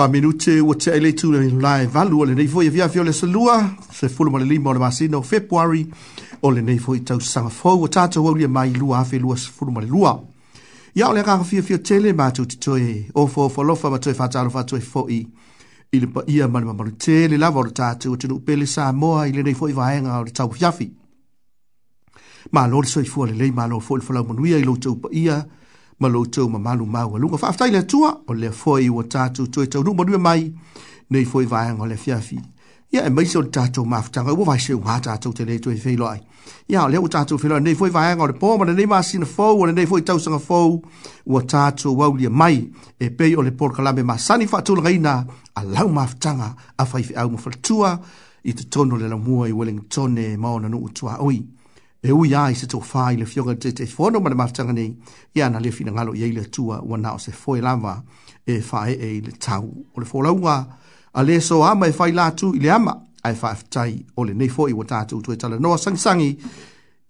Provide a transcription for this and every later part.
fa minute o te ele tu le lai valu o lenei foi e via viafio le salua se fulu ma le lima o le masino o februari o lenei foi tausasaga fou o tata au lia mai lua afe lua sefulu ma le lua ia o le agafafiafia tele fo titoe ofoofolofa ma toe faatalofa atoe foʻi i le paia ma le mamalute le lava o le tatou atunuu pele samoa i lenei foʻi vaega o le taufiafi malo le soifua lelei malo foʻi le falaumanuia i loutou paia ma lo ma malu mau alunga. Wha aftai lea tua, o lea fwoi ua tātou tue tau nu manu mai, nei fwoi vaianga o lea fiafi. Ia e meise o le tātou maafutanga, ua vaise unha tātou te leitu e whiloa ai. Ia o lea ua tātou whiloa, nei fwoi vaianga o le pōma, nei maasina fōu, nei fwoi tausanga fōu, ua tātou waulia mai, e pei o le pōrkalame ma sani whatulanga ina, a lau maafutanga, a whaife au mawhatua, i te tono le la mua i Wellingtone, maona nuu tua oi e ui ai se tō whai le fionga te te whono mana matanga nei, i ana le fina ngalo i eile tua ua nao se foe lava e whae e le tau o le whorauga, a le so ama e whai lātu i le ama, ai whae tai o le nei foe ua tātu tue tala noa sangsangi,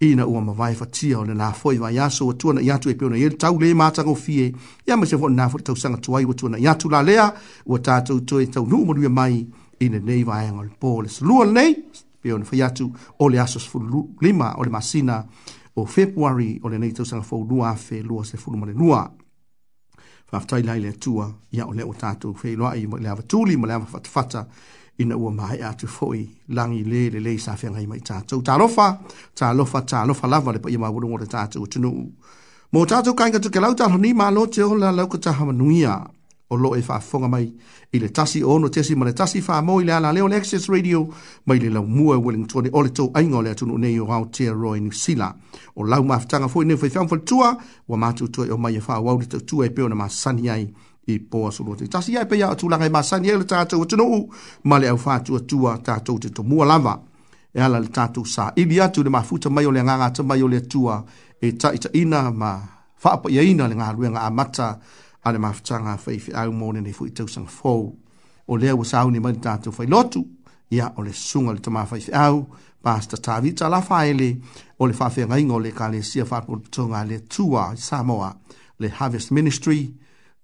i na ua ma vai fatia o le nā foe vai aso ua tuana i atu e peona i eile tau le matanga o fie, i ama se whono nā foe tau sanga tuai ua tuana i atu la lea, ua tātu tue tau nuumonu mai, i ne nei vai angol pō le salua nei, pe ona fai atu o le aso lima o le masina o february o le nei tausaga faulua afe lua se fulu ma le lua faafetai lai le atua ia o lea ua tatou feiloai ma le avatuli ma le avafatafata ina ua mae atu foi lagi lē lelei sa feagai mai tatou talofa talofa talofa lava le paia mauluga o le tatou atunuu mo tatou kaiga tukelau talonii malo te ola lauka taha manuia o lo e whaafonga mai i le tasi o ono tesi ma le tasi whaamo i le ala leo le Access Radio mai le lau mua e Wellington e o le tau ainga o le atunu nei o Aotearoa i New Zealand. O lau maafitanga fwoi nefo i whaamfa tua wa mātu tua e o mai e whaawau le tau tua e peo na maasani ai i poa solo te tasi ai pei atulanga i maasani ai le tātou atunu u ma le au whaatua tua tātou te to mua lava e ala le tātou sa i li atu le mafuta mai o le ngangata mai o le tua e taita ina ma whaapa ia ina le ngā ruenga a mata ale mafutaga fai feau mo lenei foʻi tausaga fou o lea ua sauni mai le tatou failotu ia o le suga le tamā faifeʻau pasta tavita lafa ele o le faafeagaiga o le ekalesia faapolopotoga a le tua samoa le harvest ministry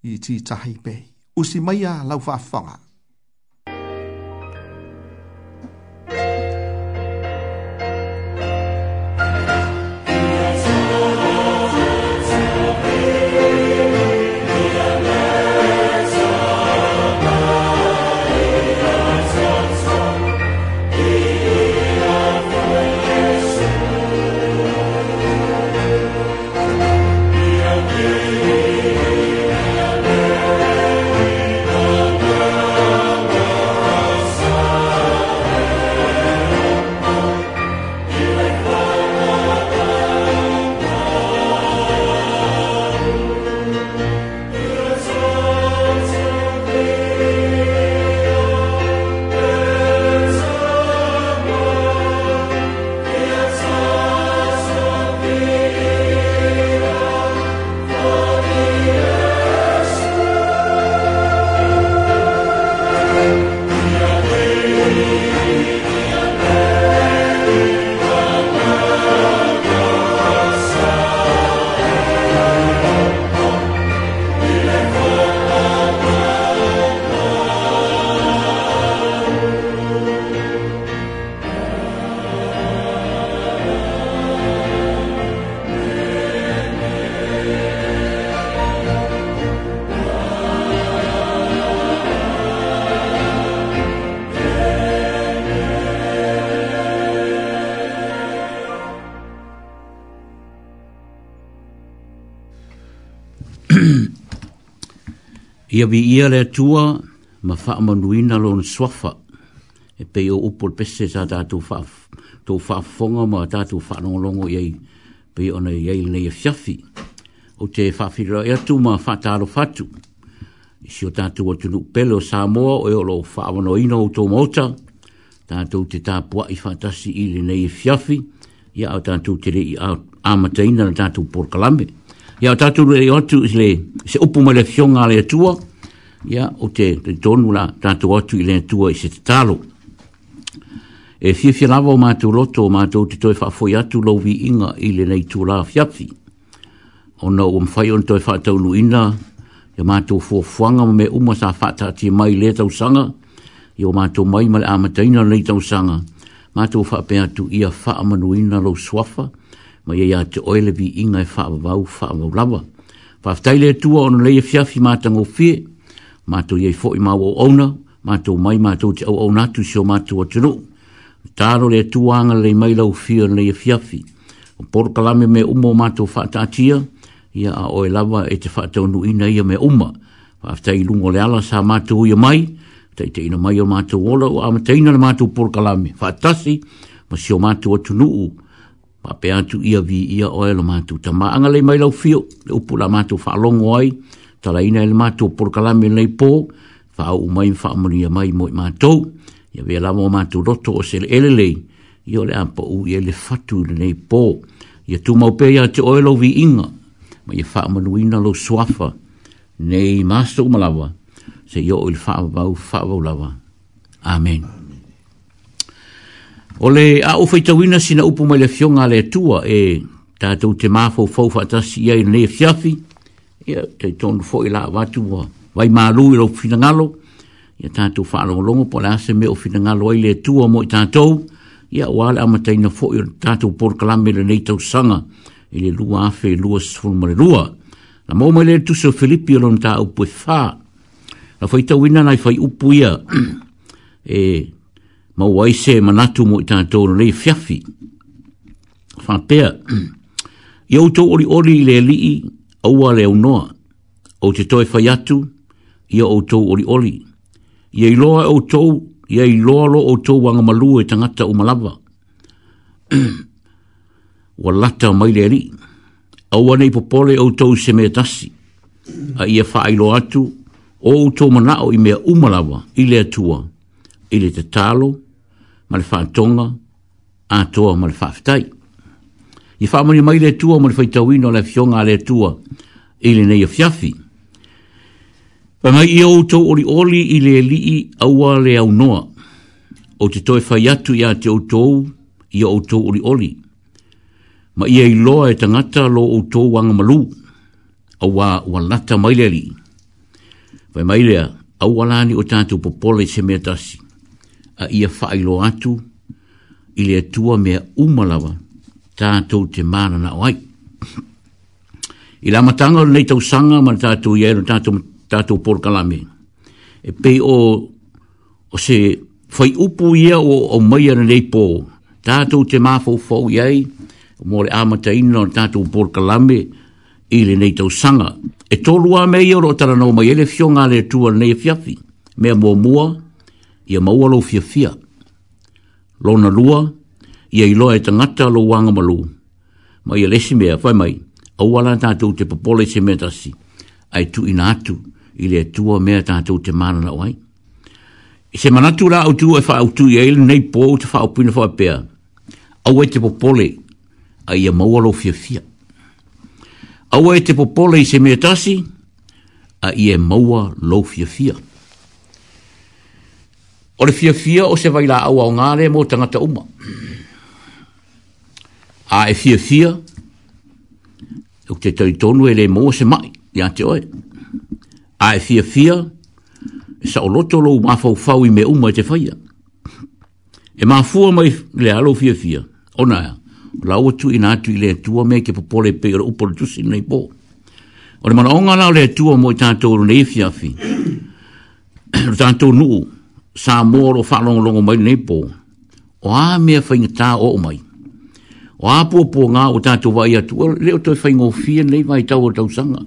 i titahi pei usi maia lau faafofaga Ia vi ia le tua ma wha manuina lo swafa e pe o upol pese sa tātou wha tō whaafonga ma tātou whaanongolongo iei pe ona iei nei a e fiafi o te whaafira e atu ma whaataro fatu i si o tātou atunu pelo sa moa o e o loo whaamano ino o tō mota tātou te tāpua i whaatasi i le nei a e fiafi ia o tātou te rei i amataina na tātou porkalame Thank ya tatu le tu le se opu upu mele fionga le tua ya o te tonu la tatu watu le tua i se talo e fi fi ma tu matu loto o tu te toi fa foi tu lo vi inga i le nei tu la fiapi o na o mfai on toi fa taunu ina ya matu fo fuanga me uma sa fa ta ti mai le tau sanga yo tu mai ma mal amataina le tau sanga ma tu fa pe atu ia fa manuina lo swafa ma ia ia te oele vi inga e whaavavau, whaavavau lawa. Whaafetai lea tua ono leia fiafi mātango fie, mātou iei fo i mau au auna, mātou mai mātou te au au natu si o mātou atero. Tāro lea tua anga lei mai lau fia na leia fiafi. O poro kalame me umo mātou whaatatia, ia a oe lawa e te whaatau nu ina ia me uma. Whaafetai lungo le ala sa mātou ia mai, tei teina mai o mātou ola o amateina na mātou poro kalame. Whaatasi, ma si o mātou atunuu, Pa pe atu ia vi ia oe lo mātou. Ta maanga lei mai lau fio, le upu la mātou whaalongo ai, ta la ina ele mātou porkalame lei pō, wha au mai whaamuni ia mai moi mātou, ia vea lamo mātou roto o se ele lei, ia le ampa u ia le fatu le nei pō, ia tu mau pe ia te oe lau vi inga, ma ia whaamanu ina lo suafa, nei mātou malawa, se ia o le whaavau whaavau lawa. Amen. Amen. O le a o whaitawina sina upu mai le fionga le tua e tātou te māfo fau whaatasi ia i le fiafi ia te tonu fo i la watu wa vai maru i lau whinangalo ia tātou whaalongolongo po le ase me o whinangalo ai le tua mo i tātou ia o ale amataina fo i tātou porkalame le nei tau sanga i le lua afe lua sifunumare lua la mō mai le tuso Filipi o lona tā upu e whā la whaitawina nai fai upu ia e ma wai se manatu mo i tātou le fiafi. Whapea, i auto ori ori le lii, aua le unoa, o te toi fai atu, i auto ori ori. I ei loa auto, i ei loa lo auto wanga malu e tangata o malawa. Wa lata mai le lii, aua nei popole auto se mea tasi, a ia fai lo atu, o auto manao i mea umalawa, i le atua, i le te talo, ma le whātonga, a toa ma le whāwhitai. I whāmoni mai le tua ma le whaitawino le fionga le tua i le nei o fiafi. Pa mai i outou ori oli i le lii aua le au noa, o te toi whai atu i a te outou i outou ori oli. Ma i ei loa e tangata lo outou wanga malu, aua ua lata mai le lii. Pa mai lea, aua lani o tātou popole se mea tasi a ia whaelo atu i le atua mea umalawa tātou te māna na oai. I la matanga nei tau sanga ma tātou i aero tātou, tātou por kalame. E pei o, o se whai upu ia o, o maia na nei pō. Tātou te māfau fau iai, mō le āmata ina o tātou por kalame i le nei tau sanga. E tolua mei oro tala nau mai ele fio ngā le tua nei fiafi. Mea mō mua, mua ia mawalo lo fia fia. Lo na lua, ia iloa e tangata lo wanga malu. Ma ia lesi mea, whai mai, au ala tātou te papole se mea tasi, ai tu ina atu, i le atua mea tātou te mana na wai. I se manatu la au tu e wha au tu i eile nei pō te wha au pina wha pēa. Au e te popole, a ia maua lo fia fia. Au e te popole i se mea tasi, a ia maua fia fia o le fiafia o se vaila au au ngāre mō tangata uma. A e fiafia, e te tau tonu e le mō se mai, i ante oe. A e fiafia, e sa o loto lo ma fau fau i me uma e te faya. E ma fua mai le alo fiafia, o naya, la uatu i nātu i le tua me ke popole pe ora upole tusi nei bō. O le mana onga lau le tua mō i tātou nei fiafi, tātou nuu, sa moro falong longo mai nei po o a me fainga o mai o a po po nga o ta tu vai atu le o toi fainga o fie nei vai tau o tau sanga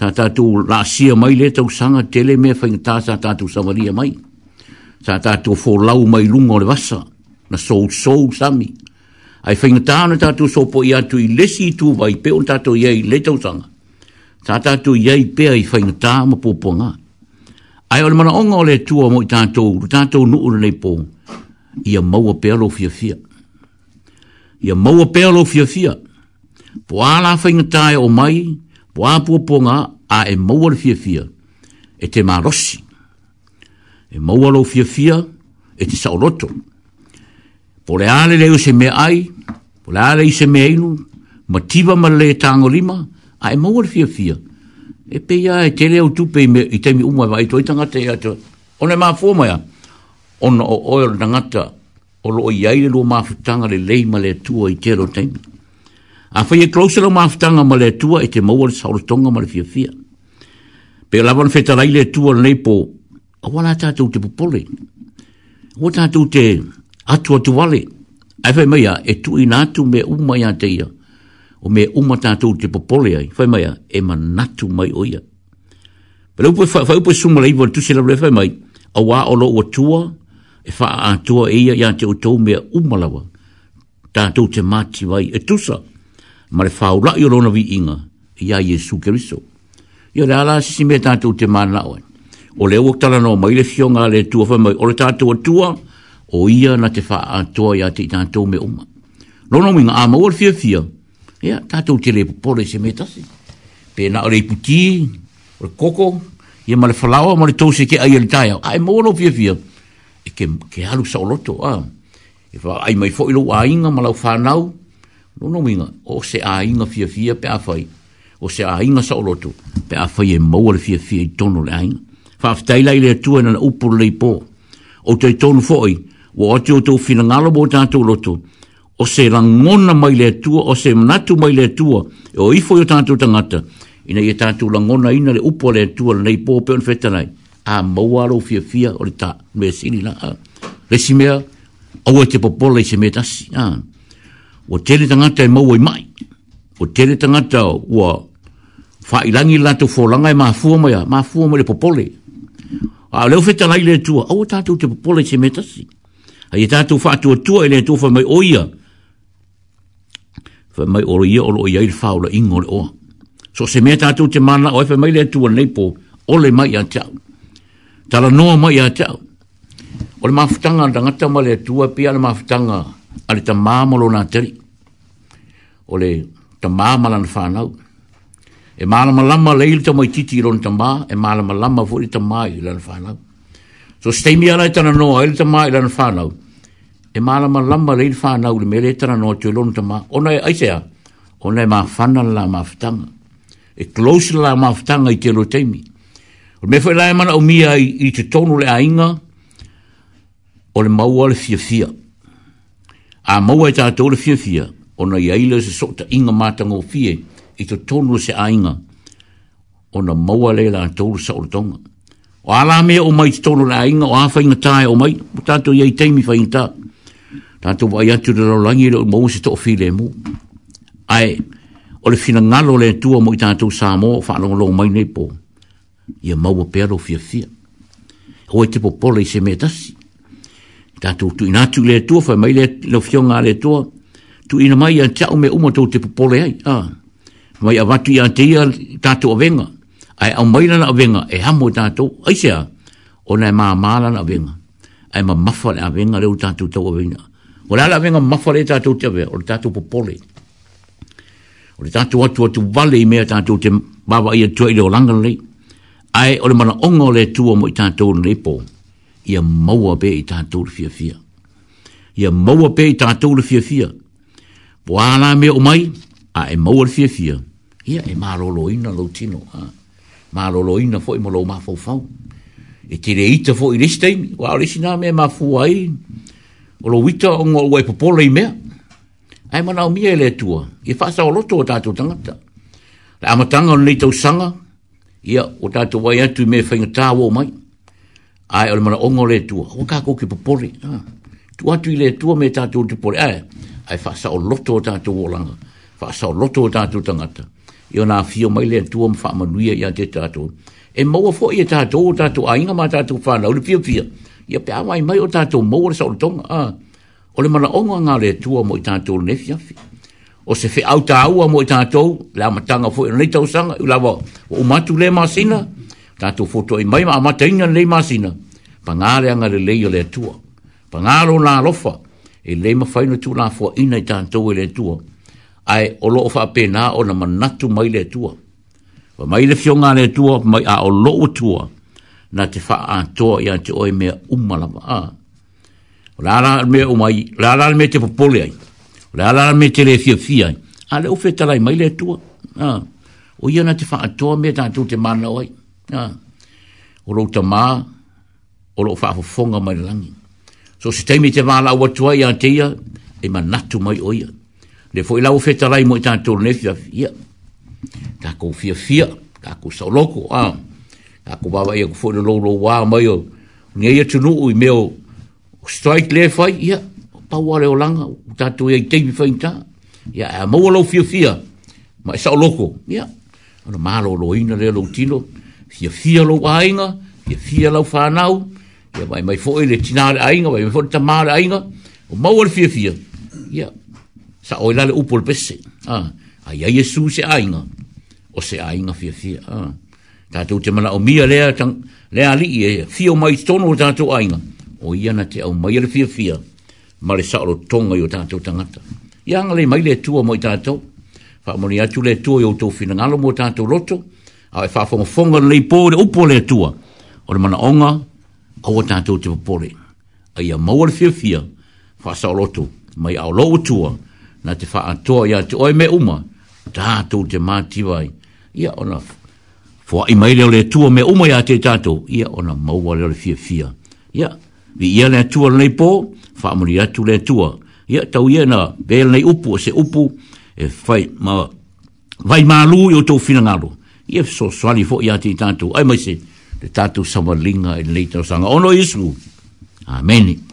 sa ta tu la sia mai le tau sanga tele me fainga sa ta tu samaria mai sa ta tu fo lau mai lungo le vasa na so so sami ai fainga na ta tu so po ia tu i lesi tu vai pe o ta tu ye le tau sanga sa ta tu ye pe ai fainga mo po po nga Ai ole mana onga ole tua mo i tātou, tātou nu ura nei pō. Ia maua pealo fia fia. Ia maua pealo fia fia. Po a whainga tae o mai, po a puaponga a e maua le fia fia. E te marosi. E maua lo fia fia, e te saoroto. Po le ale leo se mea ai, po le ale i se mea inu, ma tiba ma le tango lima, a e maua le fia. Fia e pe ia e tele o tupe me i te mi umai vai to itanga te ia to ona e ma fo mai ona o o na ngata o lo i aile lo ma le lei ma le tua i te ro te a fa ye closer lo ma ma le tua i te mawal sa ro tonga ma le fia fia pe la bon feta lai le tua nei po a wala e ta tu te popoli o ta tu te atua tu wale a fa mai e tu i natu me umai a te ia o me uma tātou te popole ai, whai mai a, e ma natu mai oia. Pero upo, whai upo suma lai, wa tu sila rewhai mai, a wā olo o tua, e wha a tua e ia, ia te o tau mea umalawa, tātou te māti wai, e tusa, ma le whau lai o rona vi inga, e ia Jesu Keriso. Ia le ala sisi mea tātou te māna oi. O le uak tala no, mai le fionga le tua whai mai, o le tātou a tua, o ia na te wha a tua ia te tātou mea uma. Nono minga, a maua fia fia, Ya, tātou te rei pōre se metasi. Pē nā rei puti, o re koko, ia ma le whalawa, ma le ke ai ali tāia. Ai mōno fia fia. E ke, ke halu sa oloto, a. E wha, ai mai fo ilo a inga, ma lau whānau. No no minga, o se a inga fia fia pe a O se a inga sa oloto, pe a e maua le fia fia i le a inga. lai le atua na upuru lei pō. O te tono fo'i, o atu o tō whina ngalo mō tātou o se langona mai le tua, o se manatu mai le tua, e o ifo yo tātou tangata, ina ye tātou langona ina le upo le tua, le nei pōpeo ni whetanai, a mawaro fia fia o le tā, me sini na le si mea, au e te popola i se mea tasi, o tele tangata e maua i mai, o tele tangata ua, whailangi lato fōlanga e mafua mai a, mafua mai le popole, a leo whetanai le tua, au e tātou te popola i se mea tasi, a ye tātou whātua tua e le tua mai oia, a, fa mai oro ia oro ia il faula ingol o so se meta tu te mana o fa mai le tu nei po ole mai ya tau tala no mai ya tau ole ma futanga danga ta mai le tu a pia le ma futanga ale ta mamo lo na tri ole ta mamo lan fa na e mala mala ma le il mai titi ron ta ma e mala mala ma fu ta mai lan fa na so stemi ala ta no ele ta mai lan fa na e malama lama le fa na ulme le tra no te tama ona e ai sea ona e ma fa na la ma e close la ma ftanga i te lo o me foi la ma na umia i, i te tonu le ainga o le maua le fia fia a maua e tato le fia fia ona i aile se so ta inga matanga o fie i te tonu se ainga ona maua le la tolu sa o tonga o ala me o mai te tonu le ainga o a fa inga e o mai o tato i fainta tanto vai atu de rolangi lo mo se to file mo ai o le fina ngalo le tua mo ita to sa mo fa lo lo mai nei po ye mau pe lo fia fia o e tipo poli se metas tanto tu ina tu le tua fa mai le lo fion ngale tua tu ina mai ya cha me umo to tipo poli ai a mai avatu ya te ya tanto venga ai au mai na venga e ha mo tanto ai sia ona ma mala a venga ai ma mafa a venga le tanto to venga O la ala venga mafare tātou te awe, o le tātou popole. O le tātou atu atu vale i mea tātou te mawa ia tua i leo langa lei. Ai, o le mana onga o le tua mo i tātou na lepo, ia maua be i tātou le fia fia. Ia maua be i tātou le fia fia. Po ala mea o mai, a e maua le fia fia. Ia e marolo ina lo tino, ha. Marolo ina fo i molo mafou fau. E tere ita fo i restaimi, wa o resina mea mafou ai. Olo lo wita o ngā wai popola i mea. Ai mana o mia ele tua, i whaasa o loto o tātou tangata. La amatanga o nei sanga, ia o tātou wai atu i mea whainga tāwa o mai. Ai o le mana o ngā le tua, o kā kō ki popola. Ah, tu atu i le tua me tātou te pori. Ai, ai whaasa o loto o tātou o langa, whaasa o loto o tātou tangata. Ia nā fio mai le tua mwha manuia i a te tātou. E maua fo i e tātou o tātou ainga mā tātou whānau, le pia pia. Pia ia pe awa i mai o tātou mou sa o tonga. Ah. O le mana onga ngā le tua mo i tātou nefi afi. O se fe au tāua mo i tātou, le amatanga fo i nei tau sanga, i lawa o umatu le māsina, tātou foto i mai ma amataina le māsina, pa ngāre anga le leia le tua. Pa ngāro nā lofa, e le ma mawhaina tū nā fua ina i tātou e le tua. Ai, o loo wha pēnā o na manatu mai le tua. Wa mai le fionga le tua, mai a o loo tua. tua na te wha atoa i te oi mea umalama a. Rara me o mai, rara me te popole ai, rara me te le fia fia ai, a le ufe talai mai le tua, o ia na te wha atoa mea tātou te mana oi, o rou ta maa, o rou wha fonga mai langi. So se teimi te wala ua tua i te ia, e manatu mai o ia. Le fo ila ufe talai mo i tātou le fia fia, tako fia fia, tako sa loko, a. Ako bawa ia kufo na lolo wā mai o. Ngia ia tunu i meo strike le fai, ia, tau ale o langa, tatu ia i teimi fai ta. Ia, a maua lau fia fia, ma isa o loko, ia. Ana mālo loina lea lau tino, fia fia lau ainga, fia fia lau whanau, ia mai mai fo ele tina le ainga, mai mai fo le tamā le ainga, o maua le fia fia. Ia, sa oila le upol le pese. Ah, ai ia Yesu se ainga, o se ainga fia fia. Ah. tātou te mana o mia lea, tang, lea li e fio mai tono o tātou ainga. O iana te au mai ala fia fia, ma le saoro tonga i o tātou tangata. I anga le mai le tua mo i tātou, wha moni atu le tua i o tau finangalo mo tātou roto, a e wha fonga fonga le i pōre upo le tua, o le mana onga, au o tātou te pōre. A ia maua le fia fia, wha sao roto, mai au lo tua, na te wha atoa i atu oi me uma, tātou te mātiwai, ia onafu. Fua i mai leo le tua me umai a te tato. Ia ona maua leo le fia fia. Ia, vi ia le tua le nei pō, wha amuri atu le tua. Ia, tau ia na bēl nei upu, se upu, e fai ma, vai ma lu i o tō fina ngaro. Ia, so swali fo i a te tato. Ai mai se, le tato samalinga e le leita o sanga. Ono isu. Amen. Amen.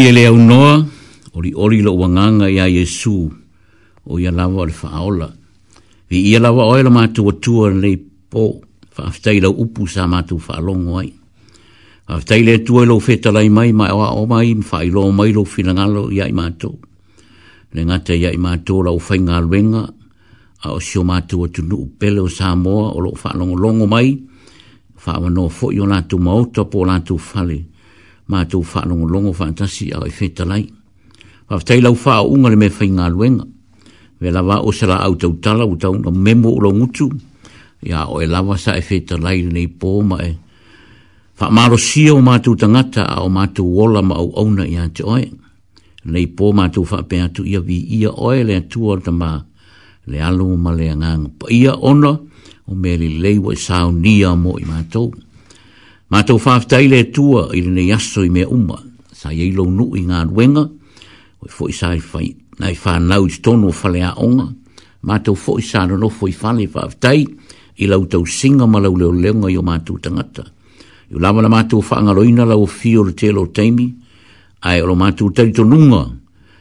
ori ele au noa, ori ori lo wanganga ia Yesu, o ia lawa ori faaola. Vi ia lawa oe la mātu watua nei po, faaftai lau upu sa mātu faalongo ai. Faaftai le tua lau feta lai mai, mai oa o mai, mfai lo mai lo finangalo ia i mātu. Le ngata ia i mātu la fai ngā luenga, a o sio mātu watu nuu pele o Samoa, o lo faalongo longo mai, faa wano fo yo lātu mauta po lātu fale. Faa ma tau fa longo longo wha atasi au e wheta lai. Wha tei lau wha unga le me whai ngā luenga. Me lawa o sara au tau tala o tau na memo o longutu. ya o e lawa sa e wheta lai le nei pō ma e. Wha maro sia o mātou tangata a o mātou wola ma au ona i joi oe. Nei pō tu fa pe atu ia vi ia oe le atua o tamā. Le alu ma le ngang Ia ona o me li leiwa i e sao nia mo i ma Ia Ma tau whaftai le tua i rene yaso i mea uma, sa i lo nu i ngā ruenga, o i sa i fai, na i whanau i tono whale a onga, ma tau fwoi sa no nofo i whale whaftai, i lau tau singa ma lau leo leonga i o mātou tangata. I lawa na mātou whanga roina lau fio le telo teimi, ai o mātou tari nunga,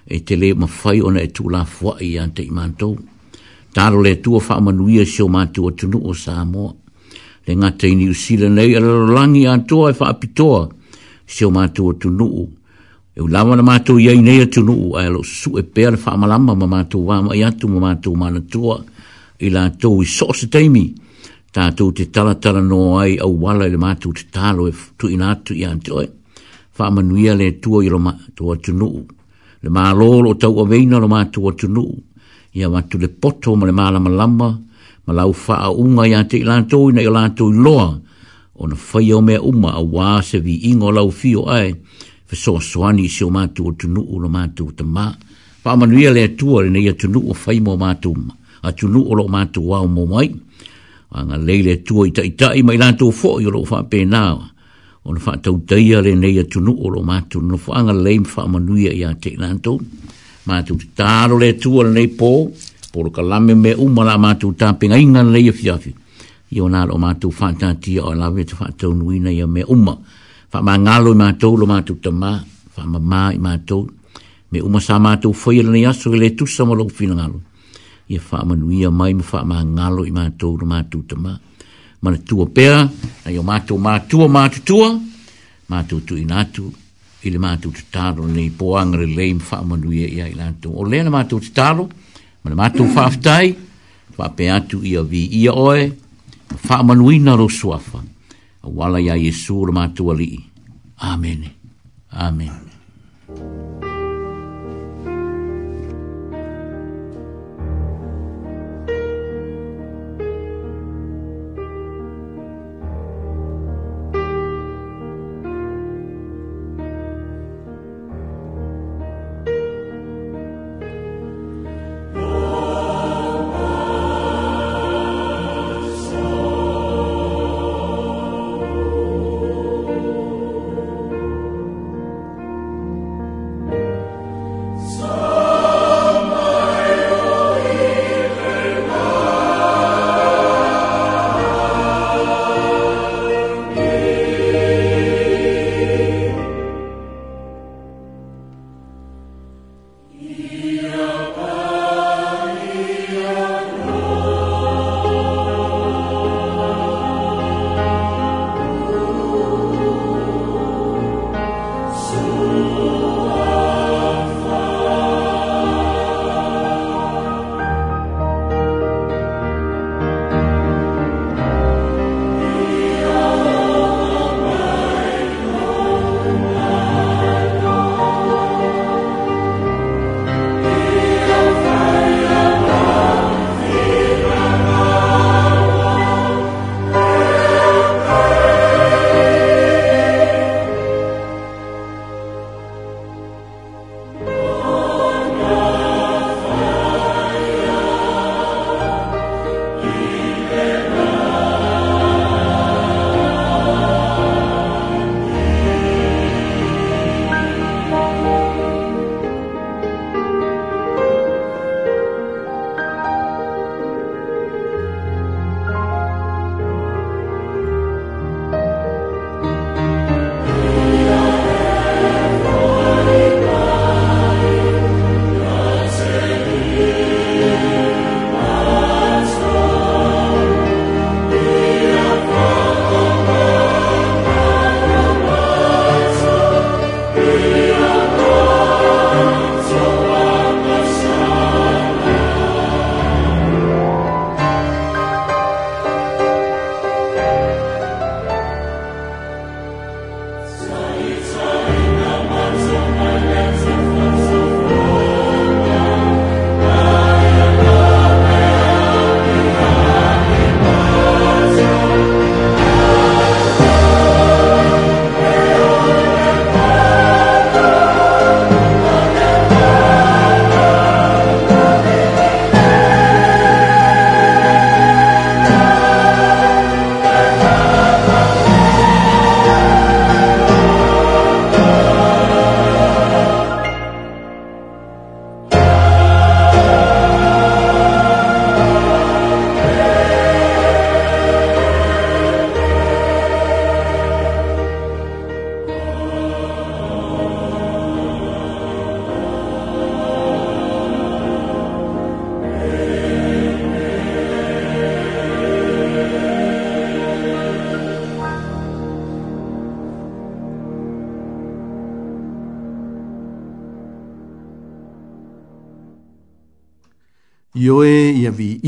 e te le mawhai ona e tū la fwa i ante i mātou. Tāro le tua wha manuia si o mātou o tunu o Samoa le ngata i New nei ala langi a toa e whaapitoa se o mātua tunu'u. E u lawa na mātua iei nei a tunu'u a alo su e pēr e whaamalama ma mātua wāma i atu ma mātua mana toa i la tau i soo se teimi tātou te talatala no ai au wala i le mātua te talo e tu inatu i antoe whaamanuia le tua i lo mātua tunu'u. Le mālolo o tau a veina lo mātua tunu'u i a watu le poto ma le mālama lama, lama ma lau faa unga ya te lantou ina i lantou loa, o na whai o mea uma a wā se vi ingo lau fio ai, fa so soani si o mātou o tunu o lo mātou ta mā. Pa manuia lea tua rena ia tunu o whai mo mātou ma, a tunu o lo mātou wā o mō mai, a ngā leile tua i tai tai mai lantou fo i lo wha pē nāwa, o na wha tau teia rena ia tunu o lo mātou, no wha ngā leim wha manuia i a te lantou, mātou tālo lea tua rena i pōu, por ka lame me umara ma tu ngai ngan le yafi yafi yo na lo ma tu fa ta ti o la me umma fa ma ngalo ma tu lo ma ta ma fa ma ma i ma me umma sa ma tu fo yele ya tu sa ma lo ngalo ye fa ma nu ya mai fa ma ngalo i ma lo ma ta ma ma tu o na yo matu tu ma tu ma tu tu ma ile ma tu ta ro ni po angre le im fa ma nu ya o le ma tu ta Ma le mātou whaaftai, whape atu ia vi ia oe, whaamanuina ro suafa. A wala ia Yesu ra mātou amen, amen.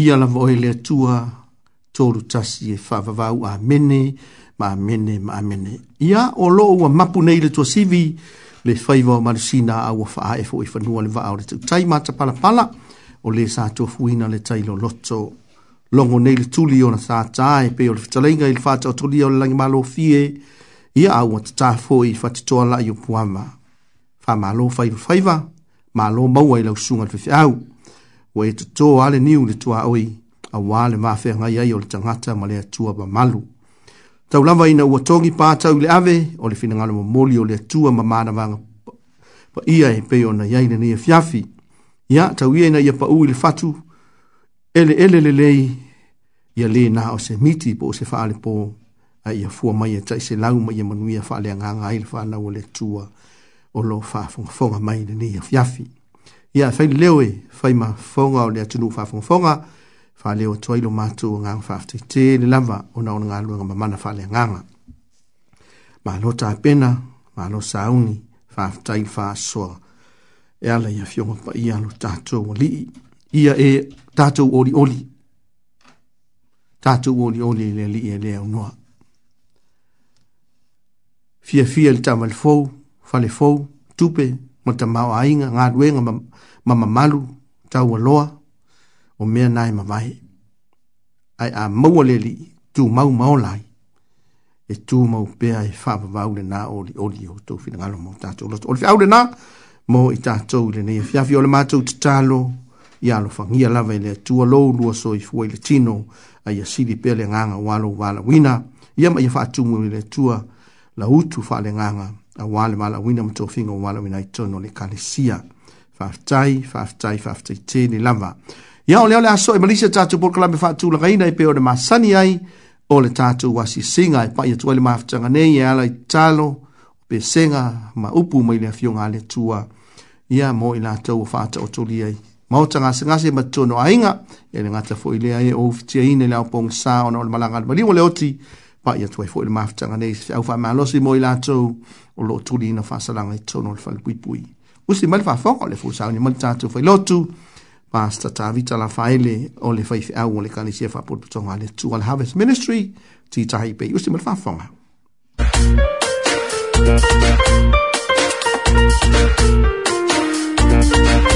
ia la voe le atua tolu tasi e whavavau a mene, ma mene, ma mene. Ia o lo ua mapu nei le tua sivi le whaiva o marisina a ua wha e fwoi whanua le vaa o le tau tai mata pala pala o le sa tua fuina le tai lo loto longo nei le tuli o na sa tae pe o le fitalenga il fata o tuli o le langi malo fie ia a ua tata fwoi fatitoa la i o puama. Fa malo whaiva whaiva, malo maua i lausunga le fifi au o e tato ale niu le tua oi, a wale mawhea ngai ai o le tangata ma le atua ba malu. Tau lava ina ua tongi pātau le ave, o le fina ngalo moli o le atua ma mana vanga pa ia e pe o na iai le nei fiafi. Ia, tau ia ina ia pa ui le fatu, ele ele le lei, ia le na o se miti po o se faale po, a ia fua mai e tai se lau mai e manuia faale anganga ai le faale o le atua o lo faafonga mai le nei fiafi ia fai leo e fai ma fonga o lea tunu fa fonga fonga fa leo toa ilo matu o ngang fa afti te le lava o na o ngā lua ngama mana fa lea nganga ma lo ta pena ma lo sa uni fa aftai fa soa e ala ia fionga pa ia lo tatou o li ia e tatou oli oli tatou oli oli e le li e lea unua fia fia le tamal fau fale fau tupe fia mo te mau ainga ngā ruenga ma mamalu tau aloa o mea nai ma Ai a maua leli tū mau maolai e tū mau pēa e whāpa vau le nā oli oli o tō whina ngalo mō tātou lato. Oli whiau le nā mō i tātou le nei e whiawhi o le mātou te tālo i alo whangia lava i le tua lou lua so i fuwai le tino a ia siri pēa le nganga walo wala wina. Ia ma ia whātumu le tua la utu whā le nganga a wale wale wina mto finga wale wina itono le kalesia. Faftai, faftai, faftai te ni lava. Ia ole ole aso e malisa tatu porkala me fatu la gaina e peo de masani ai o le tatu wasi singa e pai atua le maafutanga nei e ala i talo pe senga ma upu mai le afionga le tua. Ia mo i la tau fata o toli ai. Maota ngase ngase ma tono ainga e le ngata fo e i le ai o ufitia ina le au pong sa o na o le malanga le maliwa le oti. pa ia tuai foʻi le mafutaga nei se au faamalosi mo i latou o loo tulina faasalaga i tono o le falepuipui usi ma le faafoga o le fusauni ma le tatou failotu pasta tavita lafaele o le faifeʻau o le kalisia faapolopotoga a le atua le harvest ministry titahi pei usi ma le faafoga Thank you.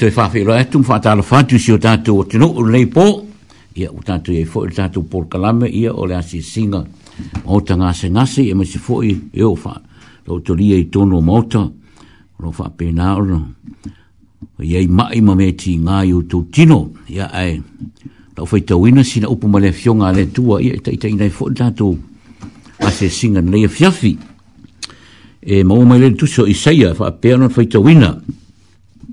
tato e whawhi roa atum e, whātala whātu si o tato o tino o lei pō ia o tato e fōi tato pōr kalame ia o le asi singa o ta ngase ngase e mese fōi e o wha lo to lia i tono mauta lo wha pēnā ora ia i mai ma me ti ngā i o tō tino ia ai lau whai tauina sina upu male a fionga le tua ia i taitai nei fōi tato asi singa nei a fiafi e mau mai le tuso i saia wha pēnā whai tauina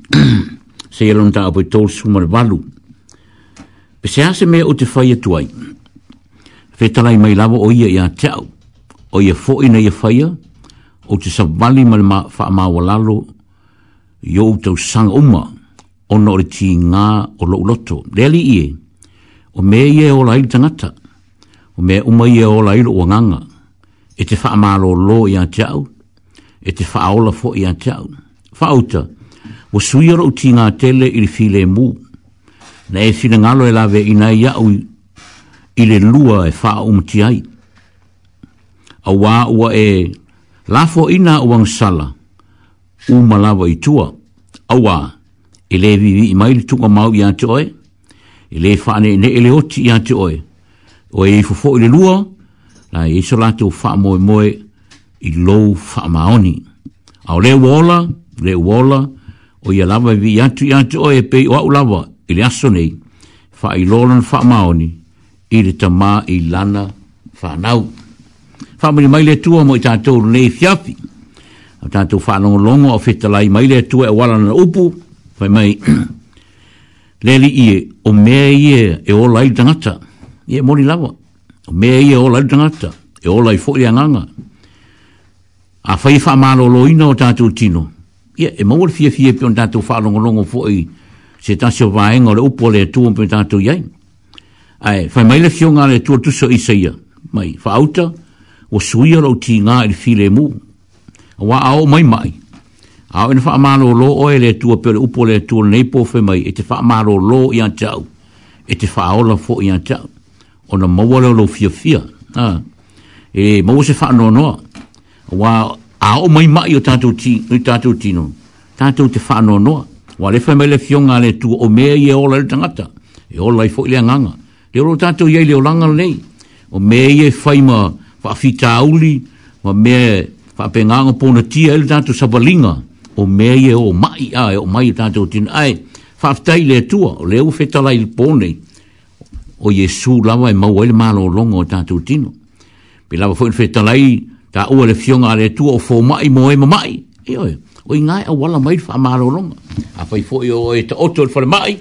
se ia lona taʻapo i tolusuma le pe se ase mea o te faia tuai fetalai mai lava o ia iā teʻau o ia foʻi na ia faia o te savali ma le faamaualalo i ou tausaga uma ona o le tigā o lo loto le alii e o mea ia e ola ai le tagata o mea uma ia e ola ai loʻu agaga e te faamālōlō iā te au e te faaola foʻi iā te au faauta o suiro o tinga tele i file mu. Na e fina ngalo e lawe i nai au i le lua e faa umuti ai. A wā ua e lafo ina uang sala u malawa i tua. A wā i e le vivi i maili tunga mau i ante oe, i e le whaane ne ele oti i ante oe. O e i fufo i le lua, la i e iso lato faa moe moe i lou faa maoni. A o le uola, le uola, le uola, o ia lava vi atu i o e pei o au lava i aso nei fa i lolan fa maoni i le tamā i lana fa nau fa mani mai tua mo i tātou nei fiafi e a tātou fa longo longo o fetalai mai tua e wala na upu fa mai leli i o mea i e e o lai tangata i e mori lava o mea i e o lai tangata e o lai fo i anganga a fai fa malo lo ino tātou tino ia e mau fie fie pion tatou whaalongolongo fo i se tasi o vaenga le upo le tuon pion tatou iai. Ai, whai mai le fio ngā le tuon tuso i saia, mai, wha auta, o suia lau ti ngā i fi le mu, a wā ao mai mai. Ao ina wha amalo lo oe le tua pio le upo le tuon nei po whai mai, e te wha amalo lo i an tau, e te wha aola fo i an tau, o na maua leo lo fia fia, ah. e maua se wha anonoa, wā a o mai mai o tatou ti o tatou tino tatou te fano no wa le fame le fionga le tu o me e ola le tangata e ola i fo ile nganga le ro tatou ye le o langa nei o me ye faima fa fita uli ma me fa penga ngo po na ti ele tatou sabalinga o me e o mai a e o mai tatou tin ai fa ftai le tu o leo fetala feta la o yesu lava e ma o le malo longo tatou tino pe lava fo fetala i, ka ua le fionga le tua o fōmai mo e mamai. E oi, oi ngai a wala mai wha maroronga. A whai fō i oi ta oto le whare mai.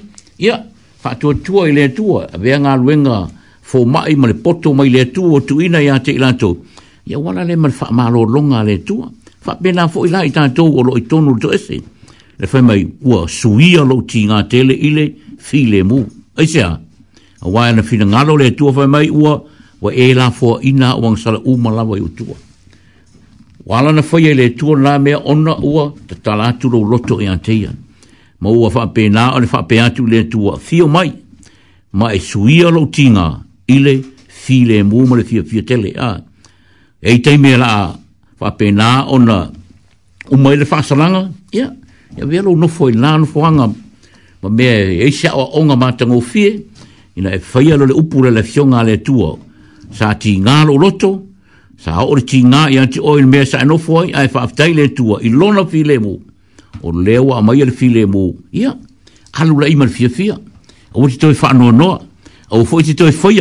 Ia, wha tua tua i le tua, a vea ngā ruenga fōmai ma le poto mai le tua o tuina i ate i lato. Ia wala le ma le wha maroronga le tua. Wha bena fō i la i tātou o lo i tonu to ese. Le whai mai ua suia lo ti ngā tele i le fi le mu. Aisea, a wai ana fina ngalo le tua whai mai ua wa e la fō ina o sala umalawa i utua. Aisea, Wala na whaia le tua nā mea ona ua te tala atu lo loto e anteia. Ma ua whape nā o le whape atu le tua thio mai, ma e suia lo tinga ile file mō ma le thia fia tele. A. E tei mea la whape nā ona uma ele whasaranga, ia, ia vea lo nofo i nā nofo anga, ma mea e se awa onga mātango fie, ina e whaia lo le upura le fionga le tua, sa ti ngā lo loto, sa o le tinga ia ti o le mesa no foi ai fa fa le tua i lona fi le mo o le wa mai le fi le mo ia kalu la imal fi fi o ti toi fa no no o foi ti toi foi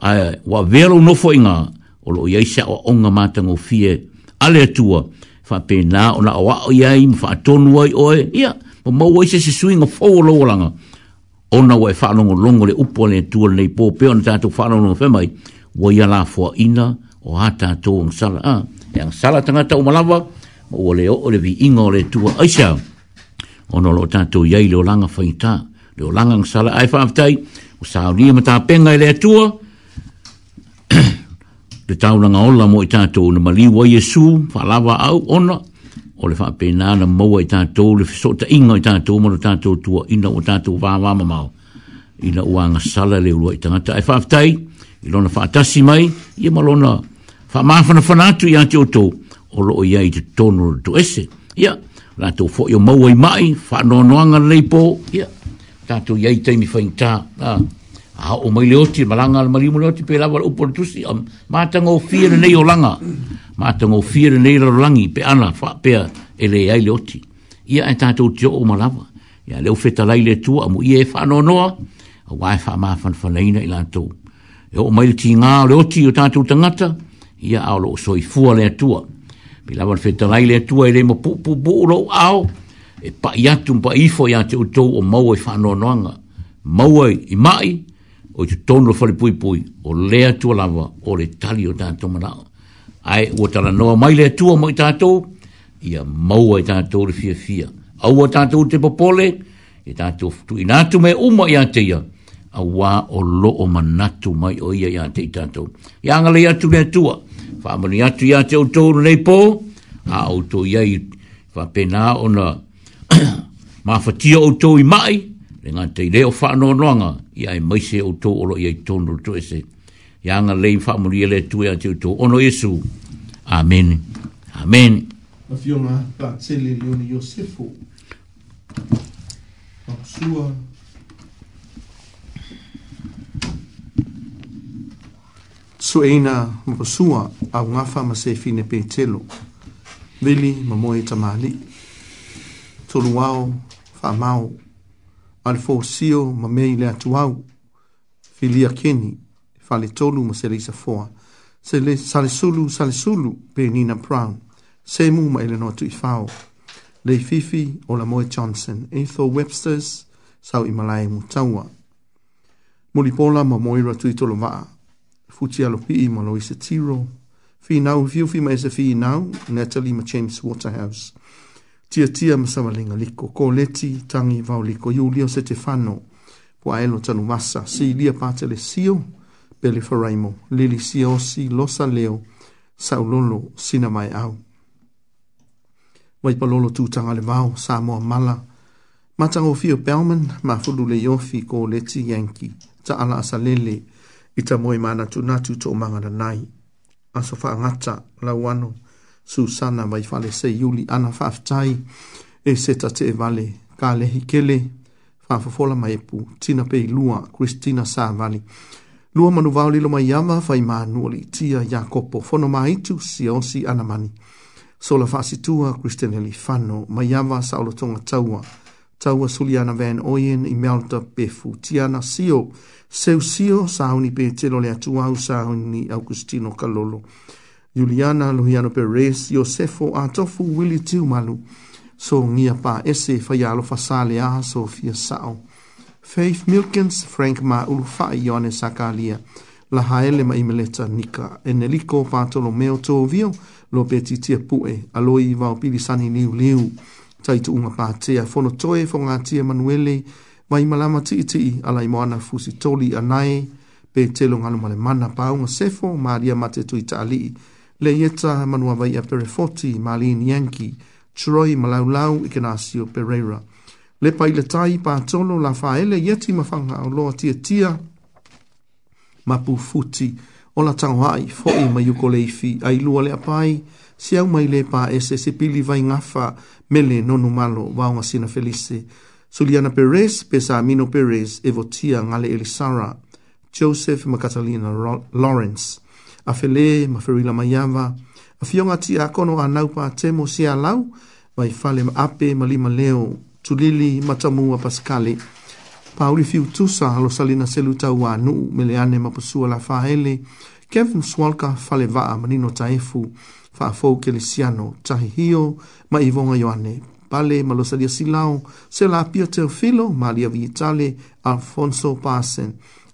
ai wa velo no foi nga o lo ia sa o nga mata ngo fi ale tua fa pe na o na wa o ia im fa ton wa o ia mo mo wa se suing o fo lo langa ona wa fa no longo le upo le tua le po pe on ta fa no no fe mai wa ia la ina o ata to ng sala a ah, yang e sala tanga ta umalawa o le o le vi ingo le aisha ono lo ta to yai lo langa faita lo langa ng sala ai faftai o sa ri mata penga le tua le tau langa ola mo ita to na mali wa yesu fa au ono o fa pena na mo wa ita to le so ta ingo ita to mo ta to tua ina o ta to va va ma ma ina uanga sala le lo ita ta ai faftai ilona fa tasi mai ye malona fa ma fa fa na tu ya tu to o lo ya i tonu to ese ya la to fo yo mau i mai fa no no nga le po ya ta tu ya i te mi fa inta ah. o mai le oti malanga al mari mo le pe la o por tu si ma ta ngo fier ne yo langa ma ta ngo fier ne yo langi pe ana fa pe ele ya le oti ya ta tu jo o malava ya le o feta lai le tu amu ye fa no no wa fa ma fa fa le ina ila tu yo mai ti nga le oti yo ta tu tangata ia aolo soi soifua le atua pila wan fetalai le atua i le ma pupu buu lo au e pa iatu mpa ifo ia te utou o maua i e whanoa noanga maua i mai o te tonu lo e fali pui pui o le atua lava o le tali o tātou manao ai ua tala noa mai le atua mo i tātou ia maua i tātou le fia fia au o tātou te popole i e tātou tu inatu me uma ia te ia a wā o lo o manatu mai o ia ia te i tātou. Ia ngale ia tu mea fa amoni atu ia te utouru nei pō, a auto ia fa pena o na mawhatia utou i mai, le ngā te leo wha anō noanga, i ai maise utou oro i ai tōnu to ese. Ia ngā lei wha amoni ele tue ate utou ono Jesu. Amen. Amen. A fio ngā pātele leoni Iosefo. Pāksua. Pāksua. so eina ma pasua a ngafa ma se fine pe telo. Vili ma moe ta mali. Tolu au, fa mau. Al fo sio ma mei le atu au. Filia keni, fa le tolu ma se leisa foa. Se le sale sulu, sale sulu pe nina Brown. Se mu ma ele no atu i fao. Le fifi o la moe Johnson. Eitho Webster's sau i malai mutaua. Mulipola ma moira tu i tolo vaa futi alo pi i malo isa tiro. Fi nau, fi ufi ma isa fi nau, Natalie ma James Waterhouse. Tia tia ma sawalinga liko, ko leti tangi vau liko, yu lio se te whano, po aelo tanu masa, si lia pātele sio, pele faraimo, lili sio si losa leo, saulolo sina mai au. Wai palolo tūtanga le vau, Samoa mala, Matango fio Pelman, ma fulu le yofi ko leti Yankee, ta ala asa lele, i ta moe mana tu natu to mangana nai. Aso wha ngata la wano susana mai fale se yuli ana whaftai e seta te e vale ka lehi kele whafafola mai epu tina pei lua Christina sa vale. Lua manu vau lilo mai yama fai manu li tia ya kopo fono maitu si osi ana mani. Sola fasitua Christian heli fano mai yama saulo tonga taua. Sola taua Suliana Van Oyen i Melta Pefu. Tiana Sio, Seu Sio, sauni pe telo le atu au sauni Augustino Kalolo. Juliana Luhiano Perez, Josefo Atofu, Willi Tiumalu, so ngia pa ese fayalo fasale a Sofia Sao. Faith Milkins, Frank Ma Ulfa, Ione Sakalia, la haele ma imeleta nika, Enelico Patolomeo Tovio, lo petitia pue, aloi vao pili sani liu liu taitu unga pātea. Fono toe fonga tia manuele, mai malama tiiti tii, ala i moana fusi toli anae, pe telo ngalo male mana paunga sefo, maria mate tui taali. Le ieta manua vai a perefoti, mali nianki, troi malaulau ikanasio pereira. Le paile tai pātolo la faele yeti mafanga o loa tia tia, mapu futi, o la tangwai, fo i mayuko leifi, ai lua le apai, si au le pa ese se pili vai ngafa mele nonu malo vaunga sina felise. Suliana Perez, pesa Amino Perez, evotia ngale Elisara, Joseph Makatalina Lawrence, afele ferila mayava, afionga tia akono anaupa temo si alau, vai fale ape malima leo, tulili matamua paskali. Pauli fiu tusa halo salina selu tau anu, meleane mapusua la fahele, Kevin Swalka fale vaa manino taifu, fa fou ke lisiano tahi hio ma i vonga yoane pale ma lo salia silao se la pio te filo ma lia vi tale alfonso pasen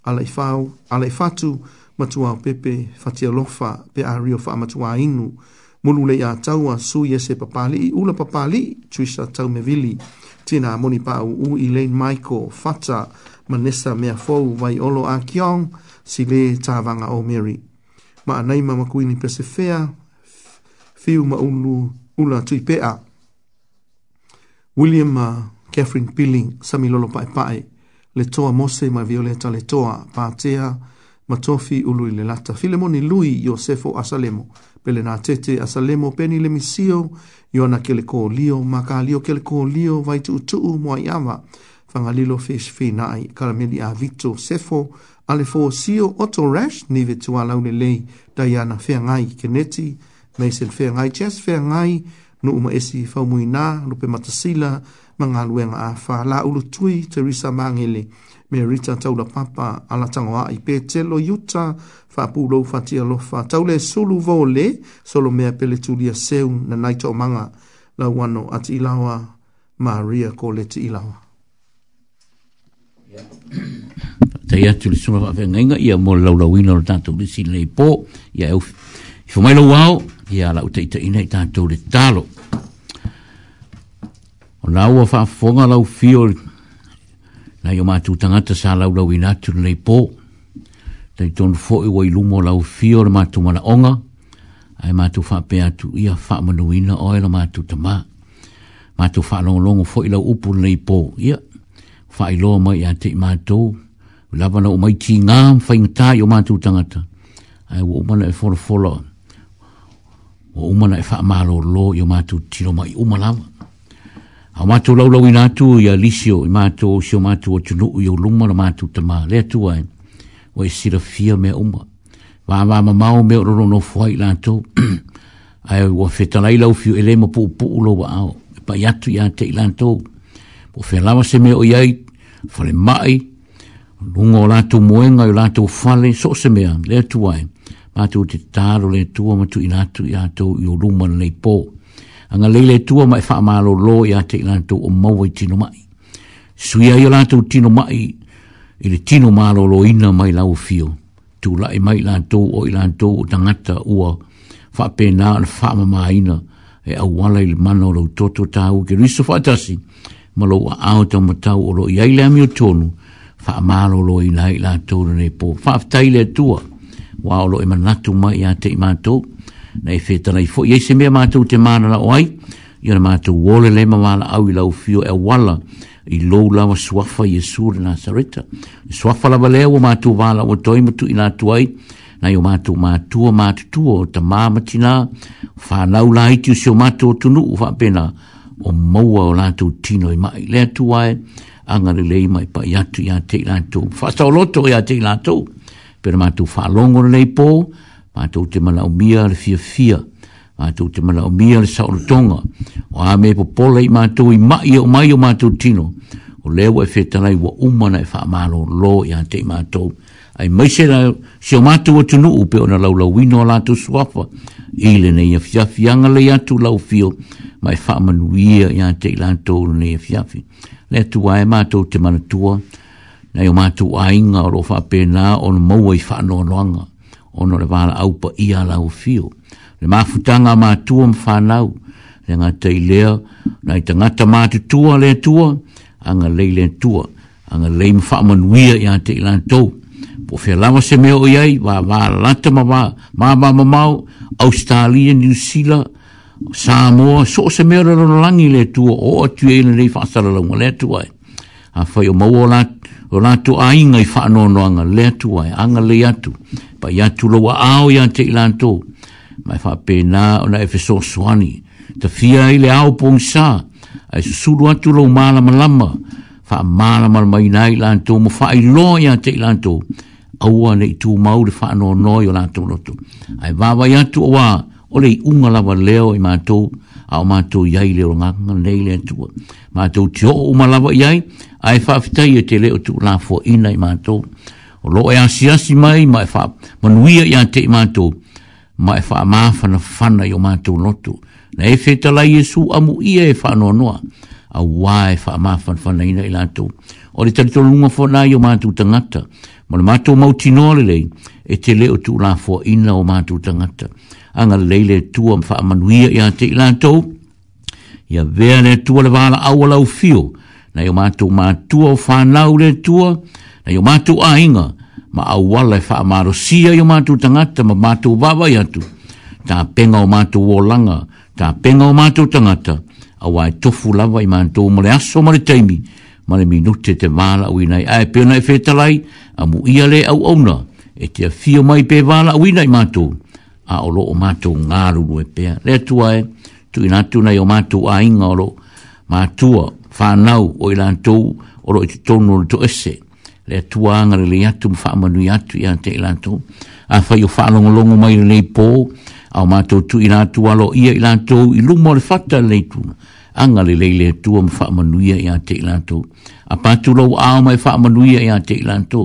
ala ifau ala ifatu matua pepe fatia lofa pe a rio fa matua inu mulu le ya taua su ye se papali ula papali tuisa tau me vili tina moni pa u u ilain maiko fata manesa mea fou vai olo a kiong si le tavanga o meri ma nei mama kuini pese fiu ma ulu ula tui pea. William uh, Catherine Pilling, sami lolo pae pae, le toa mose ma violeta le toa, pātea, matofi ulu i le lata. Filemoni lui Iosefo Asalemo, pele nā tete Asalemo, peni le misio, iona ke le kōlio, ma ka lio ke le kōlio, vai tu utu u mua i awa, whangalilo fesh whenai, karameli a vito sefo, ale fō sio oto rash, ni vetu a laune lei, Diana Whiangai, Keneti, Kineti, nei se fe ngai chas fe ngai no uma esi fa muina no pe matasila manga luenga a fa la ulu tui Teresa Mangili me Rita la Papa ala tango a i pe telo yuta fa pulo fa tia lo fa taule sulu vole solo mea pele tulia seu na naito manga la wano ati ilawa Maria Colet ilawa Tai atu le sunga wa ngai inga ia mo laulawina o tatu le sinlei po ia eu Ifo mai lo wao ia la uta ita ina i tātou le tālo. O nā ua wha fonga lau fio na yo mātū tangata sā lau lau inatu nei pō. Tei tonu fō i wai lumo lau fio le mātū mana onga. Ai mātū wha pē atu ia wha manuina oe la mātū tamā. Mātū wha longolongo fō i lau upu nei pō. Ia, wha i loa mai i ate i mātū. Lāpana o mai tī ngām whaingatā yo mātū tangata. Ai wā umana e fōra fōra o umana e wha malo lo i o mātou tiro mai uma lawa. A mātou laulau i nātou i a lisio i mātou si o mātou o tunu i o luma na mātou tama lea tuai wa i e sira fia mea uma. Wā wā ma mau mea roro no fuai lātou a e wa whetalai lau fiu ele ma pu pu ulo wa ao e pa iatu i a te i lātou po whelawa se mea o iai fale mai lungo lātou moenga i lātou fale so se mea lea tuai ma tu te taro le tua ma tu inatu i ato i o ruma na nei pō. Anga leile tua mai wha amalo lo i ate i lanto o maua i tino mai. Suia i lanto o tino mai i le tino malo lo ina mai lau fio. Tu lai mai i lanto o i lanto o tangata ua wha pēnā na wha mama ina e au wala i le mana o lau toto tāu ke riso wha atasi ma lo a au tau matau o lo i aile ami o tonu wha amalo lo i nai i lanto o nei pō. Wha aftai le tua wa olo e manatu mai ia te imato nei feta nei fo yese me mato te mana na oi yo na mato wole le mama na au ilau fio e wala i lo la wa swafa yesu na sarita e swafa la bale wa mato wala wa toi mutu ina tuai na yo mato mato mato tuo te mama tina fa na ula i tu sio mato tunu fa pena o maua o lato tino i mai le tuai angari le mai pa yatu ya te lato fa sa loto ya te lato pera mātou whālongo nei pō, mātou te mala o mia le fia fia, mātou te mala o mia le saoro tonga, o ame po pola i mātou i mai o mai o mātou tino, o leo e whetanai wa umana e whaamalo lo i ante i mātou, ai maise la si o mātou o tunu upe o na laulau wino o lātou suafa, i le nei a fiafi anga le atu lau fio, mai whaamanuia i ante i lātou nei a fiafi, le tuwa e mātou te mana tua, na yo matu ainga ro fa pena on moi fa no longa ono le vala au pa ia la u fio le mafutanga ma tu om fa nau le nga te ile na i tanga ta matu tua le tua anga le le tua anga le im fa man wia ia te ila to po fe la se me o yai va va la te ma va ma ma ma ma australia new zealand Samoa, so se mea rarolangi le tua, o atu e le fasa rarolangi le tua e a fai o mau o lātu a inga i whaano no anga le atu ai, anga le atu, pa i atu loa ao i ante i lātu, mai wha pē nā o na efeso suani, ta fia i le ao pōng sā, ai susuru atu lau māla malama, wha māla malama i nā i lātu, mo wha i loa i ante i lātu, aua ne i tū mau le whaano no i o lātu lotu, ai wāwai atu o wā, o le i unga lawa leo i mātou, au mātou iai leo ngā nei le atua. Mātou te o umalawa iai, ai whaafitai e te leo tu la fua ina i mātou. O lo e asi asi mai, ma e wha manuia i ate i mātou, ma e wha māwhana whana i o mātou lotu. Na e whetala Iesu amu ia e wha noa noa, a wā e wha māwhana whana ina i lātou. O le tarito lunga fua nā i o mātou tangata, ma le mātou mautinoa lelei, e te leo tu la fua ina o mātou tangata. Mātou tangata anga leile tua mwha amanuia i a te ilantou. Ia vea le tua le wala au alau fio, na yo mātou mātua o whanau le tua, na yo mātou a inga, ma au wala e wha sia yo mātou tangata, ma mātou wawai atu. Tā penga o mātou o langa, tā penga o mātou tangata, a wai tofu lava i mātou mole aso mare taimi, mare minute te wala ui nai ae peona e whetalai, a mu ia au auna, e te fio mai pe wala ui nai mātou a o lo o mātou ngā lulu e pēr. Le atua e, tu ina tūnei o mātou a inga o lo mātua whānau o ila tū o lo i tūnu o ese. Le atua anga le atu mwha amanui atu i ante ila tū. A whai o whālongolongo mai le pō, a o mātou tu ina tū alo ia ila tū i lumo le whata le tū. Anga le leile atua mwha amanuia i ante ila tū. A pātu lo au mai wha amanuia i ante ila tū.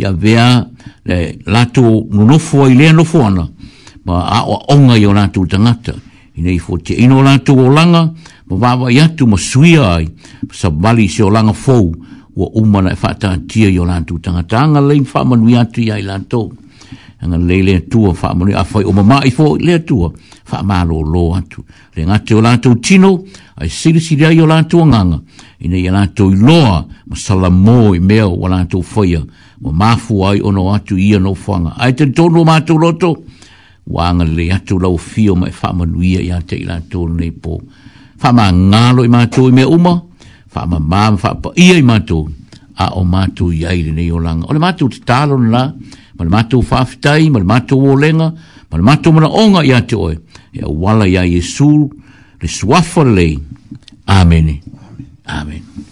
Ia vea le lato nunofua i lea nofuana. Ia ma a o onga i o lātou tangata. I nei fōtia ino o lātou o langa, ma vāwa i atu ma sui ai, sa bali se o langa fōu, ua umana e whātātia i o lātou tangata. Anga lei whāmanu i atu i ai lātou. Anga lei lea tua whāmanu i a whai o mamā i fō lea tua, whāmālo o lō atu. Le ngate o lātou tino, ai sirisiri ai o lātou nganga, i nei a lātou i loa, ma salamō i mea o lātou whaia, ma mafu ai ono atu i anō whanga. Ai te tono mātou roto, mātou roto, wanga le atu lau fio mai whama nuia i ate i lato nei po. Whama ngalo i mātou i mea uma, whama māma whapa ia i mātou, a o mātou i aile nei o langa. O le mātou te tālo na la, ma le mātou whaafitai, ma le mātou o lenga, ma le mātou mana onga i ate oe, e a wala ya yesu Jesu, le suafa lei. Amen. Amen. Amen.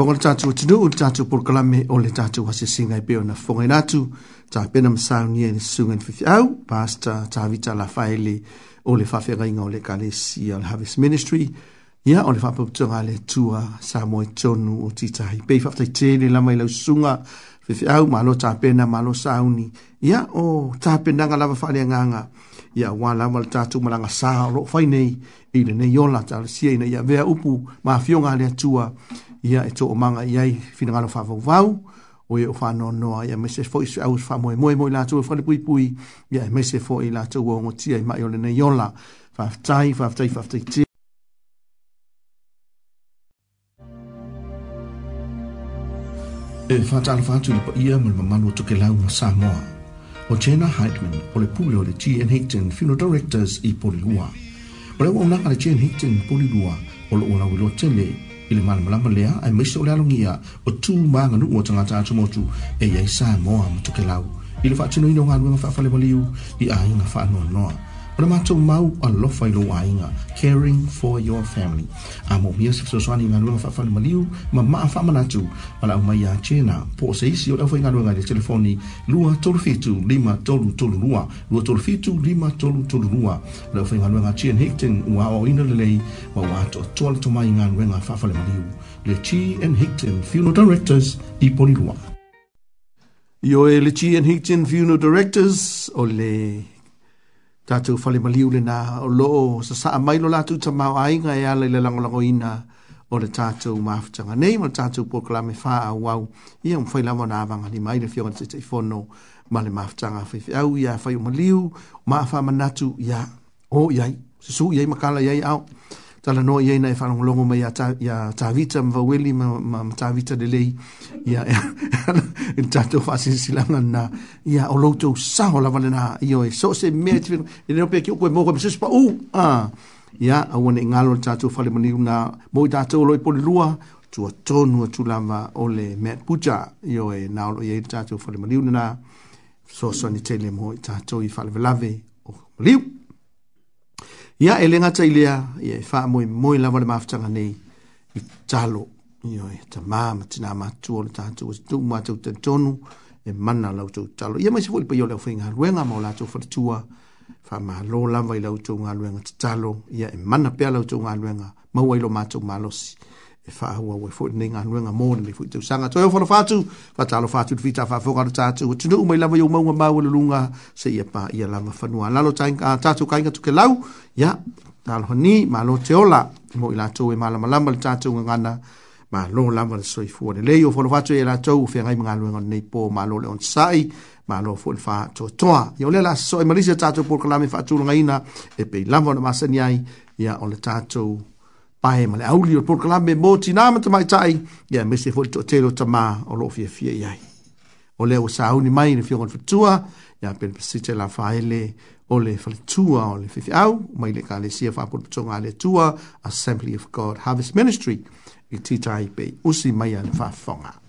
fonga le tatu atinu o le tatu porokalame o le tatu asiasiga e pe ona fonga i latu tapena masaunia e i le susuga i le fefeau pasta tavita lafaele o le faafegaiga o le kalesia o le harvest ministry ia o le faapaputaga a le atua sa moe tonu o titahi pei faafetaitele lava i lau susuga fefeau malo tapena malo sauni ia o tapenaga lava nganga. ia wala lava le malanga malagasā o loo fai ne yola lenei ola ina ia vea upu mafioga a le atua ia e tō manga i ai whina ngano whawawau, o e o no noa, ia me se fōi sui aus whamoe moe moe lātou e whare pui pui, ia e me se fōi lātou o ngoti ai mai ole nei ola, whaftai, whaftai, whaftai te. E whatala whātou lipa ia mele mamanu o tuke lau ma Samoa, o Jenna Heidman, o le pūle o le G. N. Hickton Funeral Directors i Polilua. O le wau nanga le G. N. Hickton Polilua, o lo o lau ilo tele, i le malamalama lea ae maise o le alogia o tumaga nuu o tagata atumotu e iai sa moa ma tokelau i le faatinoina o galuega faafale ma liu i aiga faanoanoa O le mātou mau alofa i lo ainga, caring for your family. A mo mia se fisoswani ngā luenga whawhanu maliu, ma maa whamanatu, ma lau mai a tēnā. Po se isi o lau whainga luenga le telefoni, lua tolu fitu, lima tolu tolu lua, lua tolu fitu, lima tolu tolu lua. Lau whainga luenga Tian Hickton, ua o ina lelei, ma ua ato toa le tomai ngā luenga whawhanu maliu. Le Tian Hickton Funeral Directors i Polilua. Yo e le Tian Hickton Funeral Directors o le tatou falemaliu lenā o loo sasaa mai lo latou tamaoaiga e ala i le lagolagoina o le tatou mafutaga nei ma um le tatou pokalame faaauau ia ma fai lava ona avagalima ai le fioga letaʻitaʻifono ma le mafutaga faifeʻau ia fai o maliu ma afaamanatu ia o i ai susuu i ai ma kala i ai ao tala no ye na e fanong longo ma ya ta ya ta vita ma weli ma ma ta vita de lei ya en tanto fasin silanga na ya o loto sa ho la valena yo e so se met e no pe ki ko mo ko se pa u a ya a won e ngalo tanto fale moni na mo ta to lo po lua tu to no tu la ma ole met puja yo e na lo ye tanto fale moni na so so ni tele mo tanto i fale lave o liu ia e lengata i lea ia e faamoemoe lava le mafutaga nei i talo ioe tamā ma tinā matua o le tatou e tatuu matou tonu, e mana lautou talo ia mai se foʻi paia o le aufaigaluega ma o latou faletua faamālō lava i lautou galuega tatalo ia e mana pea lautou galuega maua i lo matou malosi ma e fa hua we fo ninga nga mo ni fo tu sanga toyo fo fa tu fa talo fa tu vita fa fo ga ta tu tu no mai lava yo mo ma wo lunga se ia pa ia la ma fa nu ala lo tain ka ta tu kainga tu ke lau ya tal ho ni ma lo te ola mo ila tu e ma la ma la ma ta tu nga na ma lo la ma so i fo le le yo fo fa tu ia tu fe ngai nga lu nga nei po ma lo le on sai ma lo fo fa to to ya le la so i ma li se ta tu por kala me fa tu nga ina e pe la ma se ni ai ya on le ta tu pae ma le auli o proklame mo ti nama ta mai tai ia me se fwoi to te lo ta ma o lo fia fia iai o leo sa auni mai ni fia gona fatua ia pen pasite la faele o le fatua o le fifi au mai le ka le sia fa pun patonga le tua Assembly of God Harvest Ministry i ti tai pe usi mai an fa fonga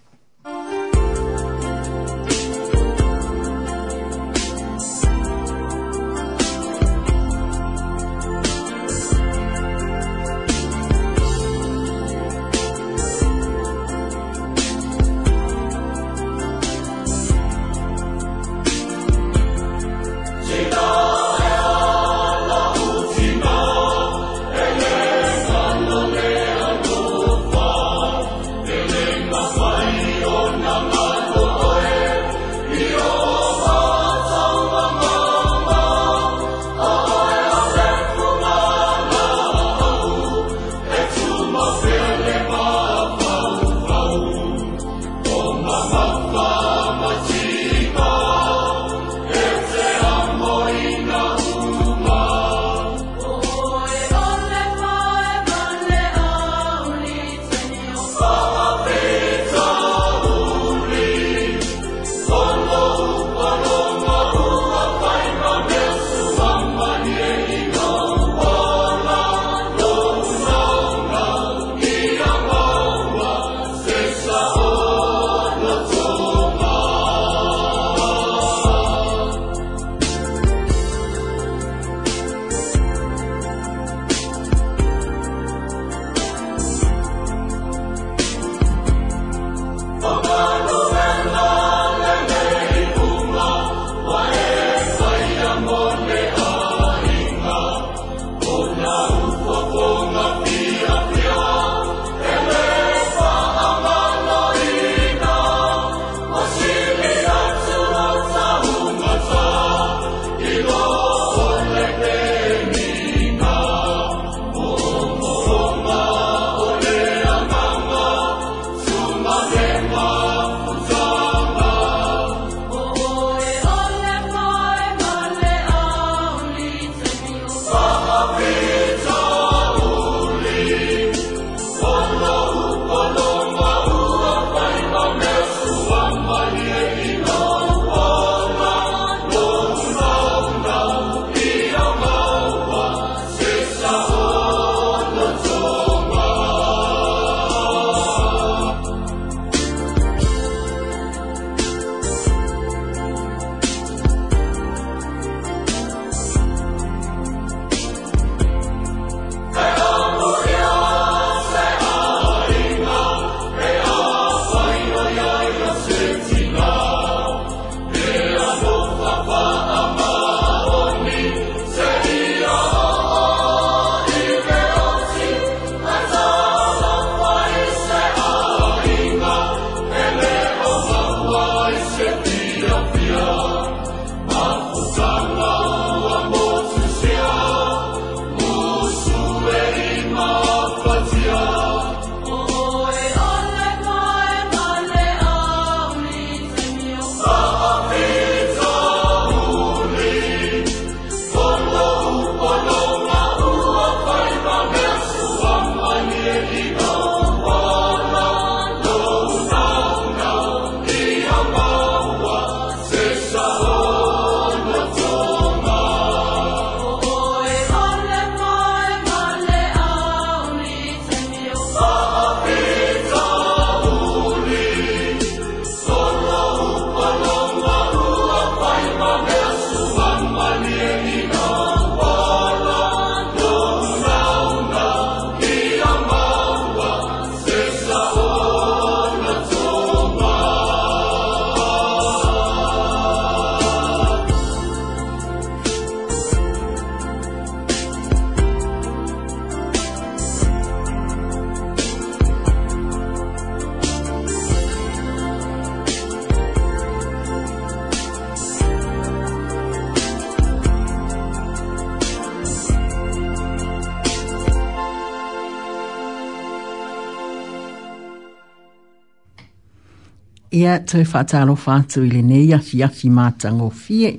mea te whātalo whātu i le nei afi afi mātango fie.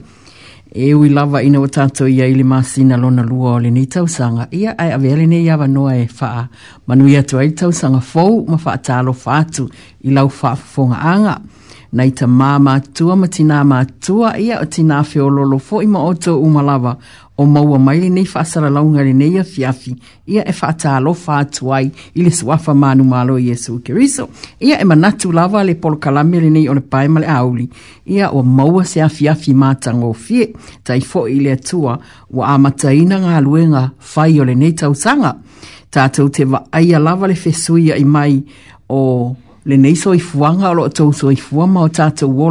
E ui lava ina o tātou ia i le māsina lona lua o le nei tausanga. Ia ai a vele nei awa noa e wha manu ia tu ai tausanga fau ma whātalo whātu i lau whāfonga anga. Nei ta mā mātua ma tina mātua ia o tina whiololo fo ima o umalawa o maua mai nei whaasara launga le nei a fiafi ia e whaata alo whaatuai i le suafa manu malo i Jesu Keriso. Ia e manatu lava le polo kalame le nei o le paema auli ia o maua se a fiafi mātango fie tai i le atua wa amataina ngā luenga whai o le nei tausanga. Tātou te wa aia lava le fesuia i mai o le nei so i fuanga o lo tau so i fuama o tātou o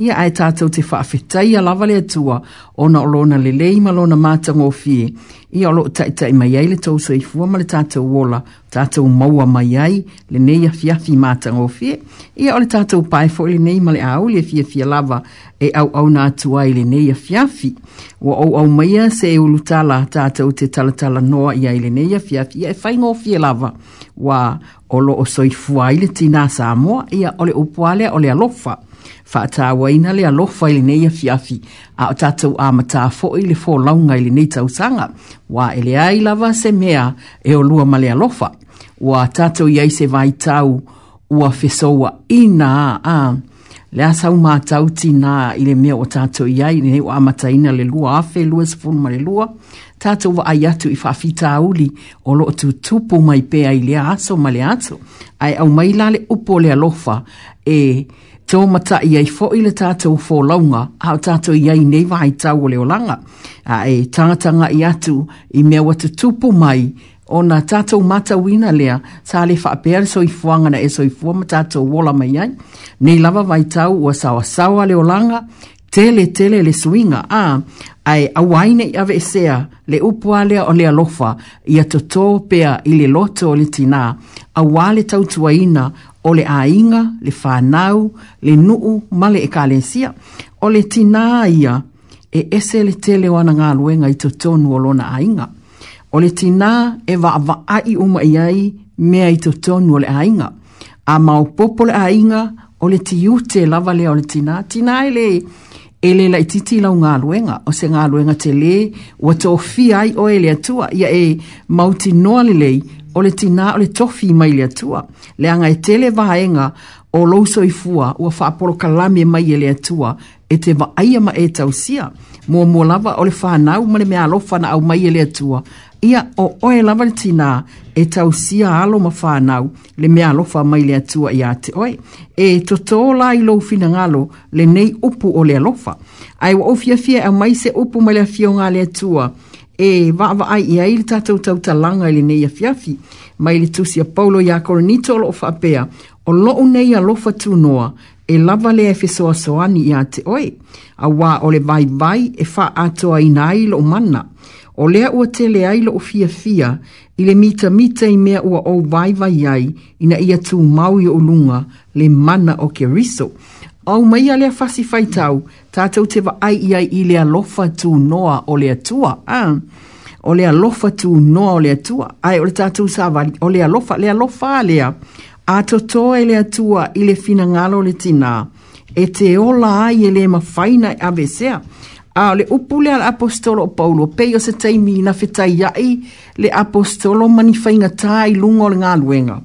ia ai tātou te whaafetai a lawale atua o na olona le lei lona mātango o fie, ia o lo taitai mai ai le tau i fuama le tātou o tātou maua mai ai, le nei a fiafi mātango o fie, ia o le tātou pae fo le nei male au le fia fia lava e au au nā atua i le nei a fiafi, o au au maia se e ulutala tātou te talatala noa ia i le nei a fiafi, ia e whaingo o lava, wa olo o soifua i le tina Samoa ia ole upuale ole alofa. Fata waina le alofa ili nei a fiafi a o tatou a matafo ili fo launga ili nei tausanga wa ele ai lava se mea e olua lua male alofa. Wa tatou iai se vai tau ua fesoua ina a... Uh, le a sau mātau tina i le mea o tātou iai, ni hei o amataina le lua afe, lua sifunu ma le lua, tātou wa ai atu i whawhita auli o lo tu tupu mai pēa i le aso ma le aso, ai au mai la le upo le alofa e tō mata i ai fo i le tātou fō launga, a tātou iai nei wa ai tau o le olanga, a e tātanga i atu i mea o tu tupu mai, ona tatou matauina lea sa le faapea le soifuaga na e so soifua ma tatou wola mai ai nei lava vaitau ua saoasaoa le tele tele le suiga a ai awaine ai nei aveesea le upua lea o le lofa ia totō pea i le loto o le tinā auā le tautuaina o le aiga le fanau le nuu ma le ekalesia o le tinā ia e ese le tele o ana galuega i totonu o lona aiga o le tina e vaavaa i uma i e ai mea i totonu o le ainga. A maopopo le ainga o le tiute lava lea o le tina. Tina e le e le lai titi lau ngā luenga o se ngā luenga te le wa tofi ai o e le atua ia e mauti noa le lei o le tina o le tofi mai le atua. Le anga e tele vaenga o louso i fua ua whaaporo kalame mai e le atua e te va aia ma e tausia. Mua mua lava o le whanau ma le mea alofana au mai e le atua ia o oe lava le e tau sia alo ma le mea alofa mai le atua i ate oe. E to tō la i lou fina ngalo le nei upu o le alo fa. Ai wa ofia fia e mai se upu mai le fio ngā le atua e vaava ai ia aili tātou tau ta langa le nei a fiafi mai le tusia Paulo i a koronito o loo whapea o loo nei alofa tūnoa e lava le e soani ia te oe, a wā o le vai vai e wha atoa i nai lo mana, o lea ua te le ai lo fia fia i le mita mita i mea ua o vai vai ai ina ia tū mau i o lunga le mana o ke riso. Au mai a lea fasi fai tau, tātou te wa ai i i lea lofa tū noa o lea tua, ah. o lofa tu noa o lea tua, ai o le tātou sa vali, o lea lofa, lea lofa lea, a toto e atua ile le fina ngalo le tina, e te ola ai e le mawhaina e avesea, a le upule al apostolo o paulo, pei o se teimi na fetai iai le apostolo manifainga tai lungo le ngā luenga.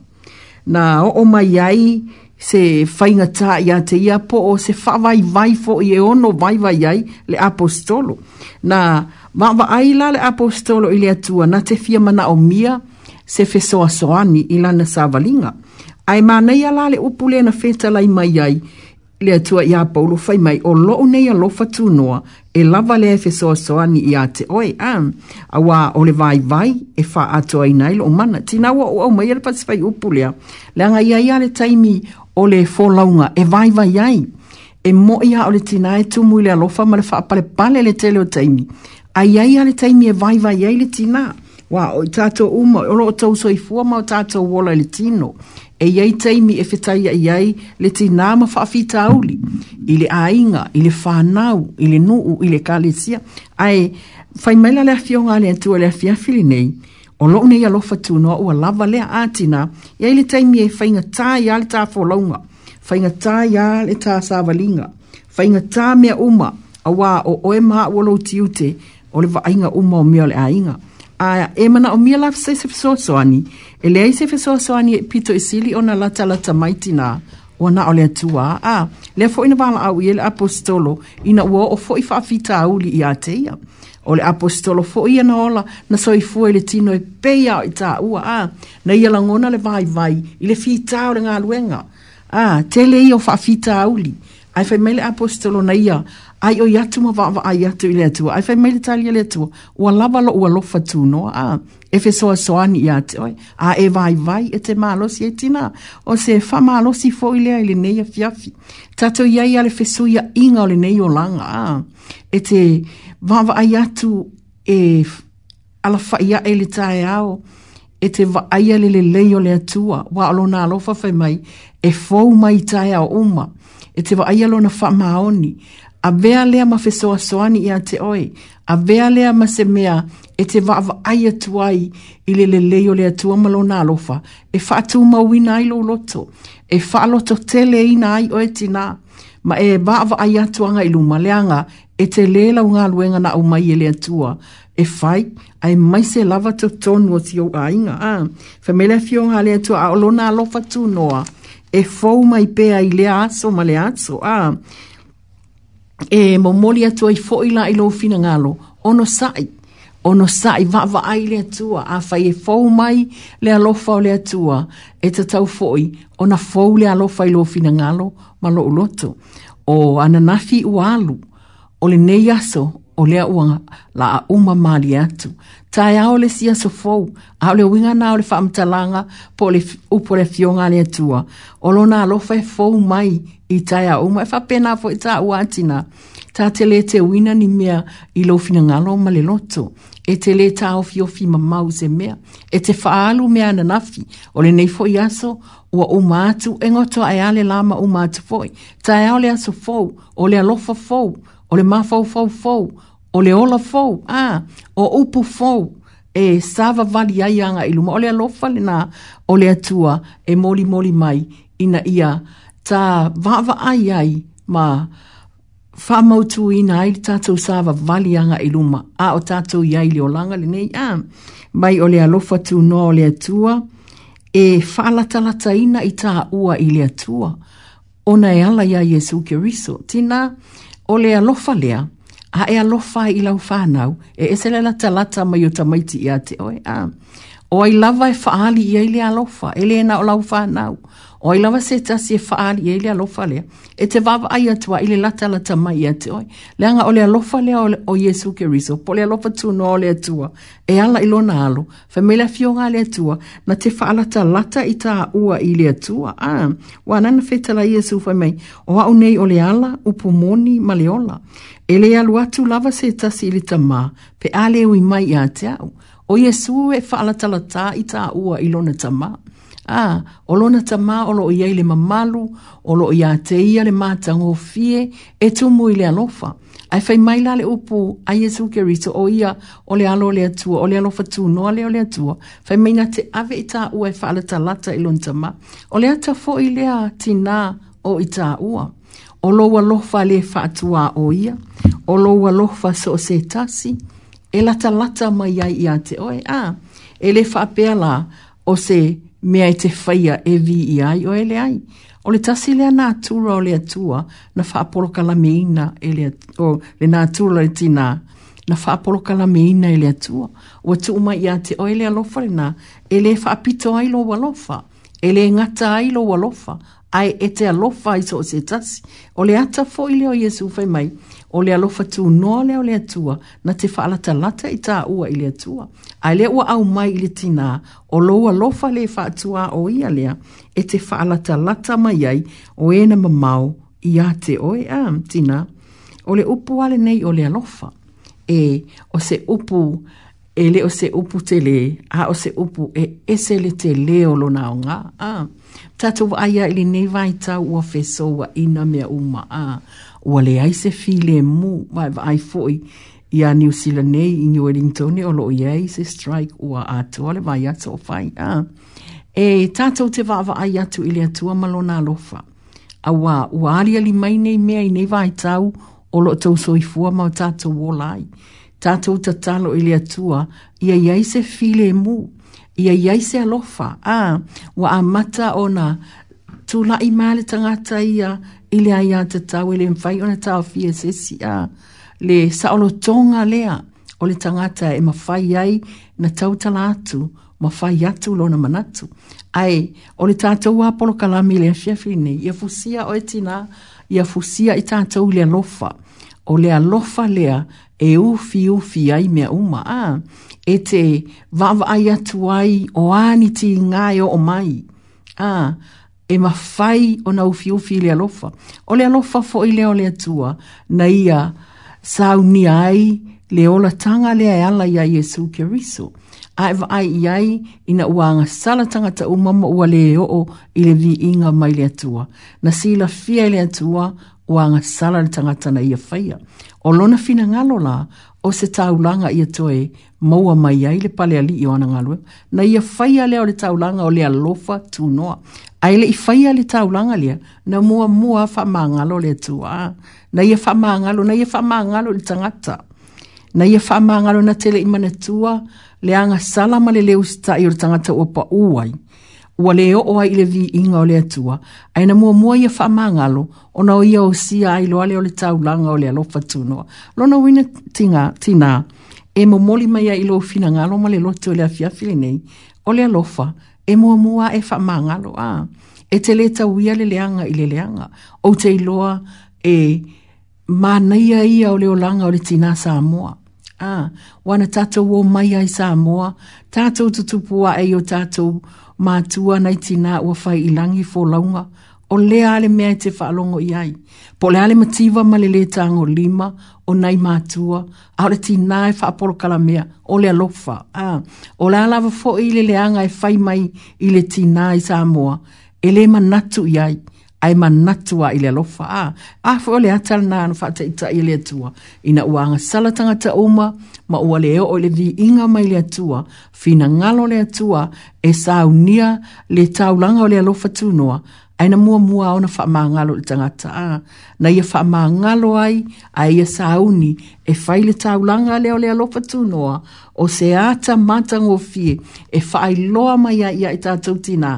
Na o o mai ai, se whainga tā i a te ia po o se whawai waifo i e ono waiwai ai le apostolo. Na mawa aila le apostolo ile atua na te fia mana o mia se fesoa soani i lana sa valinga ai manai ala le upu na feta lai mai ai le atua ia paulo fai mai o lo nei alo fatu noa e lava le fe so so ani ia te oi a awa o le vai vai e fa ato ai nai lo mana tina wa o mai le pas fai upu le la nga ia ia le taimi o le fo launga e vai vai ai e mo ia o le tina e tu mui le alo fa ma le fa pale pale le tele o taimi ai ai ia le taimi e vai vai ai le tina wa o tato uma o lo tau soi fua ma o tato wola le tino e iai teimi e fetai ai iai le tina ma whaafita auli i le ainga, i le whanau, i le nuu, i le kalesia ai fai maila le afio ngā le atua le afia fili nei o lo nei alofa tu noa ua lava le atina i ai le teimi e fai ngatā i ale tā fōlaunga fai ngatā i ale tā sāvalinga fai ngatā mea uma a wā o oe maa walo tiute o le vainga uma o mea le ainga. a e mana o mia lafa sai se fesoasoani e leai se fesoasoani e pito e sili ona latalata mai tinā ona o le atua a lea foʻi na valaau ia e le apostolo ina ua oo foʻi faafitauli iā te ia o le apostolo foʻi ana ola na soifua i le tino e peia o i taʻua a na ia lagona le vaivai i le fitā o le galuega a tele ia o faafitauli ae fai mai le apostolo na ia ai o yatu ma va va ai yatu ile tu ai fai mele tali ile tu wa lava lo wa lofa tu no a e fe so so ani ya te a e vai vai e te malo si etina o se fa malo si fo ile ile nei a fiafi tato ia ia le fe so ia inga ole nei o langa a e te va va ai yatu e ala fa ia ele tae ao e te va ai ale le le ole atua wa alo na alo fa fai mai e fo mai tae o uma e te va ai alo na fa maoni a vea lea ma fesoa soani i te oi, a vea lea ma se mea e te vaava ai atu ai i le le leo le atua malo nā lofa, e wha atu mawina ai lo loto, e wha loto tele i nā ai oe tina, ma e vaava ai atu anga i luma leanga e te lela unga luenga na umai e le atua, e fai, ai mai se lava to tonu o ti o a inga, ah. fio ngā le atua a olo nā lofa tu noa, e fau mai pea i le aso ma le aso, e mo moli atua i fo ila i lo fina ngalo ono sai ono sai va va ai le atua a fai e fo mai le alofa o le tua, e te tau foi ona fo le alofa i lo fina ngalo ma lo uloto o ananafi ualu o le neiaso o lea uanga la a uma maali atu. Tai ao le sia so fau, ao le winga nao le whaamtalanga po le upo le fionga le atua. O lo na alofa e fau mai i tai a uma e whapena fo i e tai uatina. Ta te le te wina ni mea i lo fina ngalo ma le loto. E te le ta ofi ofi ma mau se mea. E te whaalu mea na nafi. O le nei fo i aso ua uma atu e ngoto ai ale lama uma atu foi. Tai ao le aso fau, o le alofa fau, o le mafau fau fau, o le ola fau, a, ah, o upu fau, e sava vali ai anga i luma, o le alofa le na, o le atua, e moli moli mai, ina ia, ta vava ai ai, ma, whamautu i na ai tātou sāwa vali anga i luma, a o tātou iai leo langa le nei, a, mai o le alofa tu no o le atua, e whalatalata ina i ta ua i le atua, ona e ala ia Jesu Keriso, tina, tina, o le alofa lea, a e alofa i lau whanau, e e selela talata mai o tamaiti i a te oe. O ai lava e faali i ai le alofa, e le na o lau whanau. O i lawa se tasi e whaari e le alofa lea. E te wawa ai atua i lata la ta mai e ate oi. Leanga o le alofa lea o, Yesu ke riso. Po le alofa tu no o le atua. E ala ilo na alo. Femele a fionga le atua. Na te whaalata lata i ta ua i le atua. Ah, wa nana feta Yesu fai mai. O wa unei o le ala upu moni ma le ola. E le alu atu lawa se tasi i ta ma. Pe ale ui mai i ate au. O Yesu e whaalata lata i ta ua i lona ta maa a ah, o lona olo o loo iai le mamalu o loo te ia le mata ngofie e tumu i le alofa ae fai mai la le upu a iesu keriso o ia o le alo le tu ole le alofa tunoa lea o le atua fai mai na te ave i taʻua e faalatalata i lon tama ole le ata foʻi lea tina o i taʻua o lou alofa lē faatuā o ia o lou alofa so se tasi e latalata mai ia iā te oe a ah, e lē faapea la o se mea e te whaia e vi i ai o ele ai. O le tasi lea nā tūra o le atua na whaaporo kalameina e le atua, o le nā tūra le tina na whaaporo kalameina e le atua. O atu uma i a te o ele alofa le nā, ele e whaapito ai lo walofa, ele e ngata ai lo walofa, ai e te alofa i so se tasi. O le ata fo i leo Jesu fai mai, o le alofa tū no le o le na te faalata lata i tā ua i le atua. Ai le ua au mai i le tina o loa lofa le tūa o ia lea e te faalata lata mai ai o ena mamau i a te oe a tina. O le upu ale nei o le alofa e o se upu e le o se upu te le a o se upu e ese le te le o lona o ngā. Tātou aia ili nevai tau ua fesoa ina mea uma. Ah ua le ai se file mu mai vai foi ia New Zealand nei i New Wellington o lo ia se strike ua atua le vai atu o fai a. E tātou te vāwa ai atu ili atua malo nā lofa. A wā, ua alia li mai nei mea i nei vai tau o lo tau soifua mao tātou o lai. Tātou ta talo ili atua ia ia se file mu ia ia se alofa. A, ua mata ona tu la i mali tangata ia i le aia te tau e le mwhai o na tau fia sesi a le saolo tonga lea o le tangata e mawhai ai na tau tala atu, mawhai atu lo na manatu. Ai, o le tatau a polo kalami le asiafi nei, ia fusia o etina, ia fusia i tātou le alofa, o le alofa lea e ufi ufi ai mea uma a, e te vava ai atu ai o aniti ngai o mai. a e mawhai o na ufi ufi le alofa. O le alofa fo i leo le atua na ia sauni ai le ola tanga le ai ala ia Yesu Kiriso. A eva ai i ai ina uanga sala tangata umama ua le e o i le vi inga mai le atua. Na sila fia le atua anga sala le tangata na ia whaia. O lona fina ngalo la, o se taulanga ia toe maua mai ai le pale ali i ona ngalue. Na ia faia lea o le taulanga o le alofa tu noa. Ai le i faia le taulanga lea na mua mua fa maangalo le tua. Na ia fa maangalo, na ia fa maangalo le tangata. Na ia fa maangalo na tele imana tua le anga salama le leo sita i o le tangata ua pa uai ua leo o oa i le vi inga o le atua, aina mua mua ia wha mangalo, o na o ia o sia a ilo ale o le tau langa o le alofa tunua. Lona wina tinga, tina, e mo moli mai a ilo fina ngalo ma le loto o e le afiafi le nei, o le alofa, e mua mua e wha mangalo a, e te le tau ia le leanga i le leanga, o te iloa e ma naia ia o le o langa o le tina sa amoa. A, wana tatou o mai i sa amoa, tatou tutupua e yo tatou tatou mātua nei tina ua whai i langi fō launga, o le ale mea te whaalongo i ai. Po le ale matiwa ma le o lima, o nei mātua, a ole nai fa e whaaporo kala mea, o le alofa. Ah. O le alawa fō i le leanga e whai mai i le tina i sa e le manatu i ai ai manatua i le alofa a. A fwe o atal na no fata ita i le atua. Ina uanga anga salatanga ta uma, ma ua le eo o vi inga mai le atua, fina ngalo le atua, e saunia le taulanga o le alofa tunua, aina mua mua au na wha maa ngalo i tangata a. Ah, na ia wha maa ngalo ai, a ia sauni, e whai le taulanga leo le alofa tūnoa, o se ata mata ngofie, e whai loa mai ia i tātou tina,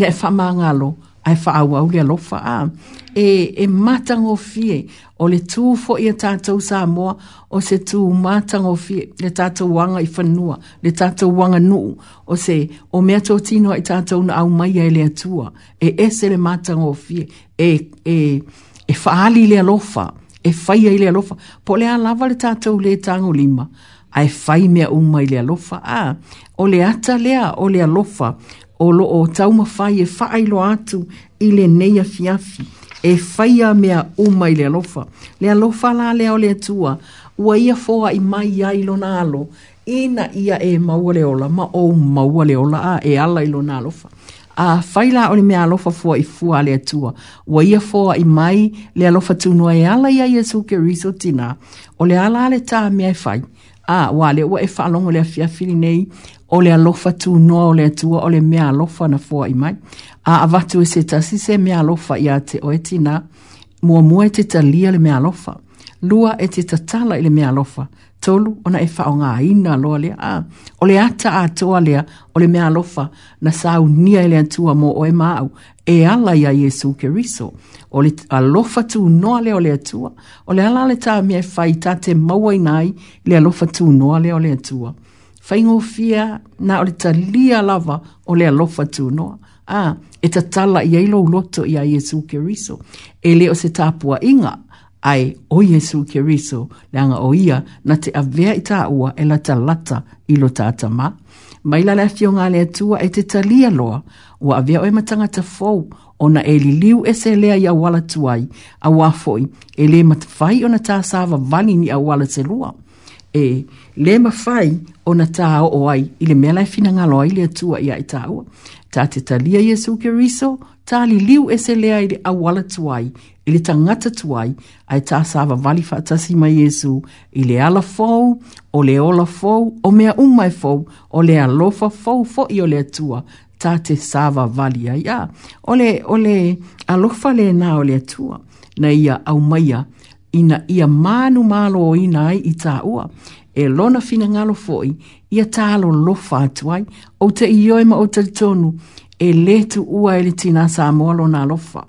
ia fa e wha ngalo, ai whaau au lea lofa a. E, e matango fie, o le tū fo i a tātou sa moa, o se tū matango fie, le tātou wanga i whanua, le tātou wanga nu o se o mea tō tino i tātou na au mai e lea tua, e ese le matango fie, e, e, e whaali le lofa, e whai ai le lofa, po lea lava le tātou le tango lima, ai whai mea umai le lofa, a, o le ata lea, o lea lofa, o lo o tau mawhai e whaai lo atu i le nei a fiafi e whaia mea o mai le alofa. Le alofa la lea o le atua, ua ia fōa i mai ia i lo nalo, ina ia e maua le ola, ma o maua le ola a e ala i lo alofa. A whaila o le mea alofa fōa i fua le atua, ua ia fōa i mai le alofa tūnua e ala ia ia suke riso tina, o le ala le tā mea e whai. A, wale, ua e whalongo le afiafili nei, o le alofa tu noa o tu atua o le mea alofa na fo i mai. A avatu e se tasi se mea alofa ia te o eti na mua mua e te talia le mea alofa. Lua e te tala i le mea alofa. Tolu ona e whao ngā ina loa lea. A, ole ata a toa ole o le mea alofa na sāu nia i le mo mō o e māu. E ala ia Jesu keriso riso. O e le alofa tu noa lea o le atua. O le ala le tā mea e whai tā te maua i nai le alofa tu noa lea o le atua whaingo fia nā ole ta lia lava o lea lofa tū noa. Ā, ah, e ta tala i eilo loto i a Iesu Keriso. E leo se tāpua inga ai o Iesu Keriso leanga o ia na te avea i tā ua e la ta lata i lo tātama. Mai la lafi o ngā lea tua e te talia loa ua avea o e matanga ta fau o na e li liu e se lea i a wala tuai a wafoi e le matawhai o na tā sāva ni a wala se lua. E, le mafai o na tāo o ai, i le mea lai fina ngalo ai le atua ia i tāua. Tā te talia Yesu ke riso, tā li liu e se lea i le awala tuai, i le tangata tuai, ai tā sāwa vali fatasi mai Yesu, i le ala fau, o le ola fau, o mea umai fau, o le alofa fau fo i o le atua, tā te sāwa vali ai a. O le, o le alofa le nā o le atua, na ia au maia, ina ia manu malo o ina i tā ua, e lona fina ngalo foi ia talo lo fatuai o te ioi ma o te tonu e letu ua ele tina sa moa lona lofa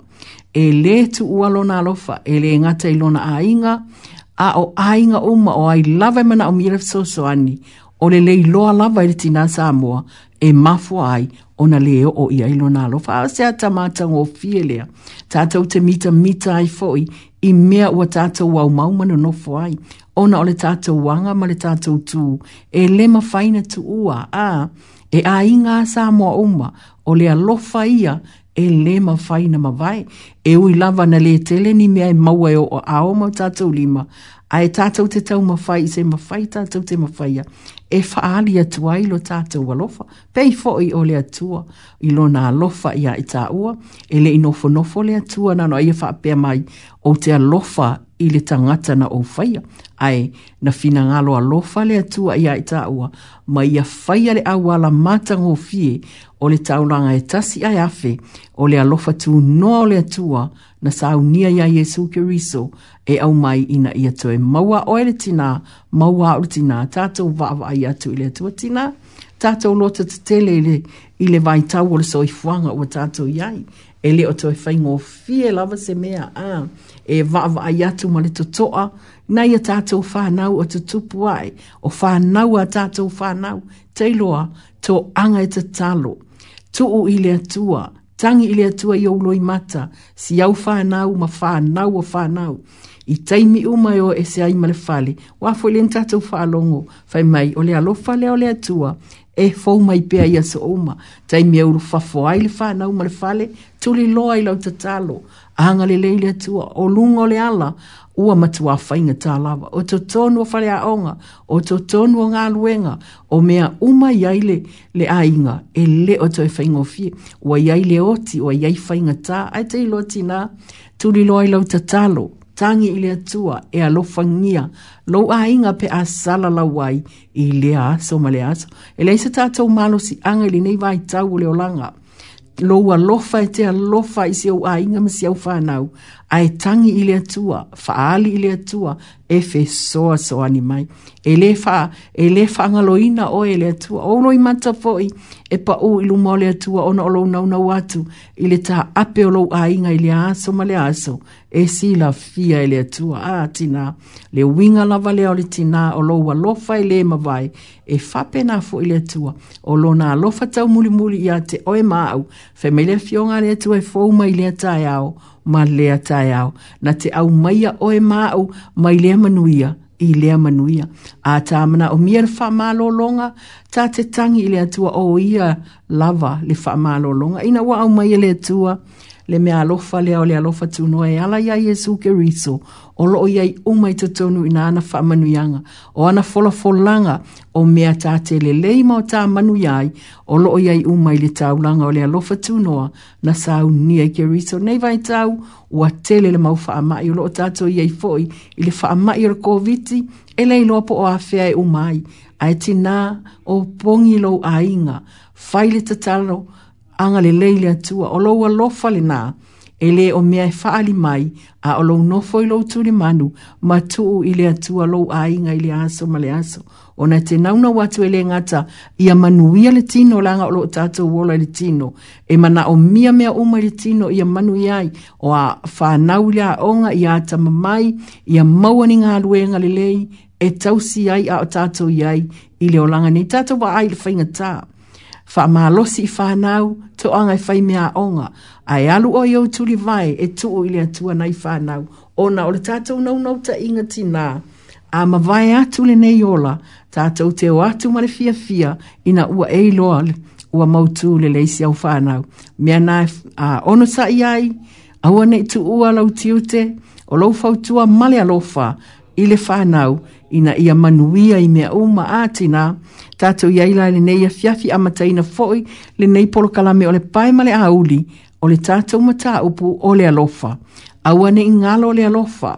e letu ua lona lofa e le ngata i lona ainga a o ainga uma o ai lava mana o mire so so ani o le lei loa lava ele tina sa moa e mafu ai ona leo o ia i lo fa se ata mata o fielea tata o te mita mita ai foi i mea ua tata ua mau mana no foi ona o le tātou wanga ma le tātou tū, e le mawhaina tu ua, a e a inga sā mua uma, o le alofa ia, e le mawhaina mawai, e ui lava na le tele ni mea e maua e o a o tātou lima, a e tātou te tau mawhai, se mawhai tātou te mawhai e whaali atua i lo tātou alofa. Pei fo i ole atua i lo nā alofa i a ita ua, e le inofo nofo le atua nā no ia e whaapea mai o te alofa i le tangata na au whaia. Ai, na fina ngalo alofa le atua i a ita ua, ma ia whaia le awala mātango fie o le taulanga e tasi ai afe alofa tū noa o le atua, na saunia ya Yesu Kiriso e au mai ina ia toe maua oere tina, maua oere tina, tato vava ai atu ile atua tina, tato lota te tele ile, ile vai tau ole soi fuanga o tato iai, ele o toe fai ngō fie lava se mea a, e vava ai atu ma le totoa, na ia tato whanau o te tupu ai, o whanau a tato whanau, teiloa, tō anga e te talo, tuu ile atua, tangi ile atua i auloi mata, si au whanau, ma whanau a whanau. I taimi umai o e se ai male whale, wafo ile ntatau whalongo, fai mai, ole alo fale ole atua, e fau mai pe ia so uma, taimi auru fafo ai le whanau male whale, tuli loa i lau anga le leile atua o lungo le ala ua matua whainga tā lava. O to tonu o whare onga, o to tonu o ngā luenga, o mea uma iaile le ainga, e le o to e whainga o fie, ua iaile oti, ua iai whainga tā, ai te ilo ati nā, tuli loa ilau ta talo, tangi ile atua e alofangia, lo ainga pe a sala la wai, i le aso ma le aso. E leisa tātou malo si anga li nei vai tau le olanga, loa lofa e te a alofa i se au ainga ma se au whanau ai tangi i le atua faaali i le atua e fesoa soani mai e lē fa, e faagaloina oe le atua ounoi mata foʻi e paʻū i luma o le atua ona o lou naunau atu i le taape o lou aiga i le aso ma le aso e silafia e le atua a tinā le uiga lava lea o le tinā o lou alofa e lē mavae e faapena foʻi le atua o lona alofa taumulimuli iā te oe maau femailea fioga a le e fou mai lea taeao ma lea tae au. Na te au maia o e māu mai lea manuia i lea manuia. A tā mana o mia le wha longa, tā te tangi i lea tua o ia lava le wha longa. Ina wa au maia e lea tua le mea alofa lea o le alofa tūnoa e ala ia Jesu ke riso, o loo ia i umai tatonu ina ana wha manuianga, o ana fola folanga o mea tā te le leima o tā manuiai, o loo ia i umai le taulanga o le alofa tūnoa na sāu nia ke riso. Nei vai tau, ua tele le mau wha amai, o loo tātou ia i foi, i le wha amai o koviti, e lei loa po o awhia e umai, ai tina o pongi lo ainga, faile tatalo, anga le leile atua o loua lofa le nā, e le o mea e whaali mai a o lou nofo i lou tūne manu ma tuu i le atua lou a inga i le aso ma le aso. O na te nauna watu e le ngata i a manuia le tino langa o lo tato wola le tino. E mana o mia mea uma le tino i a manu i o a whanau le onga i a mai i a mauani ngā luenga le lei e tausi ai a o tato i i le o langa ni tato wa ai le whaingataa fa malosi fa nau to angai fai mea onga ai alu o yo tuli vai e tu o ile atua nai fa nau ona o le tata unau nau ta inga tina a ma vai atu le nei ola tata u te o atu ma le fia fia ina ua e loa le ua mautu le leisi au fa nau mea na a ono sa iai a ua nei tu ua lau tiute o lau fautua male alofa i fa nau ina ia manuia i mea uma atina tato iai lai le nei fiafi a mataina foi le nei polo kalame o le pae male a o le tātou mata upu o le alofa. Aua ne ingalo o le alofa,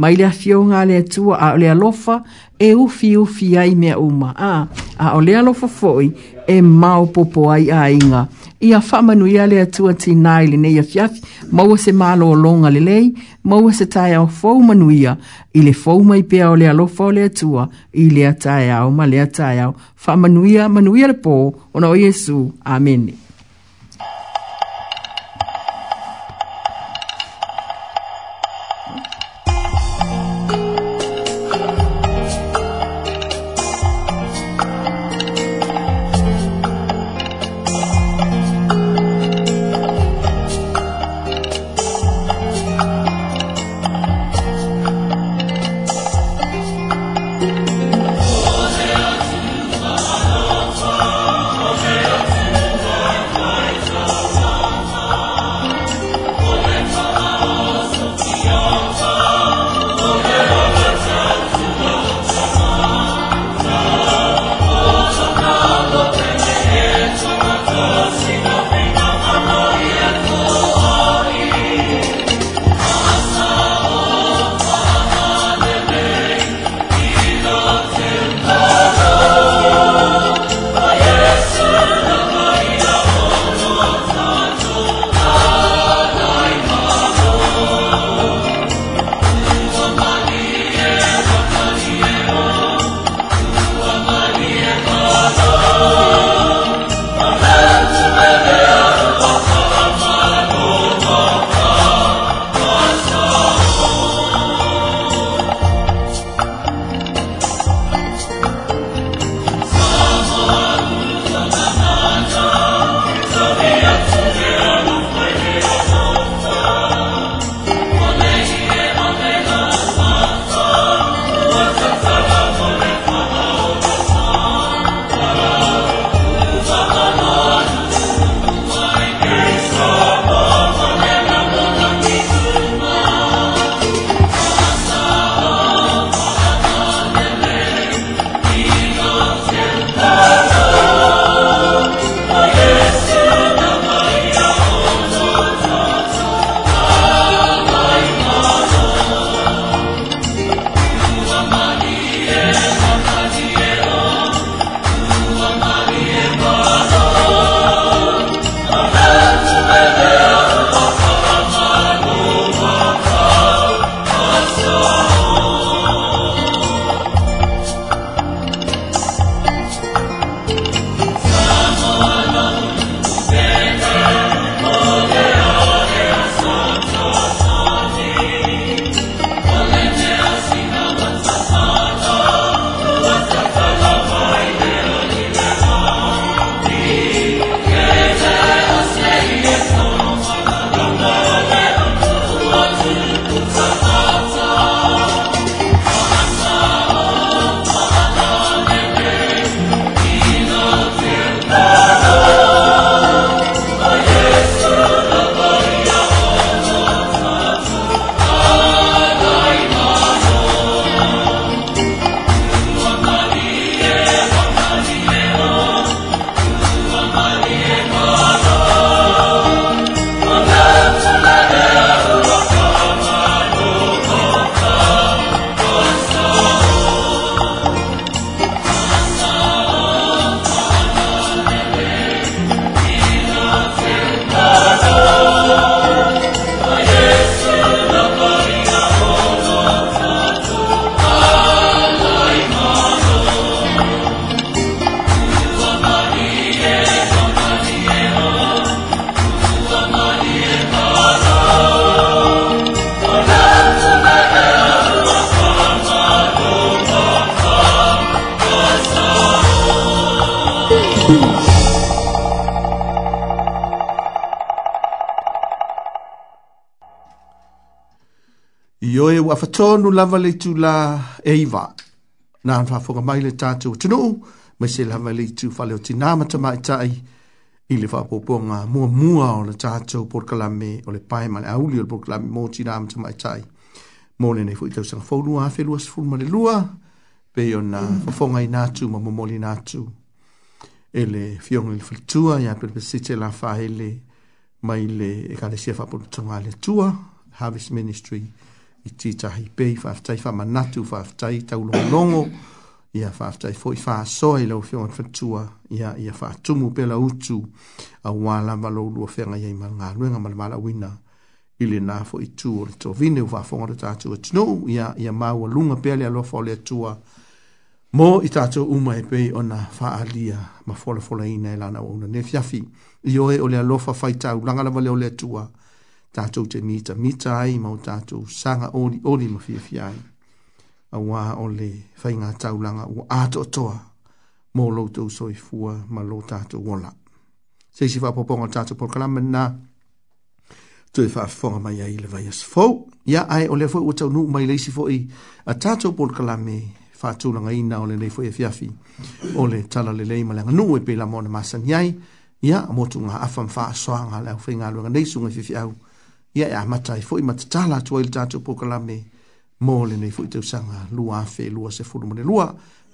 mai le afio ngā le atua a o le alofa e ufi ufi ai mea uma. A, a o le alofa foi e mau popo ai a inga ia whamanu ia lea tua ti nai le nei a fiafi, maua se malo o longa le lei, maua se tae au fau manu ia, i le fau mai pia o lea lofa o le tua, i lea tae au, ma lea tae au, whamanu ia, manu ia le pō, ona o Jesu, amene. whafatonu lava le tu la eiva. Nā whafonga mai le tātou tunu, mai se lava le tu whale o tinamata mai tai, i le whapoponga mua mua o le tātou porkalame o le paimane auli o le porkalame mō tinamata mai tai. Mōne nei fwui tausanga whaunu a whelu as fulma le lua, pe o nā whafonga i nātu ma mamoli nātu. E le fionga i le whaltua, i apelpesite la whahele, mai le e kare sia whapoponga tonga le tua, Harvest Ministry, i tītahi pei, whaftai whamanatu, manatu, taulongongo, ia whaftai fwoi whaasoa i lau whiongan whatua, ia, ia whaatumu pela utu, a wala malolua whenga iei marangā luenga malamala wina, i le nā fo i tū o le tō vine u whaafongara tātou a tino, ia, ia māua lunga pele a lofa o le atua, mō i tātou uma e pei o nā whaalia, ma whola whola ina e lana o una nefiafi, i oe o le alofa whaitau, langalama le o le atua, ia, tātou te mita mita ai mau tātou sanga ori ori ma fia fia ai. A wā o le whaingā taulanga o ato toa mō loutou soi fua ma lo tātou wola. Sei si whapoponga tātou porkalama nā tu e whaafonga mai ai le vaias fau. Ia ai o le fwoi o tau nuu mai leisi fwoi a tātou porkalama whātūlanga ina o le nei fwoi e fiafi o le tala le leima e le nuu e pēla mōna masan iai. Ia, mōtu ngā afam whaasoa ngā leo whaingā luanga neisunga fifi au. Ia, ia e amata i foʻi ma tatala atu ai le tatou pokalame mo lenei foʻi tausaga lua afe lua sefulu ma le lua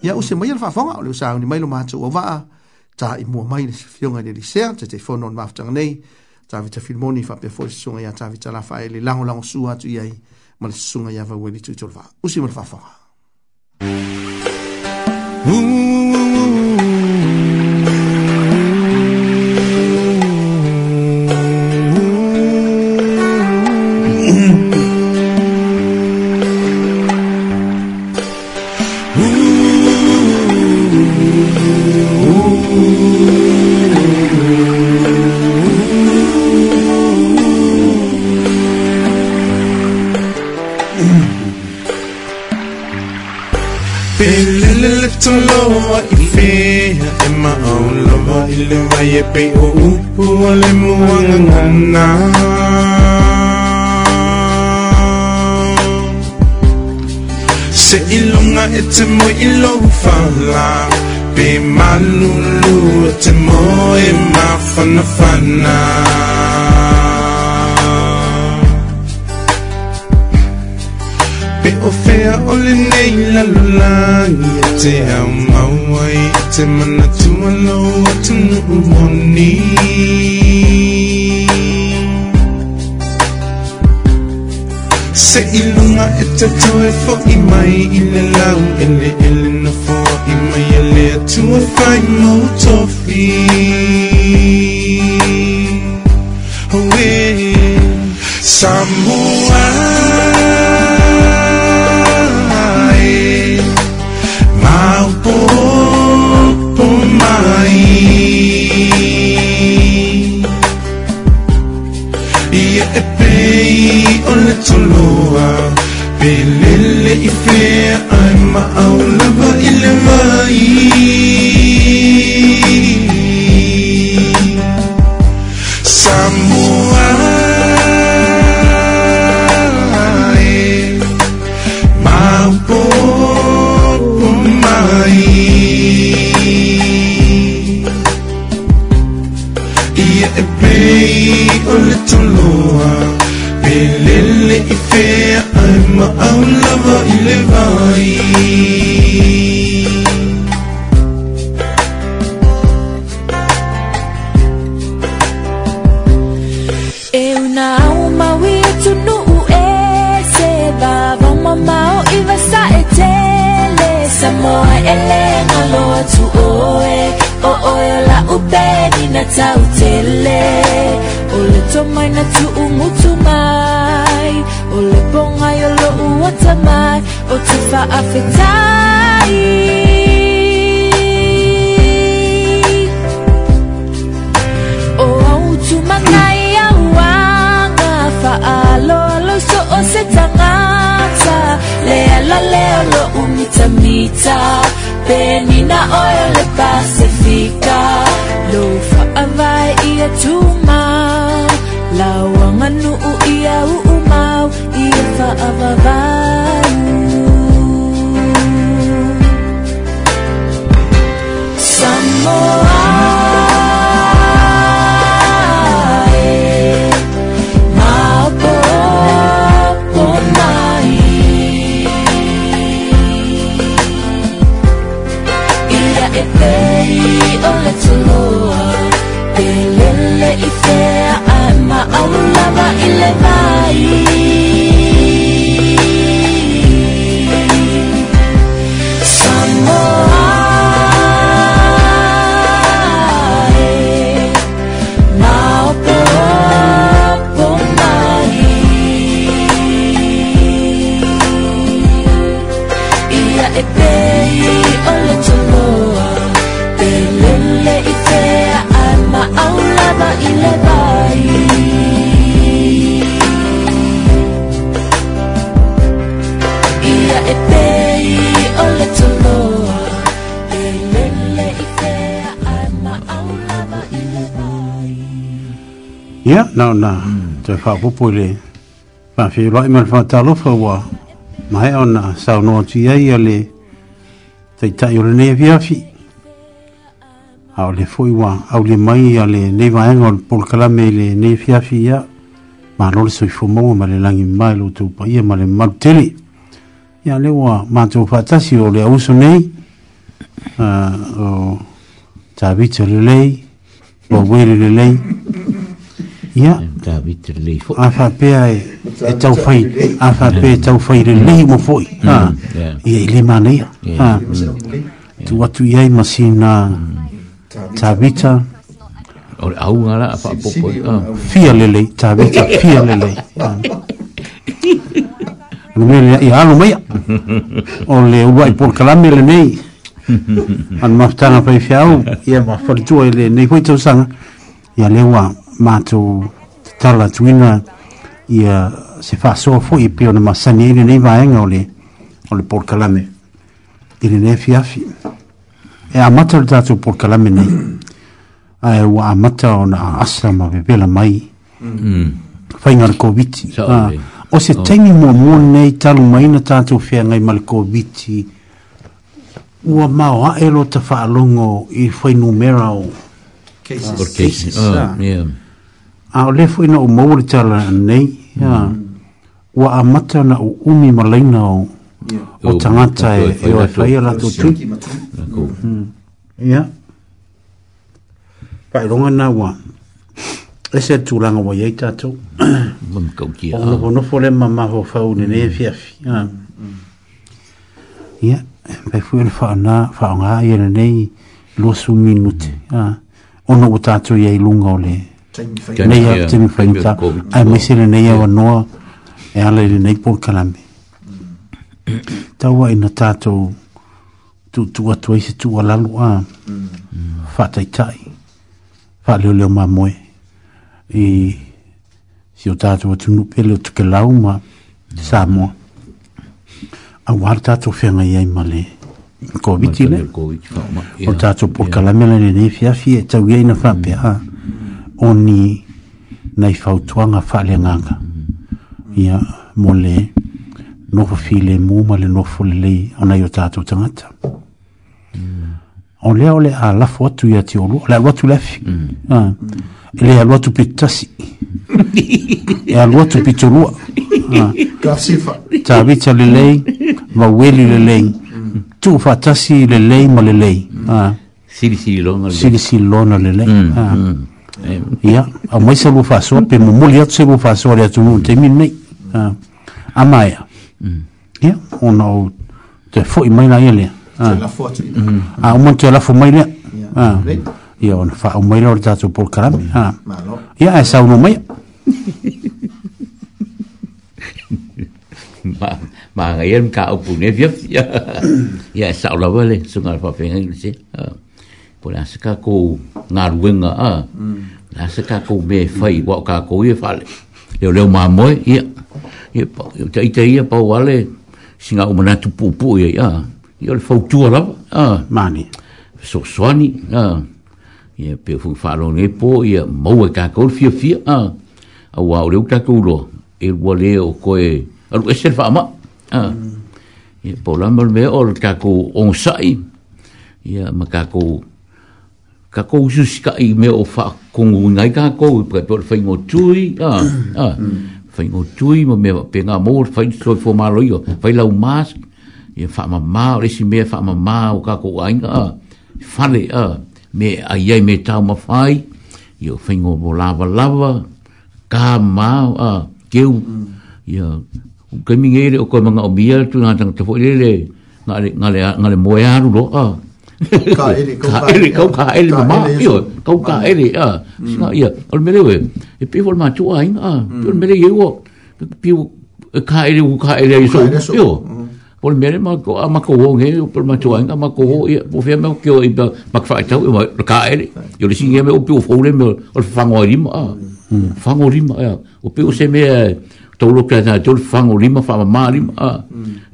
ia use maia le faafoga o le usauni mai lo matou auvaa ta i mua mai le fioga i le lisea tataifono ona mafutaga nei tavita filimoni faapea foʻi le susuga iā tavita la faae le lagolago sua atu i ai ma le susuga iā vauai litu i e tolevaa usi ma le faafoga mm -hmm. Itse ilonga, itse mo ilofala Be my lulu, itse mo e mafana fana Be ofea le nei la lula Itse a mawai, itse mana tualo, atunu uoni Itse Sa ilong nga itato for imay ilalaw Ele ele na for imayale to a fine mo fee popole pa fi lo i fa ta lo fa ma mai ona sa no ti ai ali te ta yo ne via fi au le foi wa au le mai ale ne va en ngol por kala me le ne fi ya ma lo so fo mo ma le langi mai lo tu pa ia ma le mal tele ya le wa ma tu fa ta si o le au so nei a o ta vi le lei o wele le lei ia ta vitre le fo a fa pe ai e-, e tau fai a fa pe e tau fai le le mo fo e. Mm, i e le mane ha mm. tu atu ia masina mm. ta vita o au ngala a fa popo i ah. fia le le ta vita fia le le no me i alo mai o le ua i por kalame le nei an maftana pa i fiau i e ma fa le tua i le nei hoi tau sanga i a le ua matu tala tuina ia se fa so fo i pe ona masani ni ni vai nga ole ole por kalame i ni nefi afi e a mata le tatu por kalame ni a e wa a mata ona asra ma vipela mai fa mm. inga le ah, o se teni mo mo nei talu maina tatu fia ngai ma le koviti ua mau a elo ta fa alongo i fai numera o cases, cases. Oh, yeah a o le foi na o mau tala nei ya wa a mata na o umi malaina o o tangata e e o fai ala tu tu ya pai longa na wa e se tu langa wa yei tato o no po no fo le mama ho fau ni ne fia ya ya pai fu le fa na fa nga ye nei lo su minute ya ono o tato yei lunga o le ya Ke nei hea tini whainta, ai mese re nei awa noa, e ala re nei pōr kalame. Mm. Taua ina tātou tu tua tuai se tu lalu a mm. whātai tai, whāleo leo mā moe. I si o tātou atu nupele o tuke lau ma mm. sā moa. A wāra tātou whenga iai ma le covid O tātou pōr kalame le nei fiafi e tau iai na whāpea. Mm. oni nai fautuanga faaleagaga ia mo le nofo filemu ma le nofo lelei ona i o tatou tagata o lea o le alafo atu ia te mm. ah. e e olua o ah. le alu atu lafi e le alu atu pitasi e alu atu pitolua tavita lelei maueli lelei tuufaatasi lelei ma ah. lelei silisililona lelei mm, mm. ia au mai se lua faasoa pe momoli atu se lua faasoa le atunuu taimi lenei ama ea ia ona ou te foʻi mai la ia lea auma te alafo mai lea ia ona faaau mai lea o le tatou polokalame ia ae sauno maia ma ngai em ka opune viap ya ya sa lawa le sungar fa pengen se po la se ka ko ngar winga a la se ka ko me fai wa ka ko ye fale le le ma mo ye ye pa yo te te ye pa wale singa o mana tu pu pu ye a yo le fau tu la a mani so soani a ye pe fu fa lo ne po ye mo ka ko fie fie a a wa o le ka ko lo e wale o ko e a lo e se fa ma a ye po la mo me o ka ko on sai ye ma ka ko ka ko susi ka i me o fa kongu ngai ka ko pre pe fa mo tui a a fa mo tui mo me pe nga mo fa so fo ma lo yo fa la mas i fa ma ma le si me fa ma ma o ka ko ai nga fa le a me ai ai me ta ma fai yo fa ngo bo lava lava ka ma a ke u ya ke mi ngere o ko ma nga o bia tu na tang te fo le le nga le nga le nga le mo ya ru lo a ka ele ko ka ele ko ka ele ma io ko ka ele ah sina ia ol mele we e pe vol ma tu ai ah pe mele ye wo pe ka ele u ka ele so io ol mele ma ko ma ko wo nge pe ma tu ai ma ko wo ia po fe ma ko i ma fa tau ma ka ele io le singe me o pe o fo le me ol fa ngo rim ah fa ngo rim ah o pe o se me tau lo kia tau fango lima fa ma mari mm. a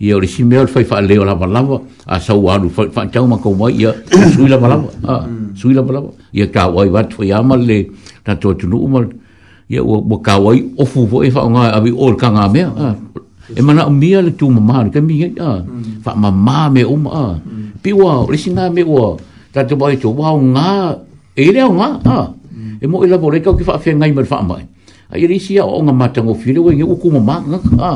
ia o le simea le fai fa leo lava lava a sau alu fa tau ma kau mai ia sui lava lava a sui lava lava ia ka wai wat fai ama le tato tunu umal ia o o ka wai ofu fo e fa nga abi o ka nga me a e mana o mia le tu ma ma le kami mm. a fa ma ma me o ma a pi wa le singa me wa tato bai to wa nga e le nga a mm. e mo i e lavo le kau ki fa fe ngai ma fa mai ai le sia o nga mata ngo fire we o kuma ma nga ka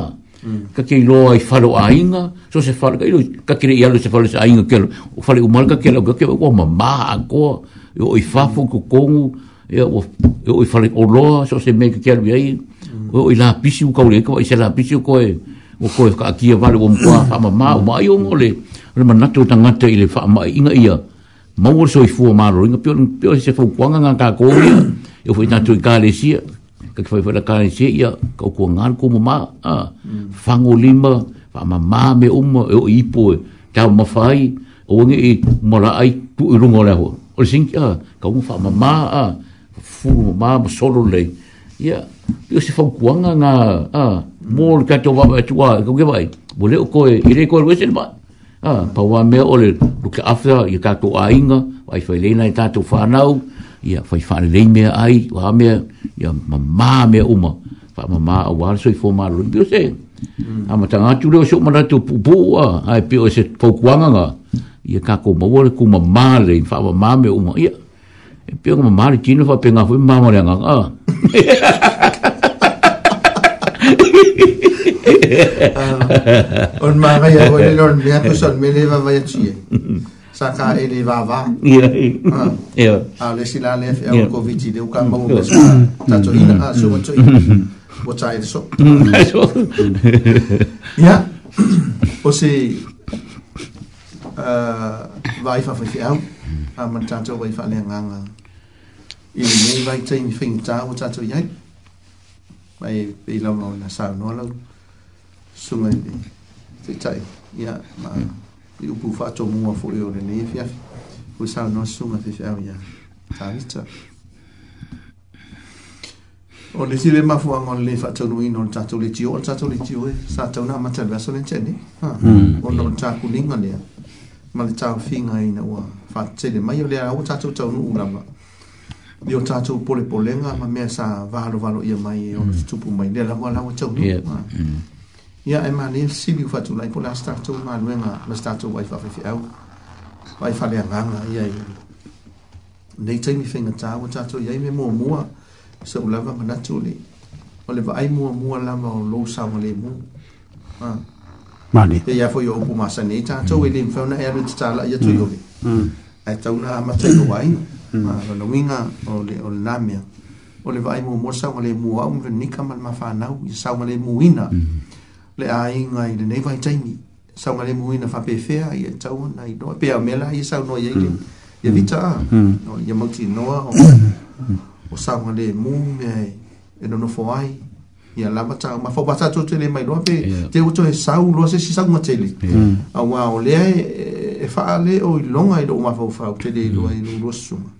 ka ke lo ai falo ainga so se falo ka ilo ka ke ia lo se falo sa ainga ke o fale o mal ka ke lo ka ke o ma ma ko o i fafo ko kongu e o o i fale o lo so se me ke ke lo ai o i la pisi ka le ko i se la pisi ko e o ko ka ki vale o mpa fa ma ma o mai o ngole le manato tangata ile fa ma inga ia mau so i fu ma ro inga pio pio se fu kwanga nga ka ko ia e foi tanto i ka le sia ka ki whaifara kāne se ia, ka okua ngāra kō mamā, whango lima, whamamā me oma, e o ipo e, tau mawhai, o wange e mara ai tu i rungo reho. O le singi, ka unga wha mamā, furu mamā, ma soro lei. Ia, i se whau kuanga ngā, mō le kato wapa e tuā, e kau ke vai, mō le o koe, i re koe rwese ni mai. Pa wā mea ole, le ruke afea, i kato a inga, wai whai leina i tātou whanau, ia fai fai rei mea ai, wā mea, ia mamā mea uma, fai mamā a wāra soi fō mā rui, pio se, a ma tanga atu leo sok marato pupu a, ai e pio e se pokuanga ngā, ia kā kō maua le kū mamā rei, fai mamā mea uma, ia, e pio ka mamā ah. ah. rei tino fai pe ngā fai mamā rea ngā ngā, On mamma ya vuole non mi ha posto almeno va vai a cie. saka dạ. À. Dạ. À, e le vava ia ia a le sila le fe o covid le ka mo mo ta to ina a so to ina o tai so ia o se vai fa fa fi au a man ta to vai fa le nganga i le vai te mi fin ta o ta to ia mai pe lo mo na sa no lo sungai te tai ia ma i upu faatomua foʻi o lenei afiafi ue saunoa susuga feafeau ia tavita o le tile mafuaga o lelei faataunuina o le tatou le o le tatou le e sa tauna amatale le tene ona o le takuliga lea ma le taufiga ina ua faatatele mai o lea ua tatou taunuu lava i o tatou polepolega ma mea sa valovalo ia mai ona tutupu mai lea lava taunuu ia e manel sili fatulai po la statu maluenga ma statu wai fa fefe au wai fa lea nganga ia i nei taimi fenga tāwa tātou iai me mua mua sa ulava manatu le o le vaai mua mua lama o lo sama le mua mani e ia foi opu masa nei tātou mm. e le mfeuna e alu tatala ia tui mm. ole e mm. tauna amatai o wai o le winga o le o le namea o le vaai mua mua sama le mua au mwenika malma whanau i sama le mua ina mm le ai ngai le nei vai taimi sau ngale mui na fa pe fe ai tau na i do pe me la i sau no ye ye vita no ye mo ti no o o sau ngale mu me e no fo ai ia lava tau ma fau bata tau tele mai loa pe te uto e sau loa se sisau ma tele a wā o lea e wha le o i longa i lo ma fau fau tele loa i lo suma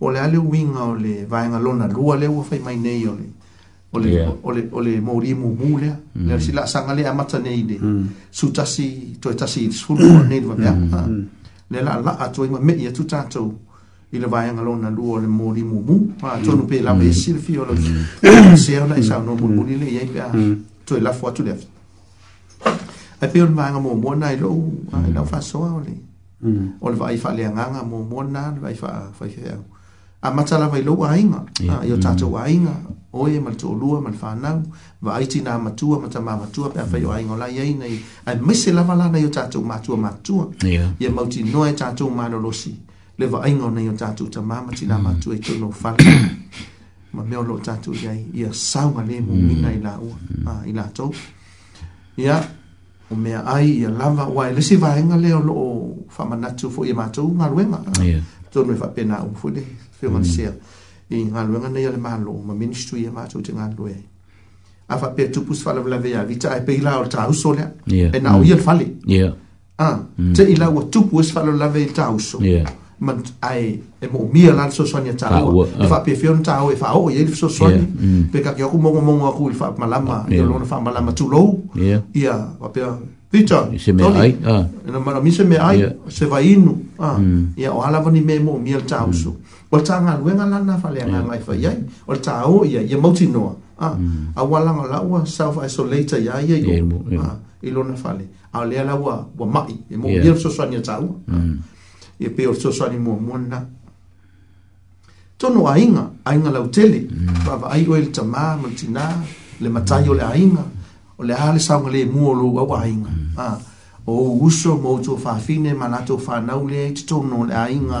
o lea le winga o le vaenga lona lua le ua fai mai nei o le o le yeah. o le o le mori mu mu le mm. le sila sanga le amata nei de mm. su tasi to tasi su ko nei va ya le la la a toi me ia tu tato i le vai ngalo na lu o le mori mu mu hmm. pa to no pe la me hmm. sil fi o le se o la isa no mu mu le ia pa to la fo tu le ai pe o vai ngamo mo na i lo ai la fa so o le o le vai fa le nganga mo mo na vai fa fa fa a matala vai lo ainga yeah. yo tata wa mm. ainga oye mal to lua mal fa na va aiti na matua mata ma matua pe fa yo mm. ainga la yai nei ai mise la vala na yo tata matua matua ye yeah. mauti no e tata ma no losi le va ainga nei yo tata ta mm. ma mati na matua to no fa ma me lo tata ye ye sa ma le mu mina ila u a ila to ya o mea ai ia lava wai e le si vaenga leo lo o whamanatu fo i mātou ngā ruenga. Yeah. Tōnui e whapena o fude fe mm. man se i nga lu nga nei le malo ma ministry ya e ma tu te nga lu ai a fa pe tu pus fa la la ve vi ta e pe la o ta u so le e na o ye fa le yeah ah te ila o tu pus fa la la ve ta u so yeah man ai e mo mi la so so ta u fa pe fion ta o e fa o ye so so ni pe ka ki o mo mo mo ku fa ma la ma yo lo fa ma la ma tu lo yeah ia fa pe Vita. Se me ai. Ah. E na mara mi se me ai. Se va inu. Ah. Mm. Ia o alavani me mo mi el tauso. Yeah. o le tagaluega lana faaleaga mai fai ah, mm. ai o le tāo ia ia mautinoa aua laga self isolator ia ia i lona fale ao lea la ua ua maʻi e ia le soasoani ataua ia mm. e pe o le soasoani muamua lana tonu aiga aiga lautele faavaai mm. oe le tamā ma le tinā le matai o le aiga o le a le sauga o lou aua aiga ah, o uso mo outou fafine ma latou fanau lea i totonu o le aiga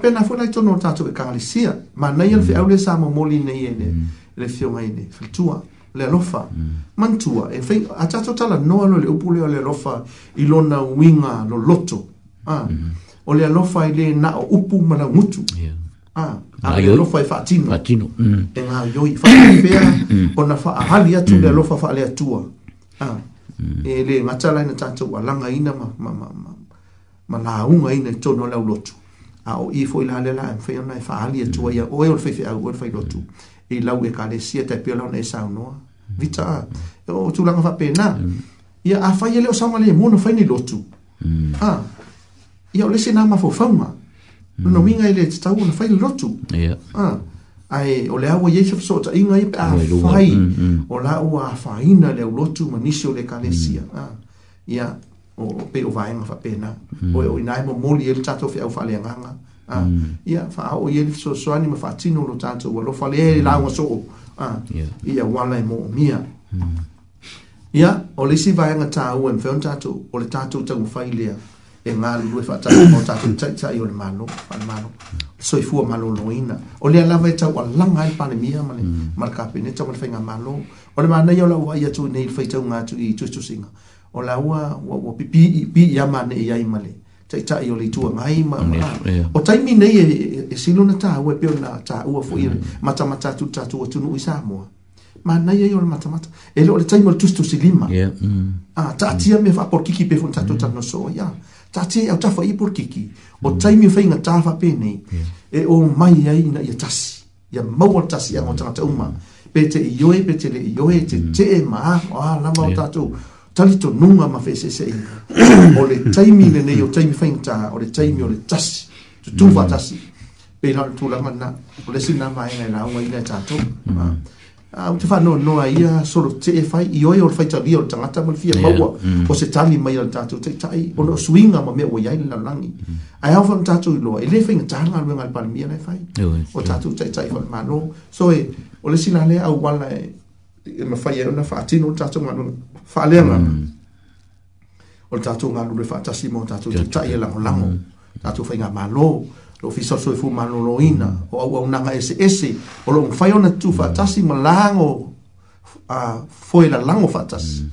pena foi lai tonu o tatou ekalesia nei el feau le sa moli nei ene le mai i fa mm. tua le man tua e fai a tatou no no le upu le i lona uiga loloto o le alofa i lē ah. mm-hmm. ah. mm. e mm. na upu ma laugutu ae alofa e faatino e gaioi faapea ona faahali atu le ah. e le tua a e ina tatu wa langa ina ma lauga ina tonu le aulotu a o i foi la le la en fei ona e faali e tua ia o e ol fei fei au ol fei lotu e lau e kare sia tai pio lau na e sao noa vita a e o tu langa fape na mm. ia a fai ele o sama le mono fei ni lotu mm. a ia o lese nama fo fauma mm. no minga ele te tau na fei lotu a ai o le awa e yesu so ta inga ipa a fai e o la o a faina le lotu manisio le kare sia a ia o pe o vaenga fa pena mm. o e o inai mo moli el tato fe au fa lenga nga ah, mm. ia fa o yel so so ani mo fa tino lo tato o lo fa le e la ah, o so a ia wala mo mia mm. ia o le si vaenga ta o en fe tato o le tato tau fa ilia e nga lu fa tato mo tato tsa tsa yo le malo fa le malo so i fu malo loina o le lava e tsa o la mai pa le mia male marka pe ne tsa mo fa nga malo o le mana yo la wa ia tu nei fa tsa nga tu i tu tu singa o la ua ua ua pipi pi ya ma ne ya imale tai tai o le tu mai ma o tai mi nei e, e, e silu na ta ua pe na ta ua fo ia mm. mata mata tu ta tu tu i sa mo ma nei ye o le mata mata e lo le tai mo tu tu silima mm. a ta ti me fa por kiki pe fo ta tu ta mm. no so ya ta ti e au ta fo i por kiki o tai mi fa inga ta fa pe nei e o mai ye na ye tasi ya mau tasi ya mo tanga tauma pe te i yoe pe te le i yoe te te ma o a lama o tatu yeah. talito nunga ma fesesei o le taimi lenei o taimi faigatā o le taimi o le tasi tutū faatasi pei lao le tulaga lana o le sinamaega e lauga i le tatou au te whanoanoa ia solotee fai i oe o le faitalia o le tagata ma le fia maua o se tali mai a le tatou taʻitaʻi o le o suiga ma mea ua iai le lalolagi ae ao fale tatou iloa e lē faigataga aluega a le palemia lae fai o tatou taʻitaʻi falemālō so e o le sina lea auala e e mafai ai ona faatino o le tatou galu faaleaga o le tatou galu le faatasi ma o tatou taʻitaʻi e lagolago tatou faiga mālō lo fisasoefu malōlōina o auaunaga eseese o loo mafai ona tu faatasi ma lago foe lalago faatasi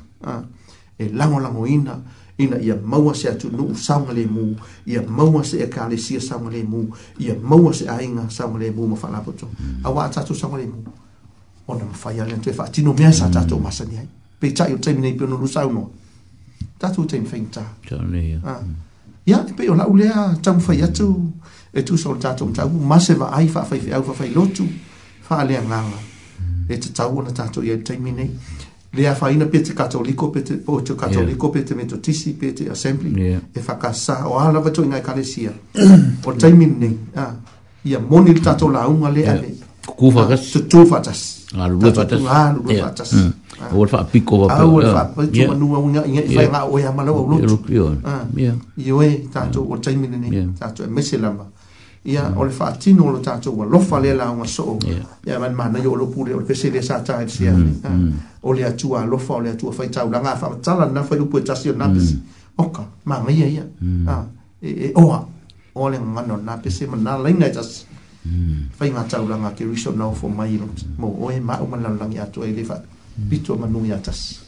e lagolagoina ina ina ia maua se atunuu sauga lemu ia maua se ekalesia sauga mu ia maua se aiga sauga lemu ma faalapoto auā tatou sauga mu. ona mafai ale te faatino mea sa tatou masani ai pe tai o taimi nei peono lusau noa tatou taimi faigatā ah. ia e pei o laʻu lea taumafai atu e tusa o le tatou mataupu ma se vaai faafaifeau faafailotu faaleagaga e tatau ona tatou iai le taimi nei lea faina pe te katoliko pe te po te katoliko pe te metotisi pe te assembly e fakasa o ala vato inga kalesia o taimi nei ah. ia moni le tatou launga le ale kukufa kas ah. tutufa tasi a lu fa tas a lu fa tas o fa piko va pe o fa pe tu manu wa nga inga fa nga o ya malo o lu ya yo e ta to o tai mini ni ta to mesi lamba ia o le faatino lo tatou alofa le lauga soo ia manimanai o lopu le o le pese le sa taesia o le atua alofa o le atua faitaulaga a faamatala lana faiupu e tasi o napesi oka magaia ia e oa o le gagana o lana pese manā laiga e tasi faigatau laga ke risonao fomai mo oe maʻu malaolagi atu ai le pitua manu ia tasi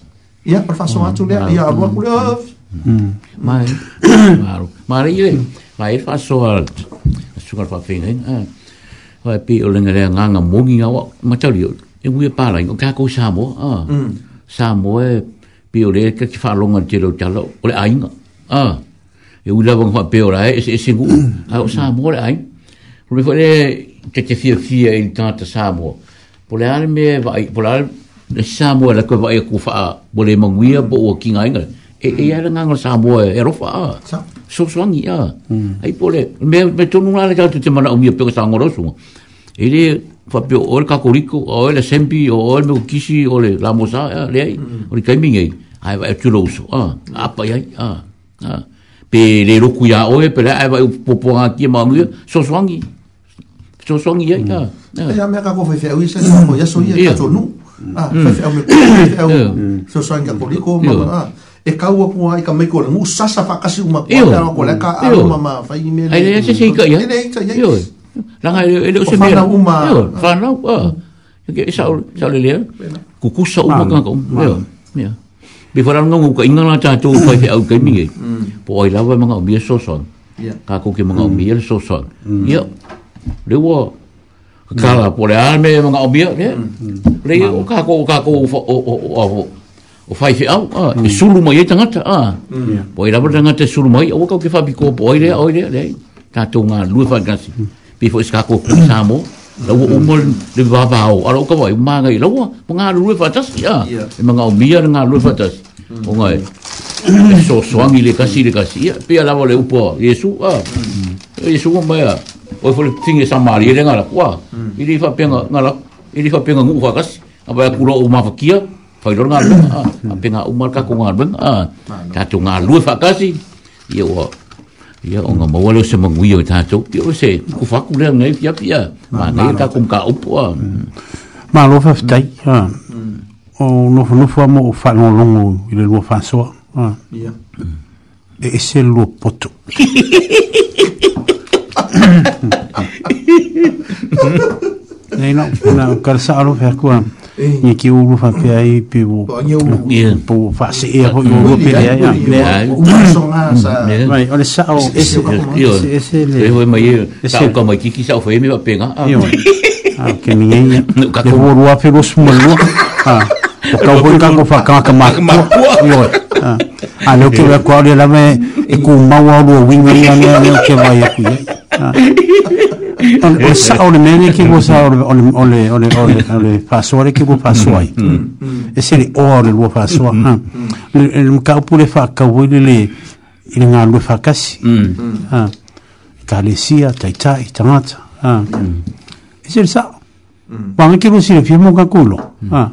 ia ole faasoga atu lea ia alua ku lea malei le gae faasoa suga le faafegaiga ae pe o lega lea gaga mogi gaua matali o e uia palaiga o kakou samoa samoa e pe o lea kaki faaloga le telou tala o le aiga e ui lava ga faape o lae ese ese guu ae o samoa le aiga Ko ko le te te fia fia i tata Samoa. Po le ale me vai, po le ale le Samoa la ko vai a fa po le manguia po o kinga inga. E e ala nganga Samoa e rofa. So swangi ya. mm. a. Ai po le me me tonu ala ka ya te mana o mia pe sa ngorosu. E le fa pe o le kakoriko o eh, le sempi mm. o me kisi o le lamosa le ai. O le kaiminga ai. Ai vai tuloso. Ah, apa ai. Ya, ah. Ah. Pe le roku ya oe pe le ai vai popo ngi manguia so swangi so songi hmm. ya. ai ya, ka ya me ka ko fe fe ui se hmm. iya. ko ya so ia ka to nu ah fe fe me fe so songi ka ko ma ma e kau aku ai e ka mai ko ngu sasa fa kasi uma ko ta ko le ka a uma ma fa i me ai ya se se ka ya yo la ga e lo ya, iya. e. e, se me uma fa iya, na ah ke sa sa le le ku ku sa uma ka ko yo ya bi fa na ngu ka inga la ta tu ko fe au ke mi hmm. po ai la wa ma ngi so son ka ko ke ma ngi so son yo le wo kala po le alme mga obio ne le o ka ko ka ko o o fai fe au ah hmm. ya. e sulu mai tangata ah po ira tanga te sulu mai o ka ke fa ko po le o le le ta to nga lu fa gasi pi fo ska ko sa mo la wo o mol le va va o ara ka vai ma ngai la wo nga lu fa tas ya mga obio nga lu fa tas o ngai so soangi le kasi le kasi pe ala le upo yesu ah yesu mo ya o fo le tinge sa mari le ngala kwa hmm. i le fa penga ngala i le fa penga ngu ah, ah, fa kas apa ku lo uma fa kia fa lo ngala a penga uma ka ku ngala ben a ta tu ngalu fa kasi ye o ye o nga mawalo se mangui o ta tu ye o se ku fa ku le ngai pia pia ma ah, ngai ka ka upo hmm. ma lo fa tai hmm. o no no fa mo fa no longo i le lo fa so ya e, e se lo poto Leila, na karsa aro o kuam. Ni ki ulu fa pe ai pe bu. Ni bu fa se e ho ulu pe ai ya. Ne songa sa. Mai ole sa o ese ese le. Pe mai sa o mai ki ki sa foi me va pega. Ah, que ninguém. Eu vou lá pelo smolu. Ah. O kau pun kan kau fakang ke mak. Ah. Ah, lo que va qual la me e ku mau o wing wing o ne ke va ya ku. o sa o le mene ki go sa o le o le o le o le o le paso ki go paso ai mm, e se le o le go paso ha le le ka pou le fa ka wo le le le nga le fa ka si ha ka le si a tai tai tamat ha mm. e se le sa mm. wa me ki go si le fi mo ka kulo ha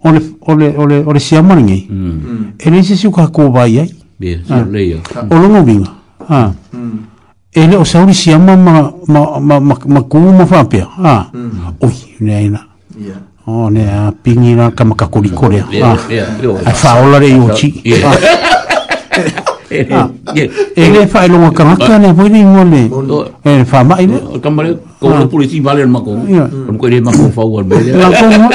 o le o le o le o le si a mani ngai e le se si ka ko ba ai bien le yo o lo no vinga ha e le o sauri si ama ma, ma, ma, ma, ma kū ma whapea. Ha, mm. oi, ne aina. Yeah. Oh, ne a pingi na ka maka kori korea. Yeah, ha, yeah, yeah. a whaola re i ochi. E le whae longa karata ne, hoi ni ngon ne. E le wha mai ne. Ka mare, kou le polisi vale al mako. Ia. Kou le mako whau al mele. Ia, kou mo.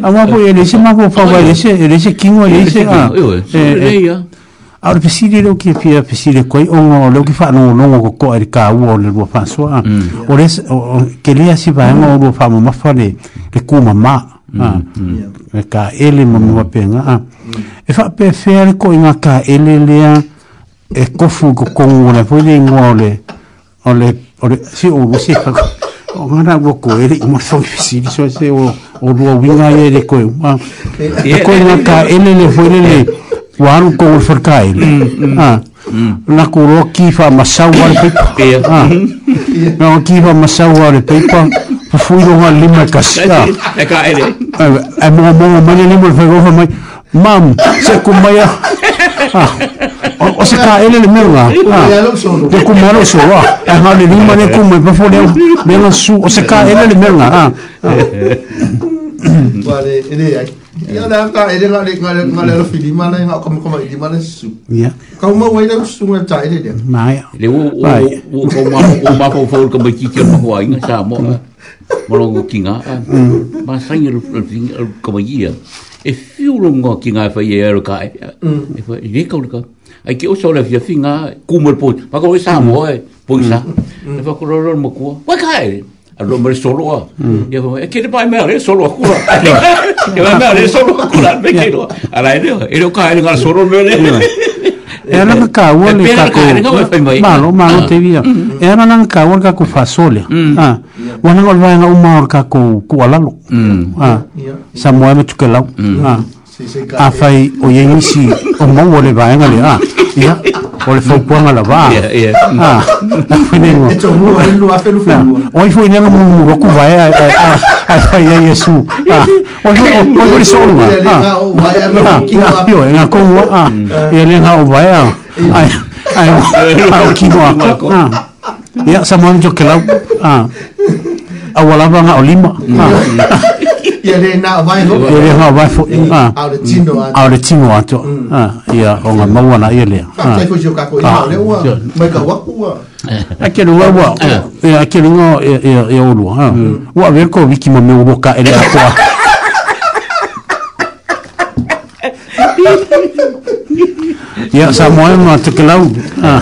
Ama po e le se mako whau al mele. E le se kingo al mele. E le se kingo al mele. E le se kingo al mele au le pesili leu kia pia pesili koi onga o leu ki wha anongo nongo ko koa i ka ua o le lua whansua mm. o le ke lea si vahenga o lua whama mawha le le kuma ma le mm, ah. mm. ka ele ma mua penga ah. e wha pe fea le koi ngā ka ele lea e kofu ko kongu le poi le ingoa o le o le o le si o lua si kako o ngana ua ko ele i mwa thongi pesili so se o lua winga ah. e le koi e koi ngā ka ele le poi le le wa aru ko ul farkai mm, mm. ah na ko ro ki fa masau wa pe ah na ki fa masau wa pe pa fui do ha lima kasta ah. e ka ele eh, e eh, mo mo mo ni mo fa go mai mam se ku mai ah o se ka ele le mera de ku ah. maro so wa ah. e ha le lima ne ku mai pa fo le le su o se ka ele le mera ah vale ele Ia la ka ele la le ngale ngale lo fili mana nga kom kom di mana su. Ia. Kau mau wai le su nga tai le dia. Mai. Le wo wo ko ma ko ma ko fol ko biki ke ma wa inga sa mo. Mo lo ko kinga. Ma sa ni lo fing ko ma ia. E fiu lo ngo kinga fa ye lo ka. E fa ni ko lo ka. Ai ke o so le fia finga ku mo po. Ma ko sa mo e. Po sa. E fa ko lo lo mo ko. Wa Alo mari solo a. ya ko, e kere pai mea re solo aku la. E mai mea re solo aku la, me kero. Ala e reo, e reo ka e ngara solo meo re. E ala ka kaua le kako. Malo, malo te via. E ala nga kaua le kako fasole. Wana ngol vaenga umar kako kualalo. Samoa me tukelau. Ah. afai o ia isi o mau o le vaega le a ah, ia o le faupuaga lavā oai foi naga mumuroku vaea ah, a fai ah, ai esu oai foi le soolugaio e gakou a ia le gao vaea ae o kino ako ia samoa mitokelau aua lava gao lima mm. ia le na vai ho ia le ha vai fo a au le tino a au le tino a to mm. a ah, ia o nga maua na ia le ah, a ah. tai fo ka ko ia le ua mai ka wa ua eh, a ke wa wa e ke o lu ha wa ve ko wiki mo me wo ka ele a ko ia sa mo ma te kelau a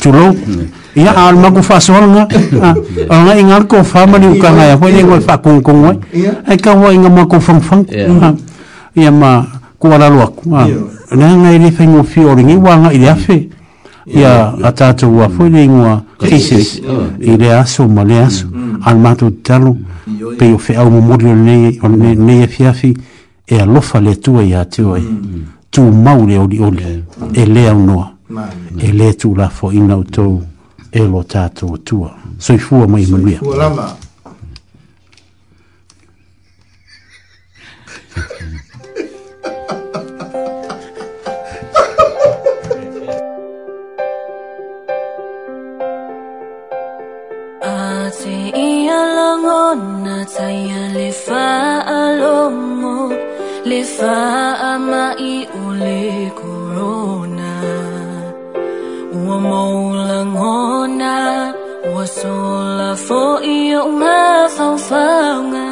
chulo mm. ia ar ma kufa songa ona ah, inga ko fama ni ka ngai ko ni fa kung kung ai ai ka wa inga ma ku fang fang ia ah, ma ku ala ah, lo ku na ngai ni fengo fi ori ni wa ngai ia fe ia ata to wa fo ni ngwa kisi ile aso ma le aso mm. Mm. al ma tu talo pe yo fe au mo mori ni on ni ni e ia fi e alofa le tua ia tua mm. tu maule oli oli e lea unoa e le tu la fo ina utou mm. e lo tua. atua. Soifua mai manuia. Soifua lama. Ate le alomo, le fo i o ngā whawhaunga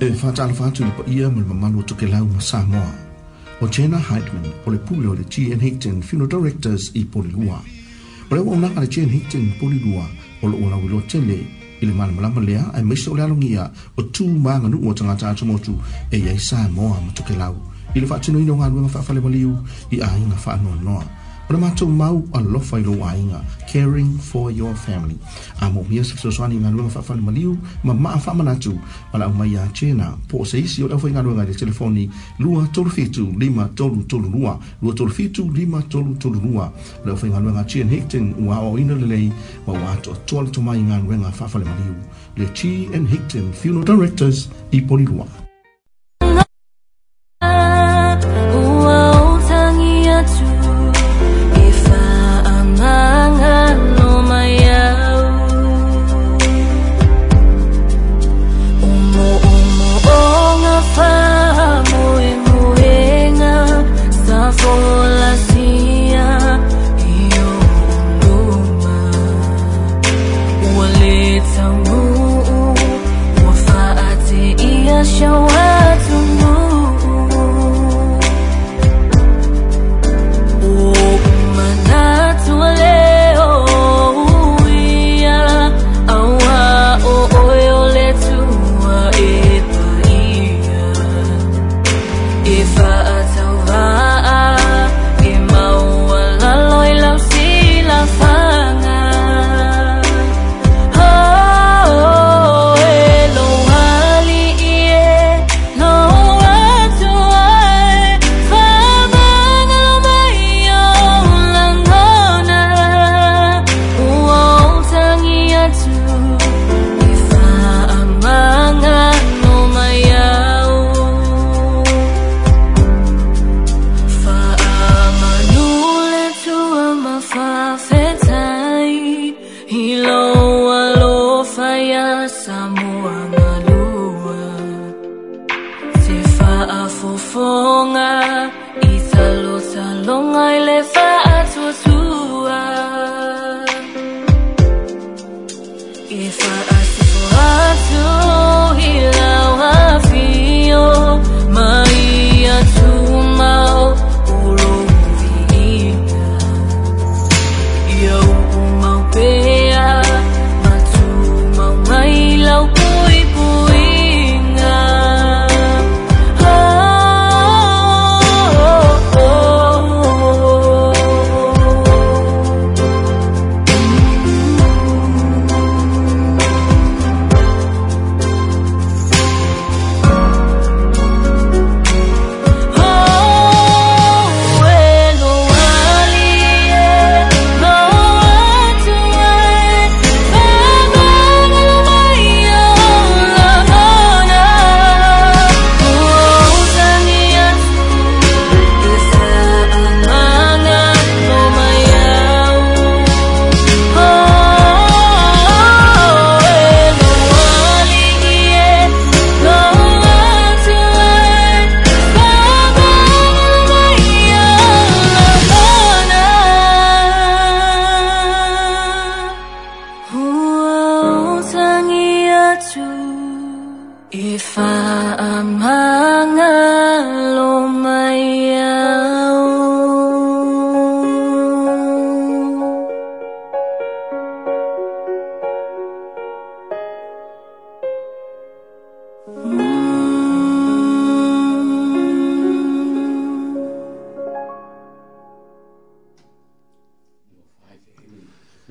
E whātala whātu li pa ia mele mamalu o toke lau ma Samoa. O Jenna Heidman, o le pule o le G. N. Hickton Funeral Directors i Polilua. O le wau naka le G. N. Hickton i Polilua, o le ola wilo tele i le malamalama lea ae maise o le alogia o tumaga nuu o tagata atomotu e iai sa moa ma tokelau i le faatinoina o galuega faafale maliu i aiga faanoanoa o le matou mau alofa i lou aiga uh, caring for your family a moumia se fesoasoani i galuega faafalemaliu ma maa faamanatu ma le aumai iā tena po o se isi o le aufaigaluega i le telefoni 237533 237533 le aufaigaluega chian higton ua aʻoaʻoina lelei ma ua atoatoa le tomai i galuega faafalemaliu le chi and higton funeral directors i poli polilua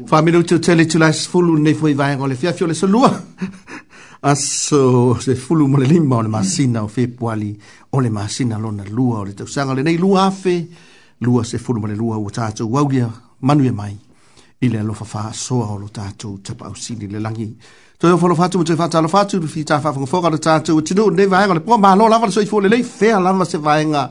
fa me lu tu tele tu la sfulu ne foi vai ngole fia fiole so lua aso se fulu mo le limba o le masina o fe poali o le masina lo na lua o le tau sanga le nei lua afe lua se fulu mo le lua o tatou waulia manu e mai i le alofa fa soa o lo tatou tapa au sini le langi to yo folo fatu mo fatu alofatu fi ta fa fonga fonga le tatou tinu ne vai ngole po ma lo lava le soifu le lei fea lava se vai ngole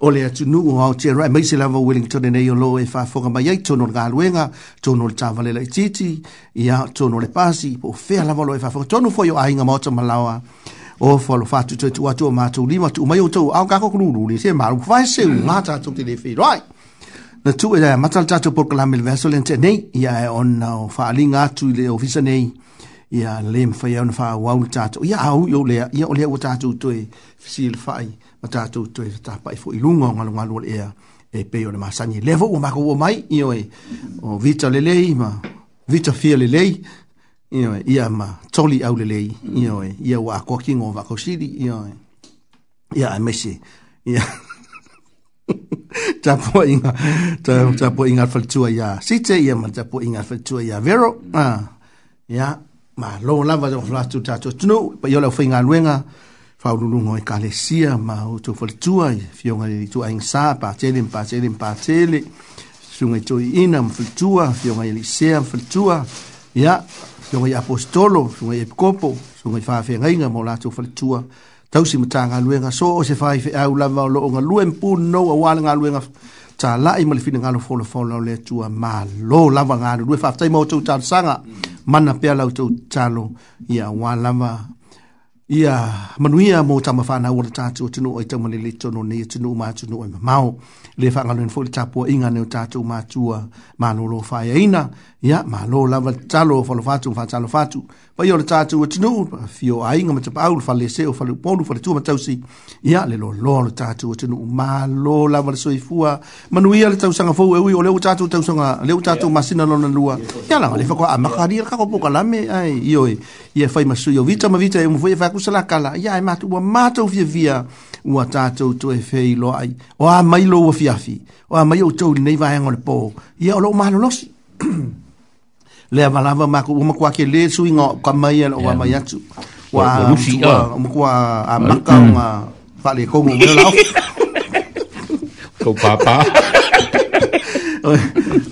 o le atu nuu o te rai e mai se lava Wellington e nei o lo e wha whonga mai ei tono ngā luenga, tono le tāwale lai titi, ia tono le pasi, po fea lava lo e wha whonga tono fwoi o ainga mauta malawa, o whalo whātu tue tu atu o mātou lima tu mai o tau au kako kuru ni te maru whae se u ngā tātou te lewhi rai. Na tu e matal tātou por kalame le vesel en te nei, ia e ona o wha ali ngā tu le ofisa nei, ia le mwhai au na wha wau tātou, ia au i o lea, ia o lea o tātou tue fisi le whai ma tatou toe ta foʻi luga o galugalu o le ea e pei o le masani e lea foʻu ua makou ua mai o vita lelei ma vita fia lelei ioe ia ma toli au lelei ioe ia ua akoakiga o vakausili ioe ia ae maise ia tapuaʻiga tapuaʻiga alfaletua iā site ia ma tapuaʻiga alfaletua iā vero ah ia ma lo lava olatu tatou atunuu pa ia o le aufaigaluega faulunga e kalesia ma o to fortua fiona le tu ain sa pa tele pa tele pa tele sunga to ina m fortua fiona le sea fortua ya fiona i apostolo sunga i epicopo sunga i fa fe ngai mo la to fortua tau si mtanga luenga so o se fa i au la ma lo nga luen pu no a wala nga luenga ta la i mali fina nga lo folo folo le tua ma lo la ma nga lu fa tai mo to tan sanga mana pe la to talo ya wala ia manuia mo tama fa na wala tatu o tunu o tama le le tono ni tunu ma tunu o mau le fa ngalo en fo le tapo inga ne tatu ma tua ma no lo fa ina ia ma lo lava talo fa lo fatu fa talo fatu pa yo le tatu o e tinu fio ai nga mata paul fa le se o fa le polu fa le tu mata usi ia le lo lo le tatu o e tinu ma lo lava le soifua manu ia le tau sanga fo e ui o le o tatu tau sanga le o tatu masina lo na lua ia la le fa ko a ma ka dir ka ko poka la me ai io e ia fa ma su yo vita ma vita e mo fa e ku sala kala ia e ma tu wa ma tu via via o tatu tu e fe lo ai o a mai lo o fiafi o a mai o tu nei va ngol po ia lo ma lo losi le malava ma ku ma kwa ke le su ingo ka mai ala wa mai atu wa ma ku a ma ka ma mm. fa le ko mo le la ko papa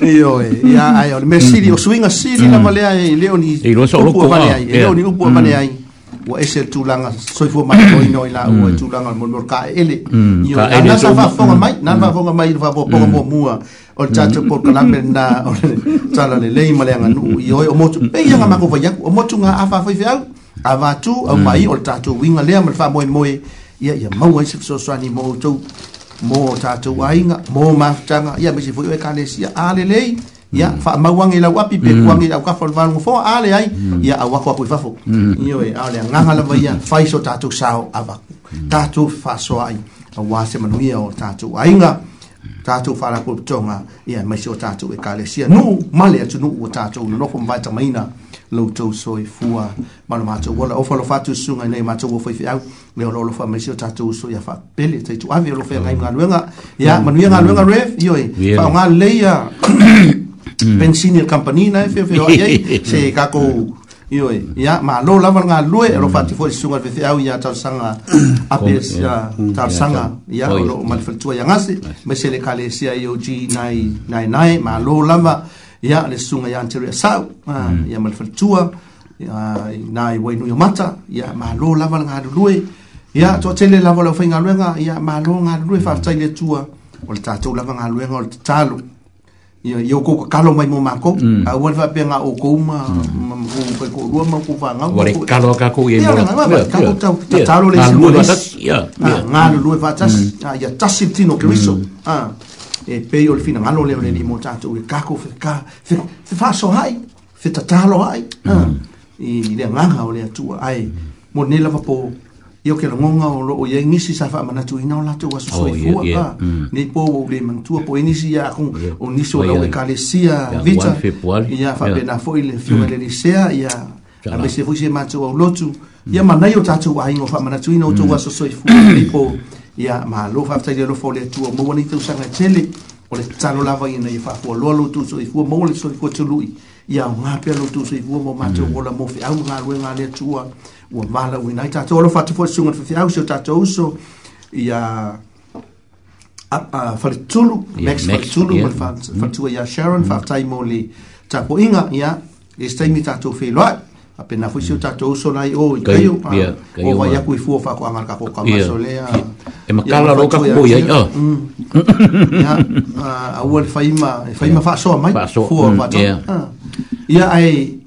io e ya ai o me si di o swinga si di la mm. malea e leoni e lo so lo ko va le ai leoni u po va le ai ua ese tulaga soifua mailoina i laua e tulaga le molomolo kaeele iolana sa faafoga mai nan na faafoga mai le faapoopoga muamua o le tatou polkalape lenā o le talalelei ma le aganuu i oe o motu peiaga makofaiaku o motuga a faafaifeau avatu aumai o le tatou uiga lea ma le faamoemoe ia ia maua i se fesoasoani mo outou mo tatou aiga mo mafutaga ia ma se foi oe kalesia alelei ia hmm. fa mauang i lau api pe kuang i lau ka fol valu fo ale ai ia au aku apu fafo io hmm. e ale nganga la vai fai so tatu sao ava hmm. tatu fa so ai wa se manuia o nga ainga tatu fa la ko tonga ia mai so tatu e kale sia nu male atu nu o tatu no fo mai tamaina loutou soifua ma lo matou ola ofa alofa atususuga i nei matou o faifeau le o loalofa maisi o tatou so ia faapele taituave o lo feagai galuega ia manuia galuega ref e, ioe faaogā leia mm. benzine company na fe fe ai se ka ko io ya ma lo la va nga lue mm. lo fatti fo si sunga fe fe au ya tal sanga apes ya mm, tal sanga ya lo mal fel tua ya ngasi me se le kale sia io gi nai nai nai ma lo la va ya le sunga ya interior sa ya ah, mm. mal fel tua nai wai nui mata ya ma lo la va nga lue ya mm. to tele la va lo fe nga lue nga ya ma lo nga lue fa tsai le tua o le tatou lava galuega o le tatalo yo ko kalo mai mo mako mm. a wol va pe o ko mo ko ko ro va nga wol kalo ye mo ka ko ta ta ta ro le si mo ya nga lo lo va tas ya tasi tino ke isso. Mm. a ah, e pe yo fina nga lo le le mo ta to e ka ko fe ka fa so hai fe ta ta lo hai mm. ah, i le nga ha o le tu ai mo ne la va ia ke ke ngonga o loo iai ngisi sa manatu ina o latu wa aso soifua oh, a mm. nei po ou le manatua po inisi nisi ia aku o nisi oh, o lau ekalesia vita ia faapena foʻi le fiuga mm. le sea ia a mese foʻi se matou aulotu ia mm. manai o tatu ingo manatu ina o faamanatuina outou aso soifua nei po ia malo faafetaili alofa o le atua maua nei tausaga e tele o le talo lava ina loa ia faafualoa lotou soifua maua le soifua tului ia pia aogā pea lotou soifua mo matou ola mo feau galuega a le atua ua mala uina i tatou alo fatu foi suga na fefeau se o tatou uso ia uh, uh, falitulu max falitulu ma le fatua iā sharon faafetai mo le tapoʻiga ia e se taimi tatou feiloaʻi apena foi se o tatou uso nai o i kaio o vai aku i fua faakoaga le kapokamaso lea e makala lo ka ko ia ia aua le faima faima faasoa mai fua faatoa ia ai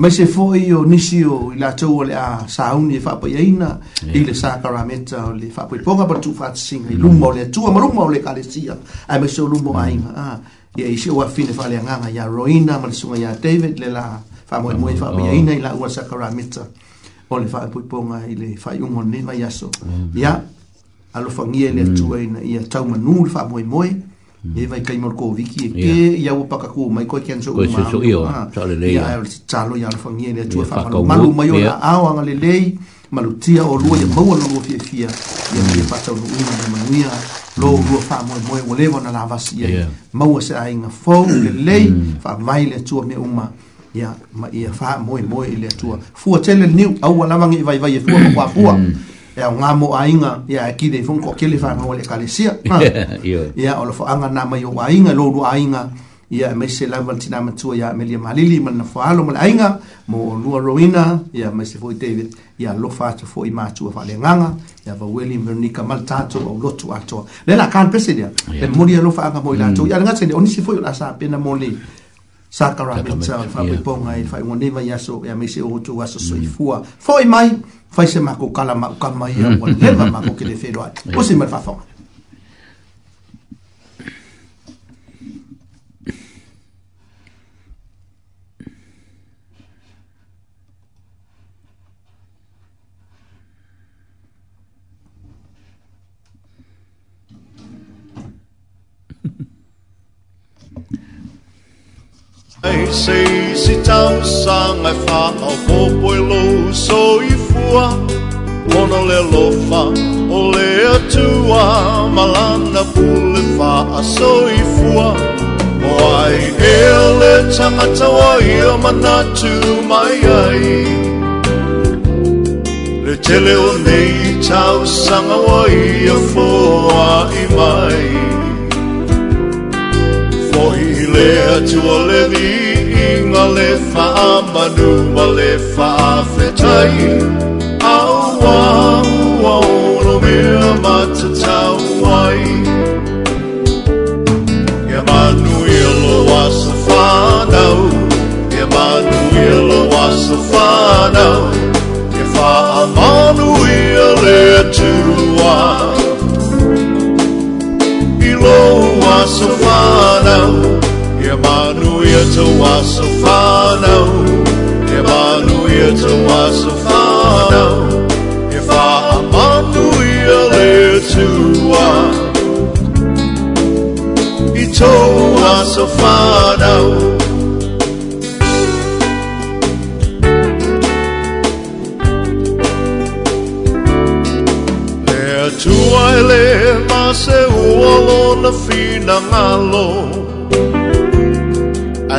mai se foʻi o nisi o i latou o le a sauni e faapaiaina i le sa karameta o le faapaipoga pa tuufaatasiga i mm. luma o le atua ma luma o le kalesia ae mai mm. ah, se luma o aiga ia isi ua afine faaleagaga iā roina ma le suga iā david le la faamoemoe faapaiaina mm. oh. i laua sa karameta o le faapaipoga i le faaiuga o lenei maiaso ia alofagia i le atua ina ia taumanū le faamoemoe e vai kai mor ko viki e ke ia o paka ko mai ko ken so ko so so io so le ia ia chalo ia fa ngi ne tua fa malu mai o a o ang le lei malu tia o lua ia hmm. mau hmm. o lua fi fi ia ia pa tau ni ma ma ni lo lua fa mo mo o le vona la va si ia mau se ai nga fo le lei fa mai le tua me uma ia ma ia fa mo mo le tua fu tele ni au la mangi vai vai fu ko fu ya au ngamo ainga ya e ki dei fonko kele fa ngol e kalesia ya ya lo fa anga na mai ainga lo lu ainga ya mai se laval tina matua ia meli malili man na falo mal ainga mo lua roina ya mesi se foi david ya lo fa to foi matua fa le nganga ya va weli veronica mal tato o lo lotu ato le na kan pesedia le mo ya lo fa anga mo ila hmm. to ia ngase ni oni se foi la sa pena le sa tarameita e faapeipoga e faaiuaneva i aso e amai se o outou aso soifua foʻi mai fai se makokala maukama ia ua leva makokele feloai o se ma le faafoga Ei se si tau sang ai fa au po po lo so i fua Ona le lo fa o le atua Malanda pule fa a so i fua O ai e le tangata o i o manatu mai ai Le tele o nei tau sang au i o fua i mai ai Pea tua le vi inga le faa manu ma le faa whetai Aua ua ono mea ma te tau wai E manu ilo asa whanau E manu ilo asa whanau E faa manu ia le tua Ilo asa whanau E manu ilo asa whanau Emmanuel to us a follow. Emmanuel to us a follow. If our Emmanuel is who are, Tu ai le ma se uolo na fina malo.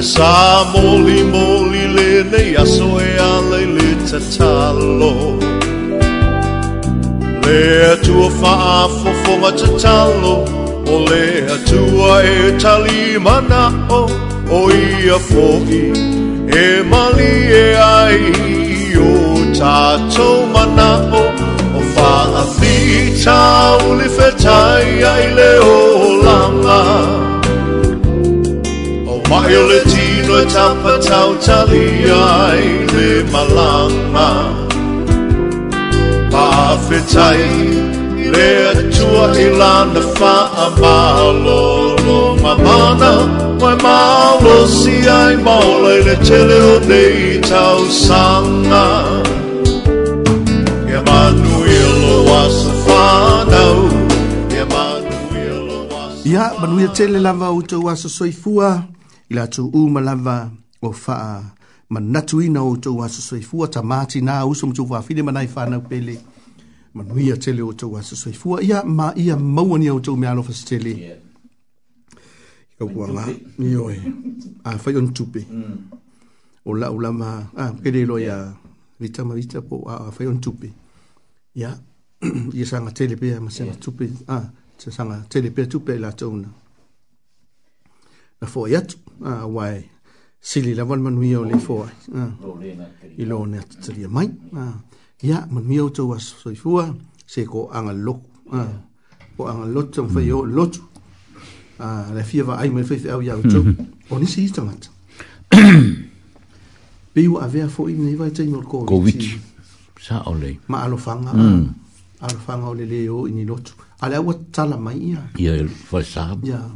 sa moli moli le nei aso e ale le te talo Le atua wha a fonga te talo O le atua e tali mana o O ia fohi e mali e ai O tatou mana o O wha a fita o le whetai ai le o langa O Mae o le tino e tapatau talia ai le malama Pāwhetai le atua i lana whaamālolo Mamana mai mālo si ai maolai le tele o nei tau sanga Emanuel o asa whanau Ia manuia tele lava o tau asa soifua i la tu uma lava o faa ma natu ina o tau asa soi fua ta mati nā uso mtu wha fide manai whanau pele ma nui a tele o tau asa soi fua ia ma ia mauani au tau mea alofa tele ka ua ngā ioi a whai on tupe mm. o la ulama a kere lo ia vita ma vita po a whai on tupe ia ia sanga tele pia ma sanga tupe a sanga tele pia tupe la tau na fo yat a ah, wai sili la wan manu yo le fo a ah. i lo ne at tsiri mai a ah. ya man mio to was so i fo se ko anga lok a ko anga lot tsam fo yo lot a la fi va ai me fi au ya to oni si tamat be u ave fo i ne vai tsim ko ko wit sa ole ma alo mm. fanga alo fanga ole le yo ni lot ala wat tala mai ya ya fo sa ya yeah.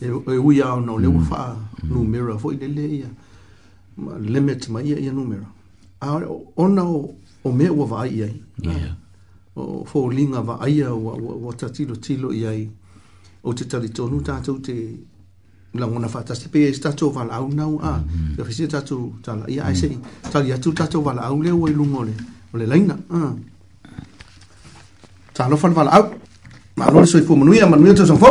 E, e ui au nao leo mm. faa mm. numera fo i le le ia ma limit ma ia ia numera a ona o, o mea ua vaa iai o fo linga vaa ia ua, ua, ua ta tilo tilo iai o te talitonu e tatou te la ngona fa ta sepe e stato vala au nau a ya mm-hmm. fisi e tatou tala ia ai mm. sei tali atu tatou vala au leo i lungole o le laina a tala fal vala au ma lo soifu manuia manuia tatou fo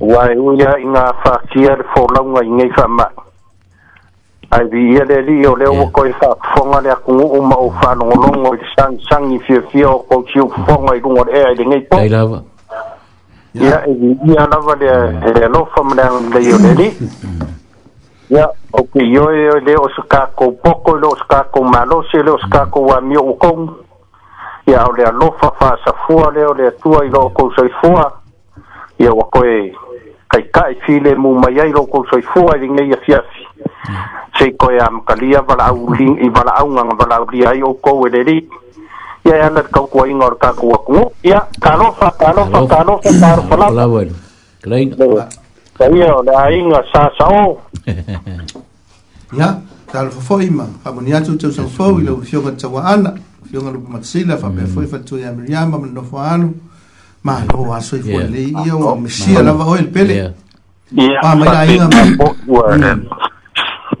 wai uia i ngā whākia le wholaunga i ngei whamai. Ai vi ia le li o leo wako i whafonga le aku ngu uma o whanongolongo i sang sang i fia fia o kou siu whonga i rungo le ea i le ngei pō. Ei lava. Ia e vi ia lava le le lofa mleang le i o le li. Ia o ki io e o le o sakako poko le o sakako malose le o sakako wa mio o kongu. Ia o le alofa whaasafua le o le tua i lo kou saifua. Ia wako e... Ia kai kai file mu mai ai lo ko soi fua i ngai asia se ko ya mkalia bala u ling i bala au nga bala u ai o ko we ri ya ya na ko ko i ngor ka ko ko ya kalo fa kalo fa kalo fa kalo fa la bueno klein Sabía, le ahí nga sa sa o. Ya, tal fo fo ima, fa mo niatu tau sa fo i lo fio ka tawa ana, fio ka lupa matsila, fa pe mm. fo i fa tu ya miriama, mo no fo ma lo aso i fuan nei ia ua mesia lava oe le pele a mai la inga ma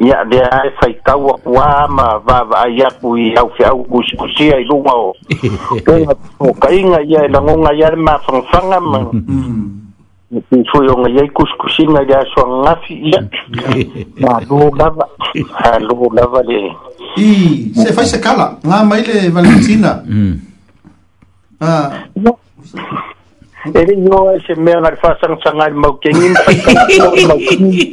ia de ai fai tau a pua ma va va ia pu i au fi au kus kusia i lunga o o ka inga ia e langonga ia ma fangfanga ma i fui o ngai kus kusina ia so ngafi ia ma lo lava a lo lava le i se fai se kala nga mai le valentina ah E ri ngō e se mea ngari whāsang sa ngāi mau kengi mau kengi.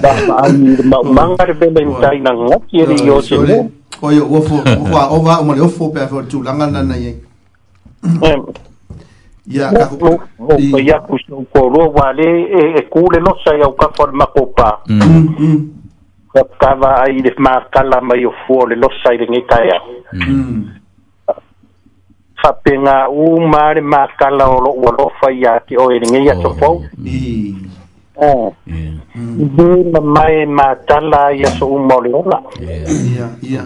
Ba maani mau mangare bela i tai na ngaki e ri ngō se mea. O i ofo, ofa o wā o mani ofo pēr whāu tū langa nana i. Ia ka ku. O pa ia ku sō kōrua wāle e kūle no sa iau ka whāre makopa. Ka kawa ai le mākala mai o fō le losa i le ngai kaya. Mm. fapenga u mare makala o lo faya ki o e ringe ya to fo i oh, bu na mai matala ya so u mo lo la ya ya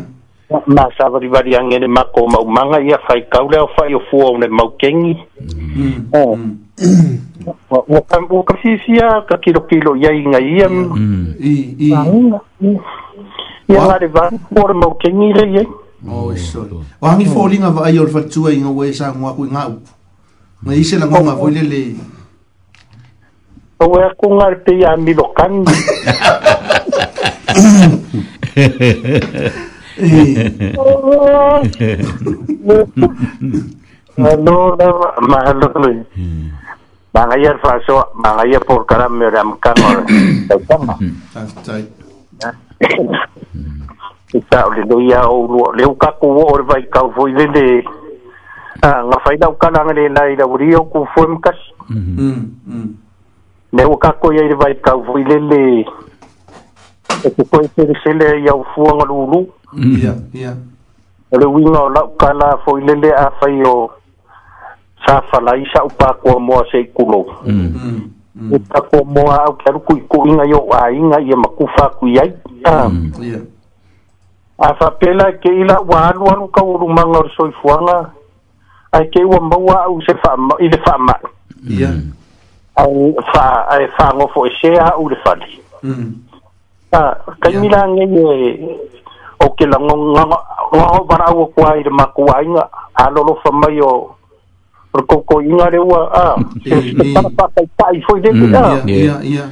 ma sa vari vari ange ne ma ko manga ya fai kaula o fai o fuo ne mau kengi o o kan o ka si si ka kilo kilo ya i ya i i ya ma de va por mau kengi re ye Oh, sorry. Wangi oh. oh. falling va ayo fatua inga wae sa ngwa ku nga. Na ise la ngwa ko le le. Ngwa ku ngar te ya mi lokan. Eh. No, no, no, no. Bang ayer faso, bang ayer por karam meram kan. Ha, Tai. i tau le noi au lua leu kaku o le vai kau foi lele nga fai dau kalanga le nai da uri o ku foi mkas ne o kako ia le vai kau foi lele e ku koi se sele ia u fuanga lulu ia ia o le winga o lau kala foi lele a fai o sa falai sa upa ko mo se kulo upa ko mo au karu ku ku inga yo a inga ia makufa ku iai ia afa pela ke ila wa anu anu ka uru mangor soi fuanga ai ke wa mawa u se fa ma i de fa ma ya au fa ai fa mo fo se ha u de fa ni mm ah ka mi la nge ye o ke la ngo ngo ngo bara u ko ai de ma ko ai nga a lo lo fa mai o por ko ko inga re wa ah ni ni pa pa pa i foi de ya ya ya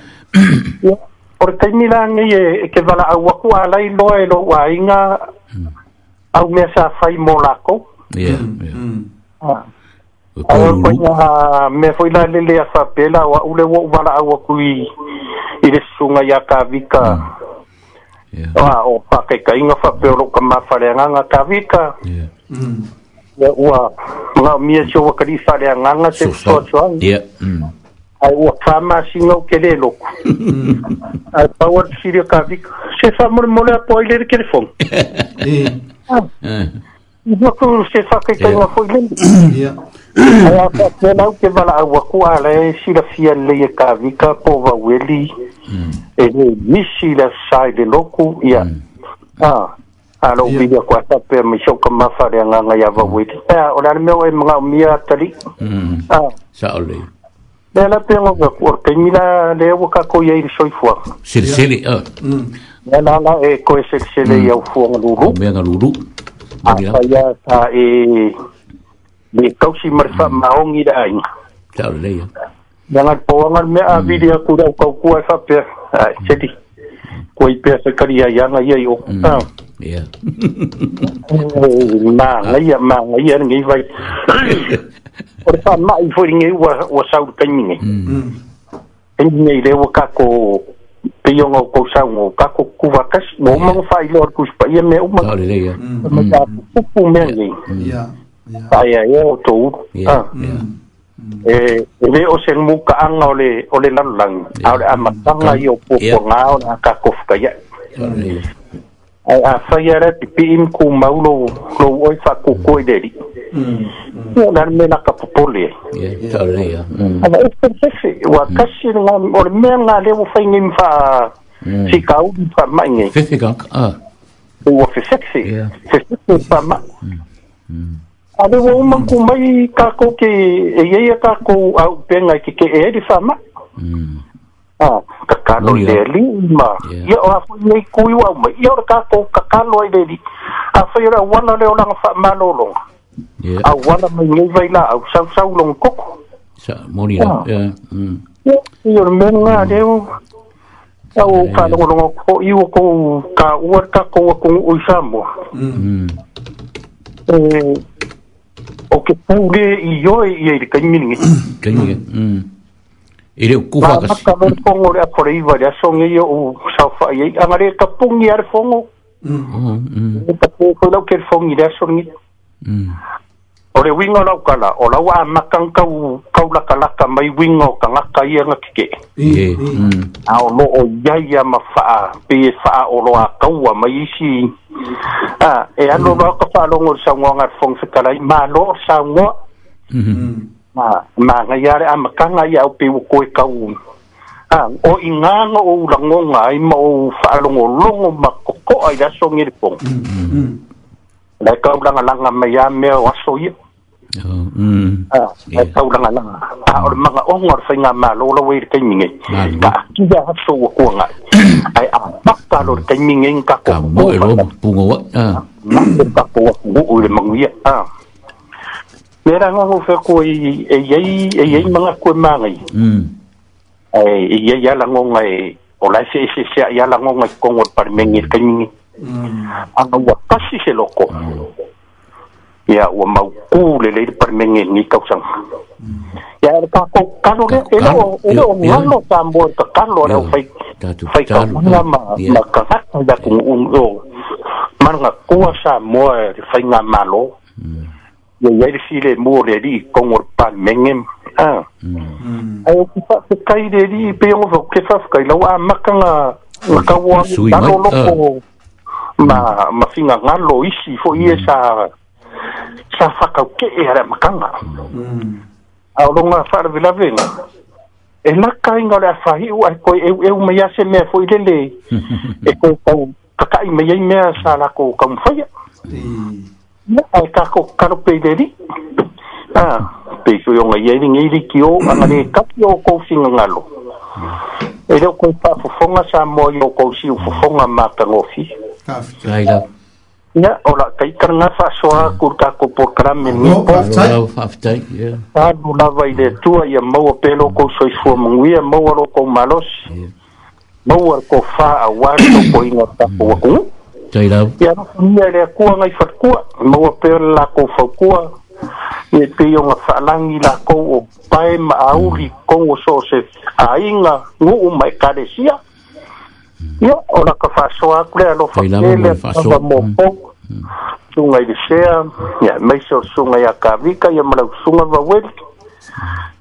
por te ni la e, e ke vala a wa ku ala i lo e lo wa inga hmm. au me sa fai mo la ko yeah hmm, yeah mm. Mm. Ah. me foi la le le a fa pela wa ule wo vala a wa ku i i le sunga ya ka hmm. yeah ah, o pa ke ka inga fa pe ro ka ma fa le nga ka vika yeah mm. ya wa ma mi e cho wa ka ri fa le nga nga se so yeah mm. ai o fama singa o kele loko ai power sirio kavik se fa mor mole apoio ele que ele fom Ibu aku sesak kita yang aku ini. Ya. Saya tahu ke bala aku ala sila fian le kavika po va weli. Mm. Ele eh, misi la sai de loku ia mm. Ah. Alo bia kwa ta pe mi shoka mafare nga nga ya va weli. Ah, ona me o mga tali. Ah. Saole. le la te mo ga kur te mira le wo ka ko yai soi fu sir sir e na na na e ko se le yo fu ngu lu me na lu lu ma ya sa e ni ko si mar fa ai ta le ya na na po ma me a video ku ra ko ku sa pe se ko i pe se ka ya na ya yo ha ia magaia magaia negei fai ore faamaʻi foi lige ua ua saulu taimige mm. mm. taiminei le ua kako peioga o kou saugo kako kuvakasi mo umago faailoa lekusipaia mea umaaupu mm. mea gei aea ia o touru ah. e e le o sen muka anga ole ole lalang ole amatanga yo popo nga ona ka kofka ya ai a faia mm. mm, mm. e re ti pin ku maulo lo oi fa ku ko deri mm no dan me na ka popoli ye tore ya mm ai o pense wa kashi na o me na le o fa ngin fa si ka u fa mai ngi fi fi gank a o wa fi sexy fi sexy fa ma mm a le o ma ku mai ka ko ke e ye ka ko au pe nga ke ke e di fa ma mm Oh, kakano i leli ma ia o afu nei kui wau ma ia o kako kakano i leli a whaira wana leo langa wha manolonga a dạ. à, wana mai ngei vai la au sau sau long koko sa mori la ia ia o mea ngā leo au whanongononga ko i o ko ka ua kako a kongu ui Samoa o ke pūre i oi i eiri kai miningi kai miningi i reo kuha kasi. Ka mo pongo rea kore iwa rea songe i o saufa i ei. Anga rea ka pungi ar fongo. Ka pungi lau ker fongi rea songe. O re wingo lau kala, o lau a makang kau kau laka laka mai wingo ka ngaka i anga kike. Ie. A o lo o iai a ma faa, pe faa o lo a kaua mai isi. E ano lau ka faa longo sa ngonga fongi fikalai, ma lo sa ngonga. Mhm ma ma nga yare ama kanga ya o pe ko ka u a o inganga o lango nga i mo fa longo longo ma ko ko ai da so ngir pong le ka u langa langa me ya me wa so ye a le ka u langa langa a o ma nga o ngor fa nga ma lo lo we ke minge ka ki ya ha so ko nga ai a pa ka lo ke minge ka ko mo ro pungo wa ma ko ka ko u le mangia a me rangago feko i eiai eiai magakoe magai ae ia ia lagoga e o lai feefefea ia lagoga i kogo e palimegi le kaimigi agaua tasi se loko ia ua maukū lelei le palimegi ni kausaga ia ele kakou kalo lea ele ele o galo tamo e kakalo ale o fai fai kauga ma ma kakaka ia kuguugi o managa koa sa moa e le faiga malo mm. ya ya si le mo le di con or pan mengem ah mm. o ku fa kai le di pe yo fo ke fa kai la wa maka nga la ka wa ta no lo ko ah. ma ma singa nga lo isi fo ie mm. sa sa fa ka ke era maka nga mm au lo nga fa de la vela e na ka inga le fa hi wa ko e e me ya se me fo ile le e ko ka ka i me ya me sa la ko ka mfa ya ai kako karo pei deri. Ah, ah pei kui o ngai eiri ngiri ki o, angani kaki o kousinga ngalo. Mm. E reo koi pa fufonga sa moa i o kousi o fufonga mata mm. ngofi. Kaila. Ia, ora, kai karanga fa soa kur kako por karame ni. Ngo, kaftai. Ngo, kaftai, ia. Anu lava i rea tua i a maua pelo mm. kousoi fua munguia, maua roko malos. Maua ko faa awari toko inga tapu wakungu. Ia. straight up ya ya le kua ngai fat kua mo pe la ko fa kua ni pe yo nga fa langi la ko o pai ma au ri ko o so se ainga ngu u mai ka de sia ya ora ka fa so a kule lo fa le fa mo po sunga i sea ya mai so sunga ya ka vika ya mala sunga va wel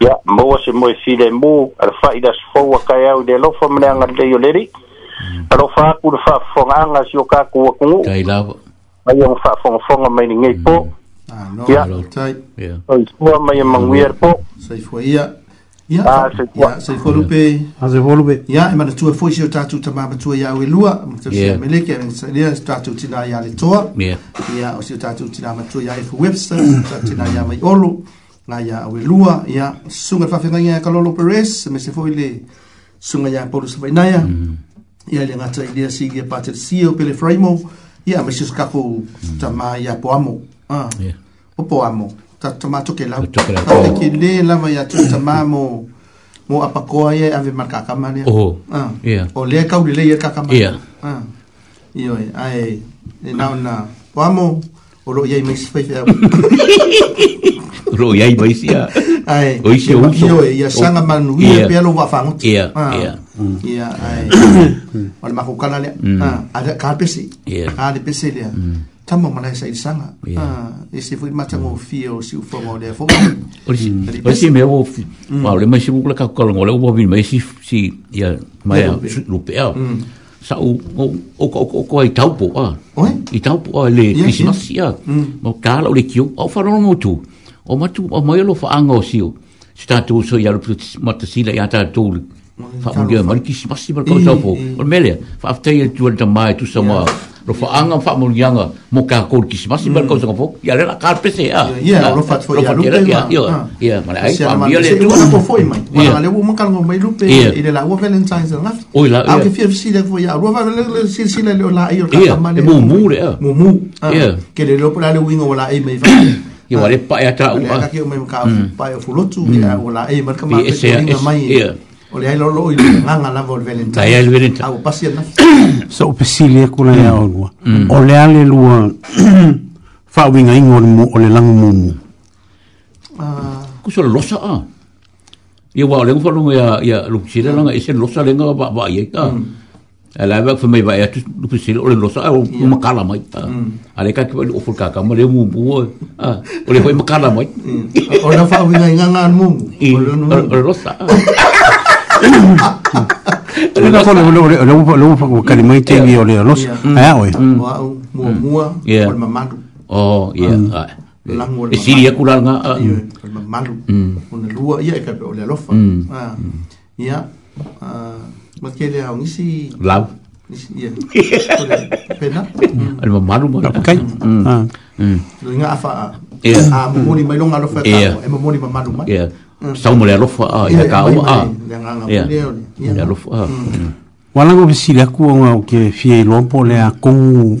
ya maua se moe file mu ala faida sefou wa au i le alofa ma le agatei o hmm. alofa aku le faafofogaaga sio kaku akuguu hmm. ah, ai aga faafogafoga mai ligei po ia soifua mai e maguia le po saifua ia ah, saifua lupe ah, saifua lupe ia e manatua foi sio tatou tamā matua ya ue lua matausiameleke e amesalia tatou tinā iā le toa ya o sio tatou tinā matua ya e fuwebster tatou tinā iā mai olu Naya ia aue lua ia ya sungai le faafegaia ya e kalolo peres me se foʻi le suga iā ya polu savainaia ia mm-hmm. i le gata i lea sige patelesia o pele fraimo ia mm-hmm. ma sus kakou tamā iā poamo o poamo tatamā tokelau tatekele lava iā tui tamā mo mo apakoa ia e ave malakakama lea o lea e kaulelei e kakama ioe ae e na poamo o loo iai maisi faifeau 罗呀伊巴西呀，巴西欧洲，伊呀桑格曼乌尔佩罗瓦方特，呀，呀，呀，哎，我尼马乌克兰咧，啊，阿得卡 PC，阿得 PC 咧，怎么马来西亚伊桑啊？伊西福尼马怎么 feel 西福尼马伊福尼，巴西咩福尼，哇，我尼马西福尼卡克咯，我尼马福尼，巴西西呀，马呀卢佩奥，奥奥奥奥伊知道不啊？伊知道不啊？咧伊西福尼亚，马卡劳里丘奥弗罗莫图。o matu o mai lo ya fa anga o sio se tātou so i arupu ya i atātou fa mungia mani kisi masi mara kau taupo o mele fa aftai e tuan ya tamai tu sama ya. lo fa anga fa mungianga mo ka kau kisi masi mara mm. ya taupo i arela karpese ya ya lo fa ya, arupu ya ah. ya ia mara ai fa mungia le tu wana po foi mai wana le wuma kango mai lupe ya le la ua valentines na ngafi oi la au ke fia visile fo ia rua valentines sila sila le o la i o kakamale ia e mu mu le a mu ya ke le lopo la le wingo wala i mai fa ia wale pa ia tau a ka ki ka pa ia fulotu ia ola e mar ka ma mai ia ai lolo i nganga lava o le velenta au pasi so pesili kula ia ya, olua hmm. hmm. o ale lua whawinga ingo o le langu losa a ah. ia ya, wa o lengu whalunga ya, ia lukusira langa sen losa lenga wa ba ia ah. ka hmm. ala va fa mai va ya lu pisi ole lo sa o makala mai ale ka ki o ful ka ka mole mu bu ah ole foi makala mai o na fa winga inga ngan mu o lo sa le na kono lo lo lo lo ka mai te ni ole lo sa ah oi mu mu ah. ah, o mamadu oh yeah lango le siria kula hmm. nga o mamadu lua ia ka ole lo fa ah Makelea o nisi... Lau. Nisi, ia. Pena. Ani mm. é ma maru mo. Kai. Mm. Ah. Mm. Lo inga afa a. Ia. A mamoni mai longa alofa e tamo. E mamoni ma maru mai. Ia. Sau mo le alofa a. Ia ka o a. Ia nganga puleo. Ia alofa a. Wala mo besi laku o ngau ke fie lompo le a kongu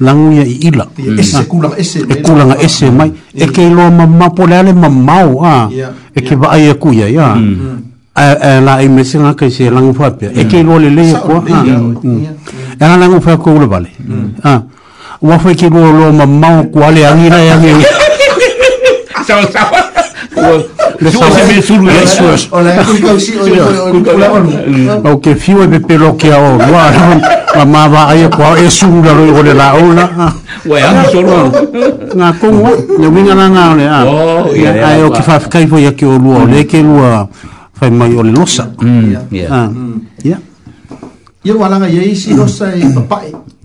langia i ila e mm. kulanga ese e kulanga ese mai e ke lo mamma po le mamau a e ke vai e kuia ya mm. Mm. a la e mesi nga ke se langu fa pe e ke lo le le ko e ha e la langu fa ko le vale a wa fa ke lo lo mamau ko le angira ya ngi sawa sawa o ke fio e pelo ke o wa ma ma va ai ko e suru la roi ole la ona wa ya so ro na ko wa le winga na na ole a ai o ke fa fa kai fo ya ke o lu ole ke lu fa mai ole losa ya ya ya wa la ga ye si losa e papai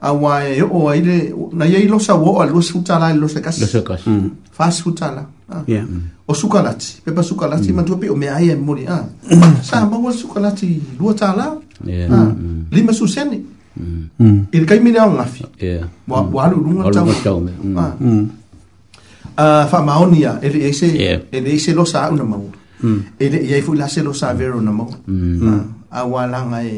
aua e oo ai le na iai losa ua oo a lua sefutala i le mm. fa su tala ah. o su pe pa su pepa sukalati matua mm. pe o me ai e mori a ah. mm. sa ma wo maua le sukalati lua tālā ah. lima susene i le kaimi le aogafi ua aluuluga tau faamaoni a e leʻi se e leʻi se losa aʻu na maua e leʻi ai foʻi la se lo sa vero na ma wo a wa la nga e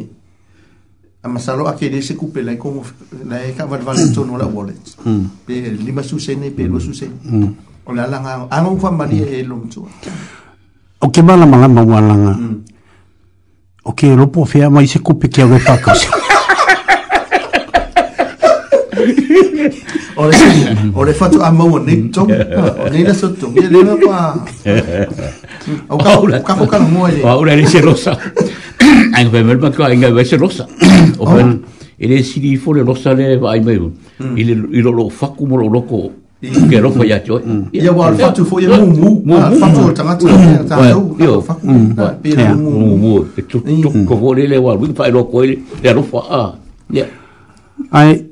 a ah, masalo a kele se kupe lai kongo lai ka vat vale tono la wallet hmm. Hmm. pe lima susene pe lo susene hmm. o la langa anga ufa mali e lo mtua o ke mala mala ma walanga o ke ropo fea mai se kupe ke ave pakasi o le o le fatu amo o ni tong o ni na sotu ni le pa o ka o ka o ka mo le o le se rosa ai pe mel pa ai phải se rosa o pe ele si di fo le rosa le vai me ile ile lo faku mo lo loko ke ro fa ya cho ya wa fatu fo ya mu mu fatu tanga tu ta lo yo faku mu mu tu tu ko le le wa wi fa lo ko le ro fa a ya ai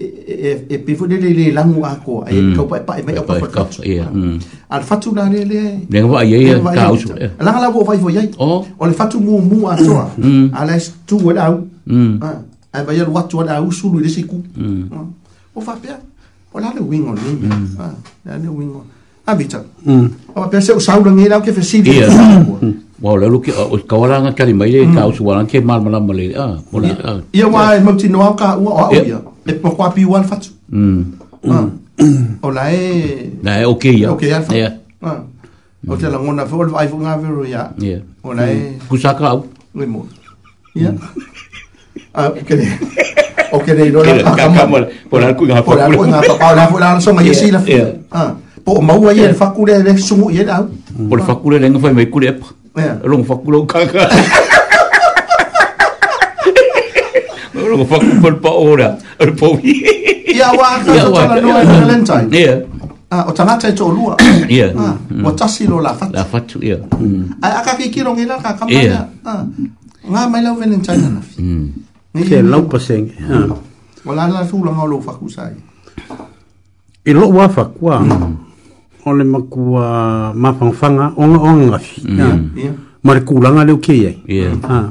e e pe fo le le langu a ko e ko pa pa mai o pa ka ia al fatu na le le le va ia ia ka usu la la vo vai vo ia o le fatu mu mu a so ala stu wa dau a va ia watu ala usu lu le siku o fa pe o la le wingo le la le wingo a vita o pe se o saula ngi la ke fe si Wow, lalu ke o kawala nga kali mai le ka usu wala ke mal malam male ah mole ah. Ia wa mo tinoa ka u a ia. e poko api wal fatu. Mm. Ah. Mm. O oh, la e... Eh. La e eh, okei ya. Okei alfa. Ah. O te langona fe, o le vaifu ngā vero ya. Yeah. O la e... Kusaka au. Ui mo. Ya. Ah, kere. O kere i lola pakamu. Pola alku ngā pakula. Pola alku ngā Pola Pola alku ngā pakula. Yeah. Ah. Po maua ia le fakule le sumu ia au. Pola le fakule le ngā fai mai kule epa. Yeah. Longu fakule o kaka. Yeah lo whakupol pa ora ar powi ia wa ka so tala no e valentine ia ya. Ah, o tangata e tō lua. Ia. Ah, o tasi lo Lafat fatu. La fatu, ia. Ai, aka ki kiro ngira iya. ka Ah, ngā mai hmm. lau valentine na fi. Ke lau paseng. Hmm. Ah. Walau la la tūla ngā lo whakusai. I lo wa whakua. Hmm. O le makua mawhangwhanga onga onga fi. Ia. Mare kūlanga Iya. Ah.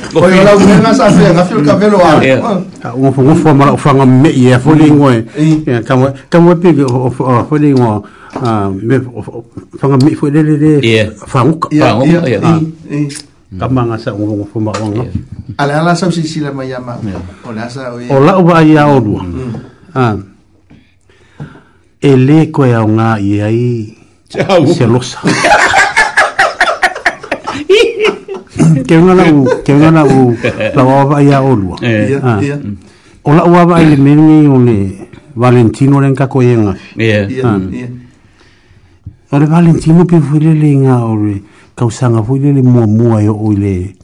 o ia lau mena sa se nga fil ka velo ar o fo fo mala fo nga me ia fo ni ngoi ia ka mo ka mo pe o fo ni ngo me fo nga me fo le le le fa ngo fa ngo ia ka manga sa ngo fo ma ngo ala ala sa si sila ma yama o la sa o ia o la o ba ia o du ah ele ko ia nga ia i se losa ke nga la u ke nga la u la wa ba ia olua ia o la wa ba ile mengi e one Valentino renka ko yenga ia ah. ia Ore Valentino pe fuile le nga ore kausanga fuile le mua mua yo oile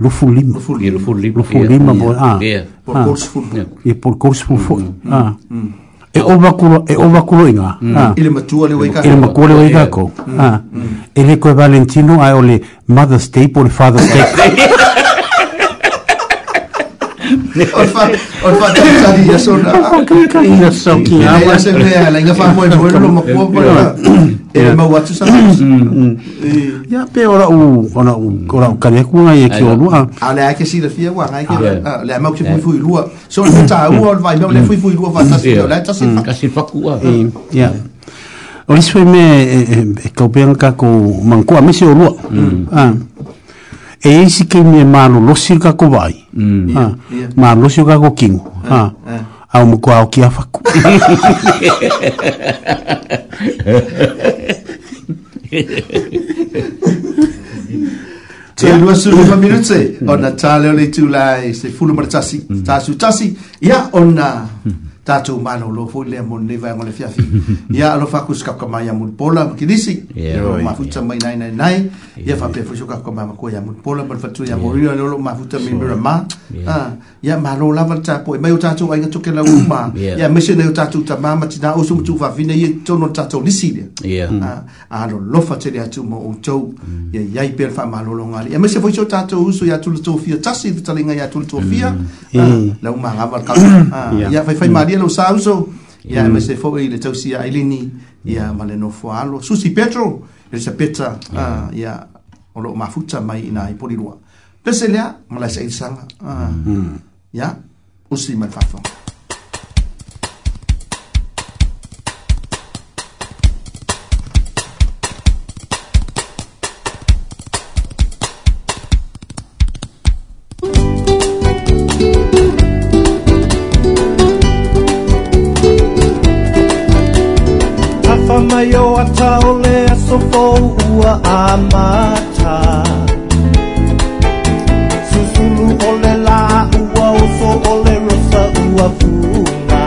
lufu lima lufu lima lufu lima bo ah, ah. por course full e por course full ah mm. e o vakuro e o vakuro ina mm. ah. ile matua le waika ile makua le waika ko mm. ah mm. ele ko valentino ai ole mother's day por father's day och fatta Son ia se mea laiga faamoemoe lomakua pala e mau atu sa ia pe orau orau orau kaleku gai e keolua a le ae ke silafia ua gai le ae mau ke fuifuilua so le fataua o le vaimea o le fuifuilua fatasi o le ae tasi fakua ia o le sue me e kaupega kako mankua misi olua e isi ke me malu losi ka ko vai mm. ha yeah. ma losi ka ko kingu ha au mo kwa ki afa ku Te lua suru ma minute ona tale ole tu lai se fulu martasi mm. tasu tasi ya ona mm. tatou mālau lofoi lea mo lenei vaega o le fiafi ia alofa akusikaukamai ia mulupola ma kilisi loo mafuta mai nainainai ia faapea foi sokaukamai makua ia mulupola ma le faatua ia moria le o loo mafuta me miramā ia mālou ah, lava le tapoe mai o tatou aiga tokelau uma ia mesenei o tatou tamā ma tinā ouso matufaafina ia tono ah, le tatou lisi lea alolofa tele atu mo outou mm. ia iai pea le faamalologa ali ia mese foi so tatou uso mm. ah, mm. ia tuletofia tasi le talega ia tuletofia lau magava le kau ia faifai mali ia lau sausau ia e mm. maise foʻi le tausi a ailini ia ma le alo susi petro e elisapeta mm. ia o loo mafuta mai ina i polilua pese lea ma laisailesaga mm. ia usi ma le faafoga so fōhua a mātā Susulu o le lā ua o so o le rosa ua fūna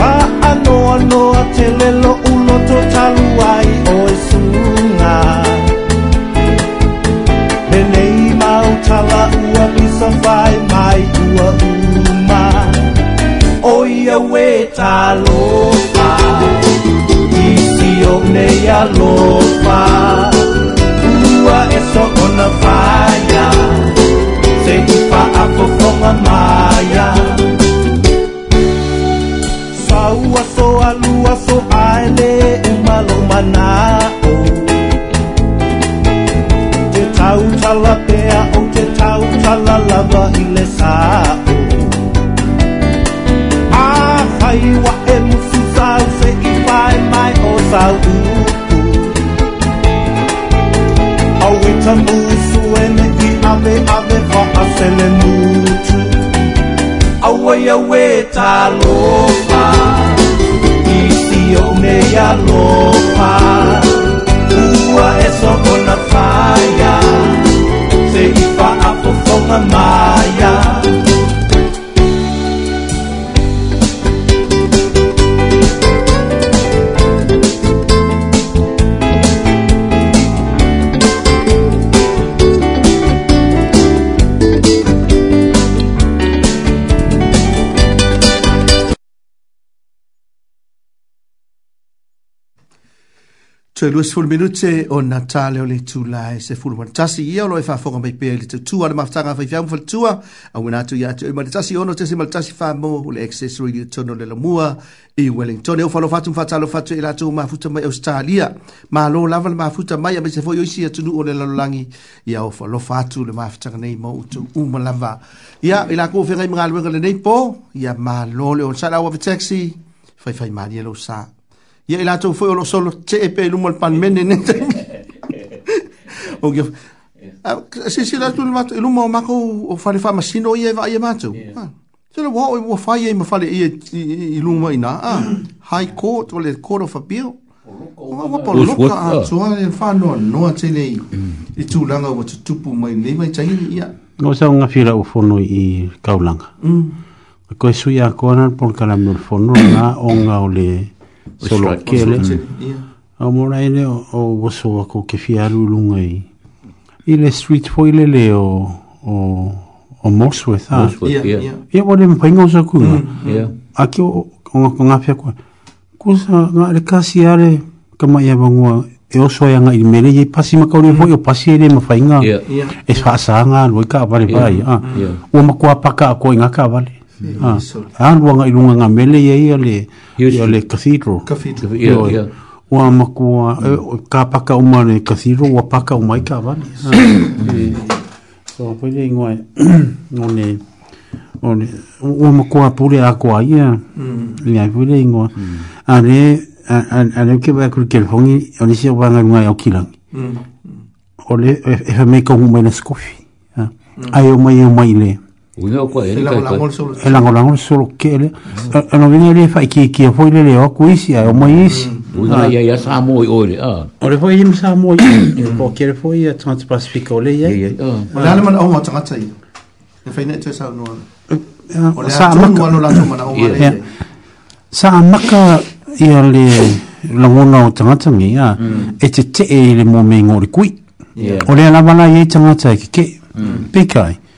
Wha anoa noa te lelo uloto talu ai o e sūna Me nei mau tala ua misa whai mai ua uma O ia we tā loa sofa kuwa esok unafanya sehipa afofonga maya saua so alua so aele emalomanao te tautala pea o te tautala lava i le sao ahai wa e mususau se i fae mai o sau وين دي أبي أبي فأسل نوت أوي أوي تالوفا إيسي يومي يالوفا Ua e soko na whaia Se ipa apo fonga maia So lu sful minute o Natale o le tu la e se ful wan tasi ia lo fa e fonga mai pe le tu tu ala mafta nga fa fiam fal tu a wana tu ya tu mal tasi ono tasi mal tasi fa mo le access ri tu no le mua i Wellington e falo fatu fa talo fatu ila e tu ma futa mai Australia ma lo lava ma futa mai ame se fo yo sia tu no le lalangi ia o falo fatu le mafta nga nei mo tu u ma lava ia ila ko fe ngai mga le nei po ia ma lo le o sala o taxi fa fa mani lo sa ia i latou foi o solo tee e pe luma le panemene ne sesi latu le matou i e luma o makou o fa faamasino o va e vaaia e matou ah. sele ua oo ua fai ai ma fale ia i luma inā a ah, hai court o le court of appeal ua pauloka atua e fanoanoa telei i tulaga ua tutupu mai lei mai taili ia o saugafila ua fono i kaulaga mm. koe Ko akoana pokalamiole fono na oga o le solo kele mm. a moraine o o so ko ke fiaru lungai i le street foi le le o o o mosweth e ia ia ia mo le pingo so ku ia a ki o ko nga fia ko ku sa nga le kasi are kama ia bangua e o so yanga i mele ye pasi ma kauri foi mm. o pasi ele ma fainga ia ia e fa sa nga lo ka vale vai ah o ma ko apaka ko nga ka vale aluaga ah. i luga gamele ia ia le ia le cathedral ua makua eh, ka paka uma le cathedral ua paka uma ka avani ah. mm. so pele ingoe ngone ole ua makua pule a koa ia eh. mm. ia pele ingoa mm. ale ale ke vai kru kelfongi ole si ua ngai au kilangi ole e fa e me ka uma na skofi eh. ai o mai o mai le ko e langolango le solo kele alogene le fa ki foi le le aku kuisi a o mai isi mm-hmm. ah. ia samo i ole o le foi ima samo i pokele foi a tagata pacifika o le iai olale manaoga o tagata i e faina toe Sa eh, saamaka ia le lagona o tagata meia mm. e tetee i le momeigo o le kui o lea lavalaiai tagata ki e keke mm. peikai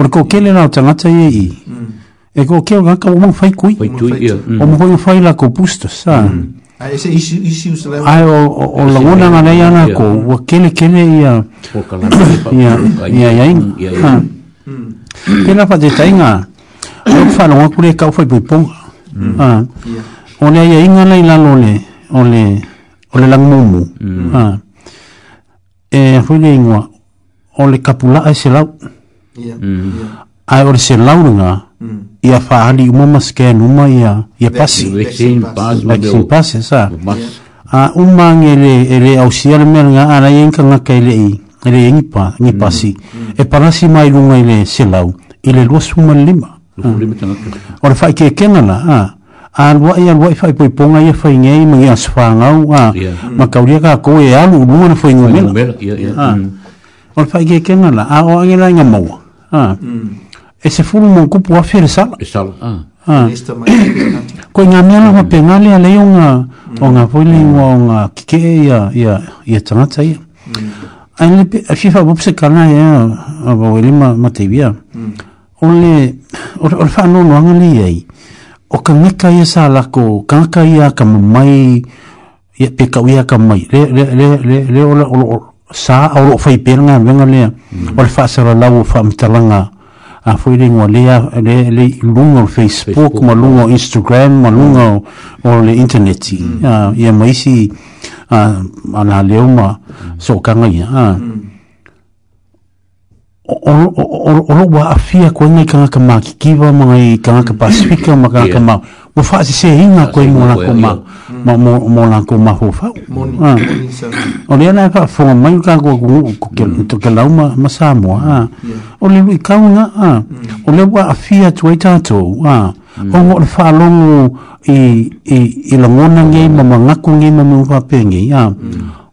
Por ko kele na tanga tai e. Mm. E ko ke ga ka mo fai kui. O mo ko fai la ko pusto sa. Mm. Ai e se isu isu se la. Ai o o la una na nei ana ko wa kele kele e ia. Ia ia ia. Ke na fa de tainga. Mm. O fa no ko le ka fai pui pong. Ah. O le ia inga nei la lo le. O le o le lang mumu. Ah. E fu le ingwa. O le kapula ai se lau. Mm. Yeah. Mm. Ai ora se launga mm. ia whaani i mama scan uma ia, ia pasi. Vaccine, vaccine pass. Vaccine pass, sa. Yeah. Uh, uma ngi ele, ele au siara mea nga ara i enka nga ka ele i. Ele i ngipa, ngi mm. pasi. Mm. E parasi mai runga ele se lau. Ele lua suma lima. Uh. Mm. Ora whaike e kenana, ha. Uh. a lua ia lua i faipoiponga ia faigeai ma gi asofagau a ma kauliakakō e alu uluga na faigomela on fa ge ken ala a o ngela nga mo ha mm. e se fulu mo ku po afir sa e sa ah. ha ko nga mi ala pe nga le ala yon o nga po le mo o nga ki ke ya ya ya tana tsa ya a ni pe a fifa bo se kana ya a bo le ma ma te bia mm. Ole, or fa no no ngali ai. O ka mika ia sa la ko, ka ka ia ka mai, ia pe ka ia ka mai. Le le le le le ola ola sa au lo fai pelnga venga le o le fasa la lau fa mitalanga a foi le ngo le le le lungo facebook ma lungo instagram ma lungo o le internet ya ya mai si a ana le uma so kanga ya a o o o o wa afia ko ni kanga ka ma ki ki ma ka pasifika ma kanga ka ma yeah mo fa se inga ko mo na ko ma mo mo mo na ko ma fa o le na fa fo ma ka ko ko ke mm. to ke la ma ma sa mo ha ah. o le lu ka nga ha ah. mm. o le wa afia to ah. mm. e ta to ha o mo le fa lo i i i le mo na nge ma ma nga ko nge ma mo fa pe nge ha o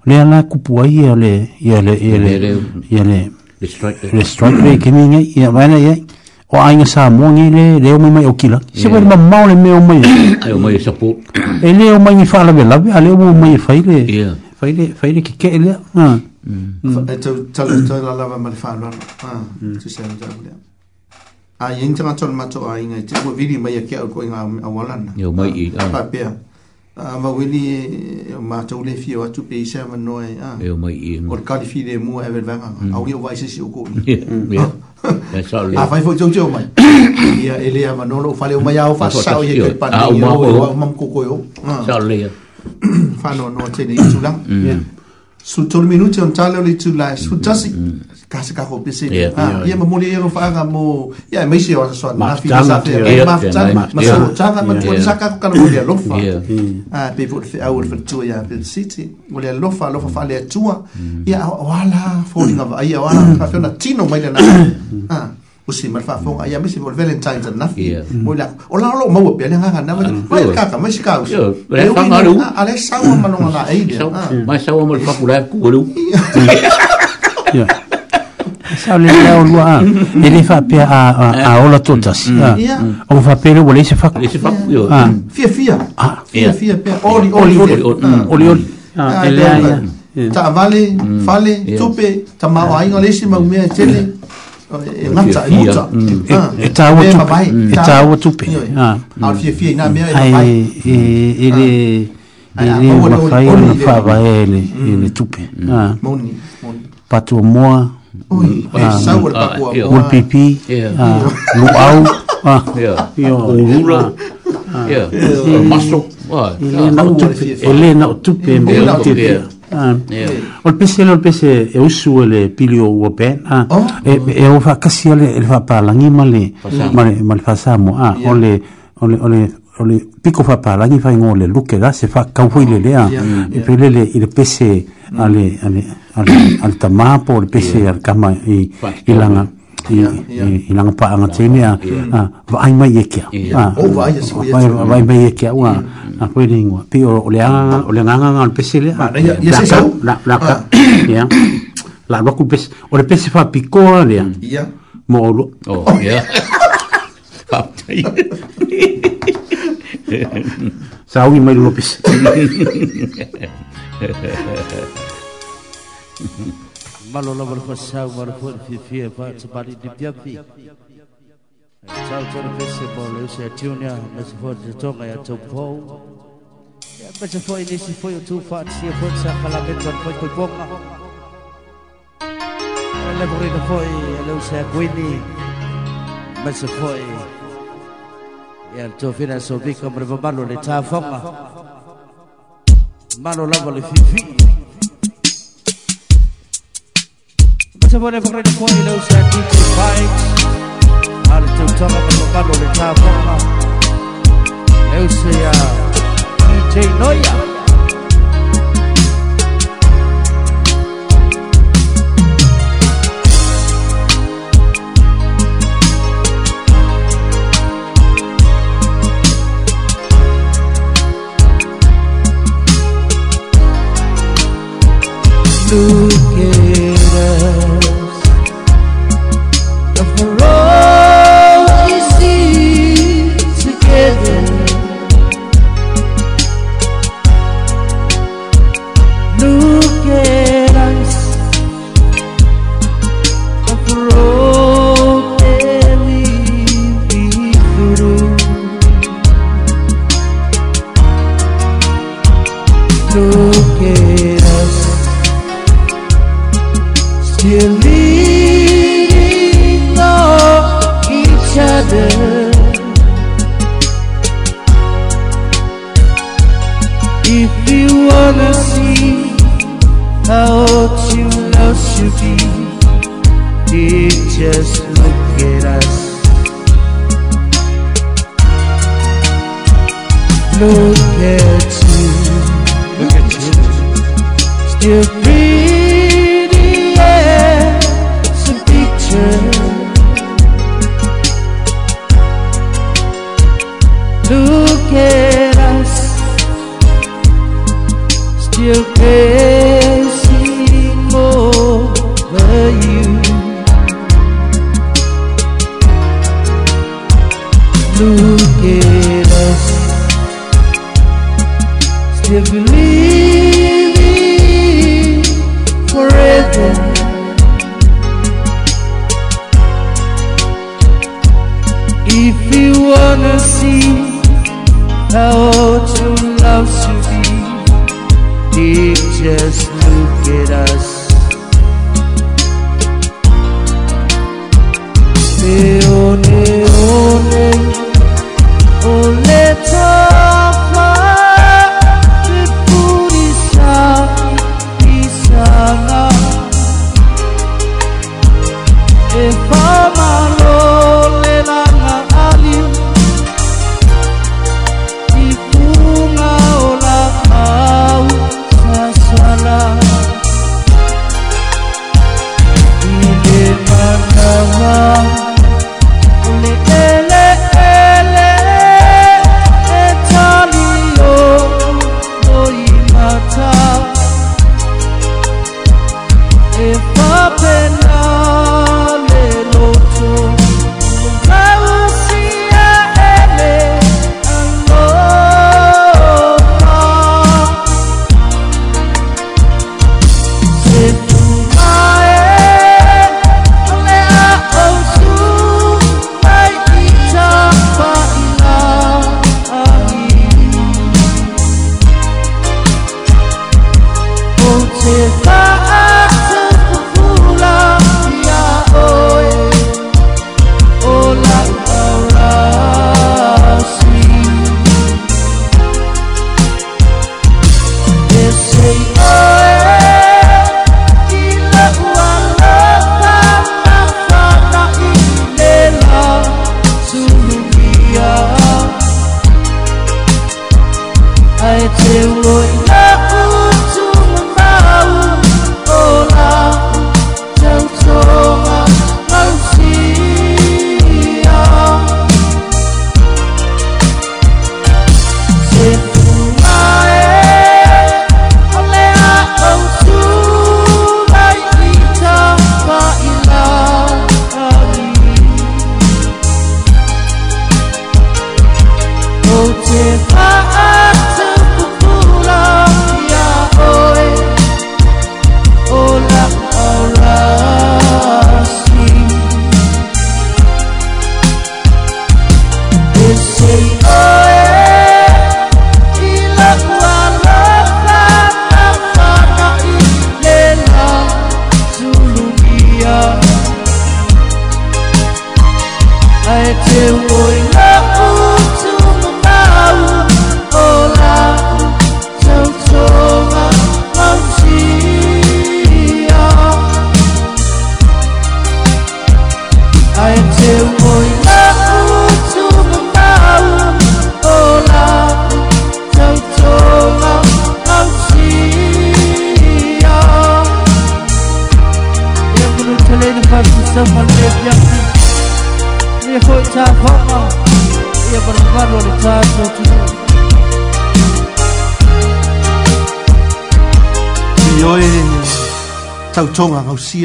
le na ku po ye le ye le ye le ye le le strike le strike ke nge ye ma na ye o ainga sa mo ni le le o mai o kila se yeah. ma mau le me o mai ai o mai e sapo e le o mai ni e fala be lave ale o mai fai e le fai le fai le ki ke le ah mm. mm. e to to to la lava ma le fala ah mm. to se ndo le ai ingi tanga tonu matu ainga te mo vidi mai ke au ko inga awalana yo mai i ah pa a ma wini ma tau le fio atu pe isa ma noe a e mai i o ka fi de mo e vanga au yo vai se si o ko a fai fo tau tau mai ia ele a no lo fale o mai au fa sa o ye ke pa ni o mam ko ko yo sa le fa no no te ni sula su tol minuti on talo le tu la su tasi ka se ka ko pese ia mo le ro fa mo ia me se o so na fi sa te ia ma ta ma so ta ma ko sa ka ko ka mo le lo fa a pe vo fe au fe tu ia pe city mo le lo fa lo fa le ia wala fo nga ia wala ka fe na tino mai le na a usi mal fa fo ia vol valentine ta na mo la o la lo mo pe le nga na va ka ka me se ka usi le fa ma ale ai ku Sao eh. tota, mm. ah. mm. le lea o lua E le whapea a ola totas O whapea o leise whaku Leise whaku yo ah. mm. Fia fia ah. Fia fia pea Oli oli Oli oli E lea ia Ta avale, fale, tope Ta mao ainga leise mau mea e tele eh, e ngata e muta e tāua e tupe e tāua tupe a fia fia ina mea e mapai e, e, ele le e le ele o na whawa e le tupe mauni patua moa Uy, oh, iya. eh, ah, sour iya. pakua. Ah, Ulpipi, iya. ah, luau, ya, ulura, masuk. Elena utupe, Elena utupe, Elena utupe. O pesel, pese, pesel, pese, e usu ele pilio ua pe, e ah. o oh. eh, fa kasi ele, ele fa palangi ma ah, o le, o o le piko fa pa langi fa ngole luke da se fa ka wile le e pele le il pese mm. ale ale al tamapo il pese al kama i ilanga i langa pa anga tene a va ai mai ekia o va ai e va e mai ekia wa a pele ngwa pi o le anga o le anga ngal pese le la la ah. la la lo ku pese o le pese fa piko le mo o oh Saúl y Mario López. Malo la barfa sao barfa fi fi fa tsbali di piafi. Sao tsor fese bolo se tunia mas for de tonga ya topo. Mas ini si foi o tu fa se for sa kala beton foi foi bonga. Ele morreu foi ele se guini. Mas foi yalitofina sofika mreva malo le tafonga malo lava le fifi matamone fakarani koi leo sa DJ Bikes alitoutanga mreva malo le tafonga leo sa ya DJ Noya together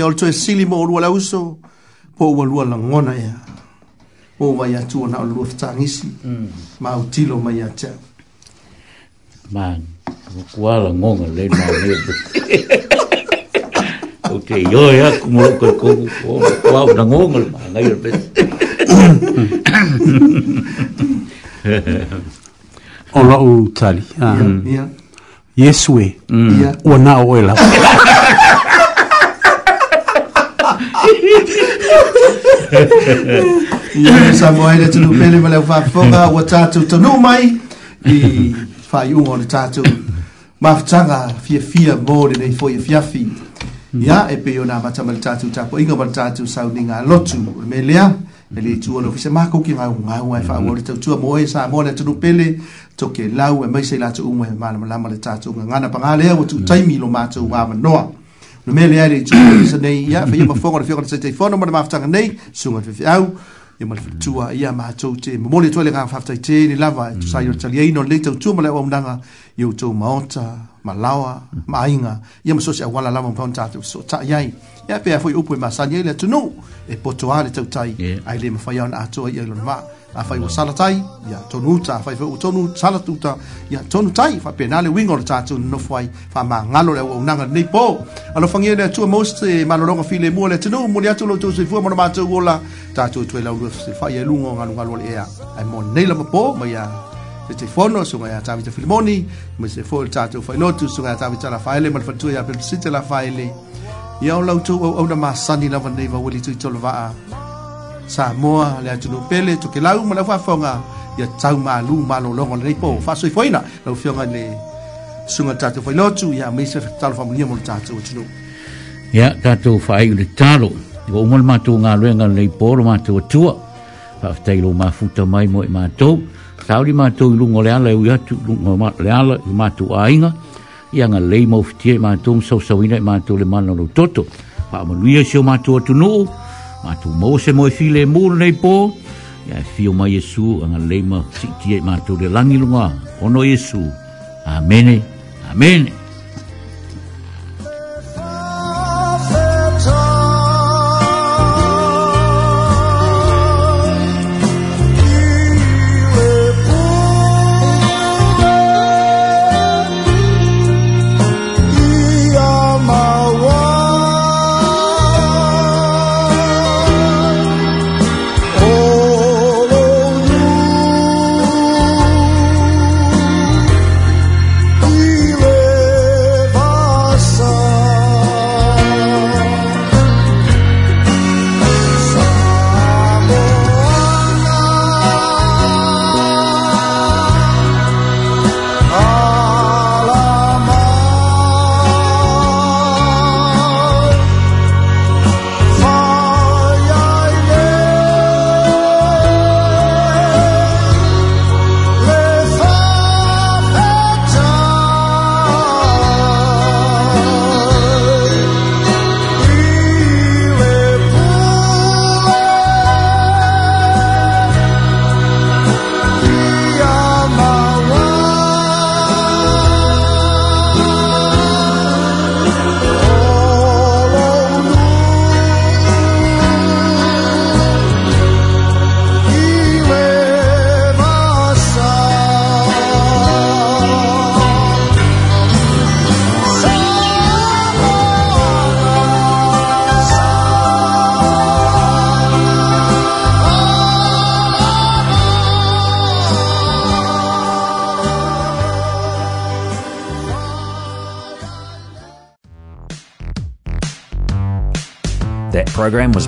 ia o mm. le toe sili mo o lua lauso po ua lua lagona ea o vai atu ona o lua fatagisi ma autilo mai iā te au man kua lagoga le mane o te ioe aku lagoga le magai le o lo'u tali iesu e ua na o e lau Ia sa moa ele tulu pele ma leo whafonga o tātou tanu mai i whaiunga o le tātou mawhtanga fia fia mōre nei fōi e fiafi. Ia e pe o nā mata ma le tātou tāpo inga ma le tātou sau ni ngā lotu e me lea e le tua lo fisa mako ki ngā ngā ngā e whaua mm. le tautua moa e sa moa le tunu pele toke lau e maise i lato umo e mālama lama le tātou ngā ngana pangalea o tu taimi lo mātou wāma noa. no mele ai tu isa nei ia fa ia mafonga de fiona sete fono mo de mafanga nei sunga fi fi au ia mal tua ia ma tu te mo le tole ga fa fa te ni lava tu sai yo tali no le tu mo le o mnanga yo tu maota malawa mainga ia mo so se wala lava mo ta so ta ia ia pe fa yo pu ma sa ni le tu no e potuale tu tai ai le mo e fa ia na tu ia lo ma afai ua salatai tai ia tonu uta afai foi ua tonu sala tuta ia tonu tai faapena le uiga o le tatou nonofo ai faamagalo le auaunaga lenei pō alofagia le atua mose malologa filemua le atunuu mo le atu loutou soifua ma na matou ola tatou tuai laulua faia e luga o galugalu o le ea ae mo lenei lava pō ma ia se suga iā tavita filemoni ma se foi tatou failotu suga iā tavita lafaele ma le fanitua iā pelepesite lafaele ia o lautou auauna masani lava nei vaualitui tolovaa sa Samoa le atu no pele to ke lau ma la fafonga ya tau ma lu ma lo lo ngai po fa so foina lo fionga le sunga tatu foi no tu ya me se tal fa mulia mo tatu tu no ya tatu fa ai le talo go mo ma tu nga lo nga le po ma tu tu fa te lo ma futa mai mo ma tu sau di ma tu lu ngole ala u ya tu lu ma le ala ma tu ainga ya nga le mo fti ma tu so so ina ma tu le ma no lo toto fa mo lu ya so ma tu tu no ma tu mo se mo file mo nei po ya fi o ma yesu anga leima si ti ma tu le langi lunga ono yesu amen amen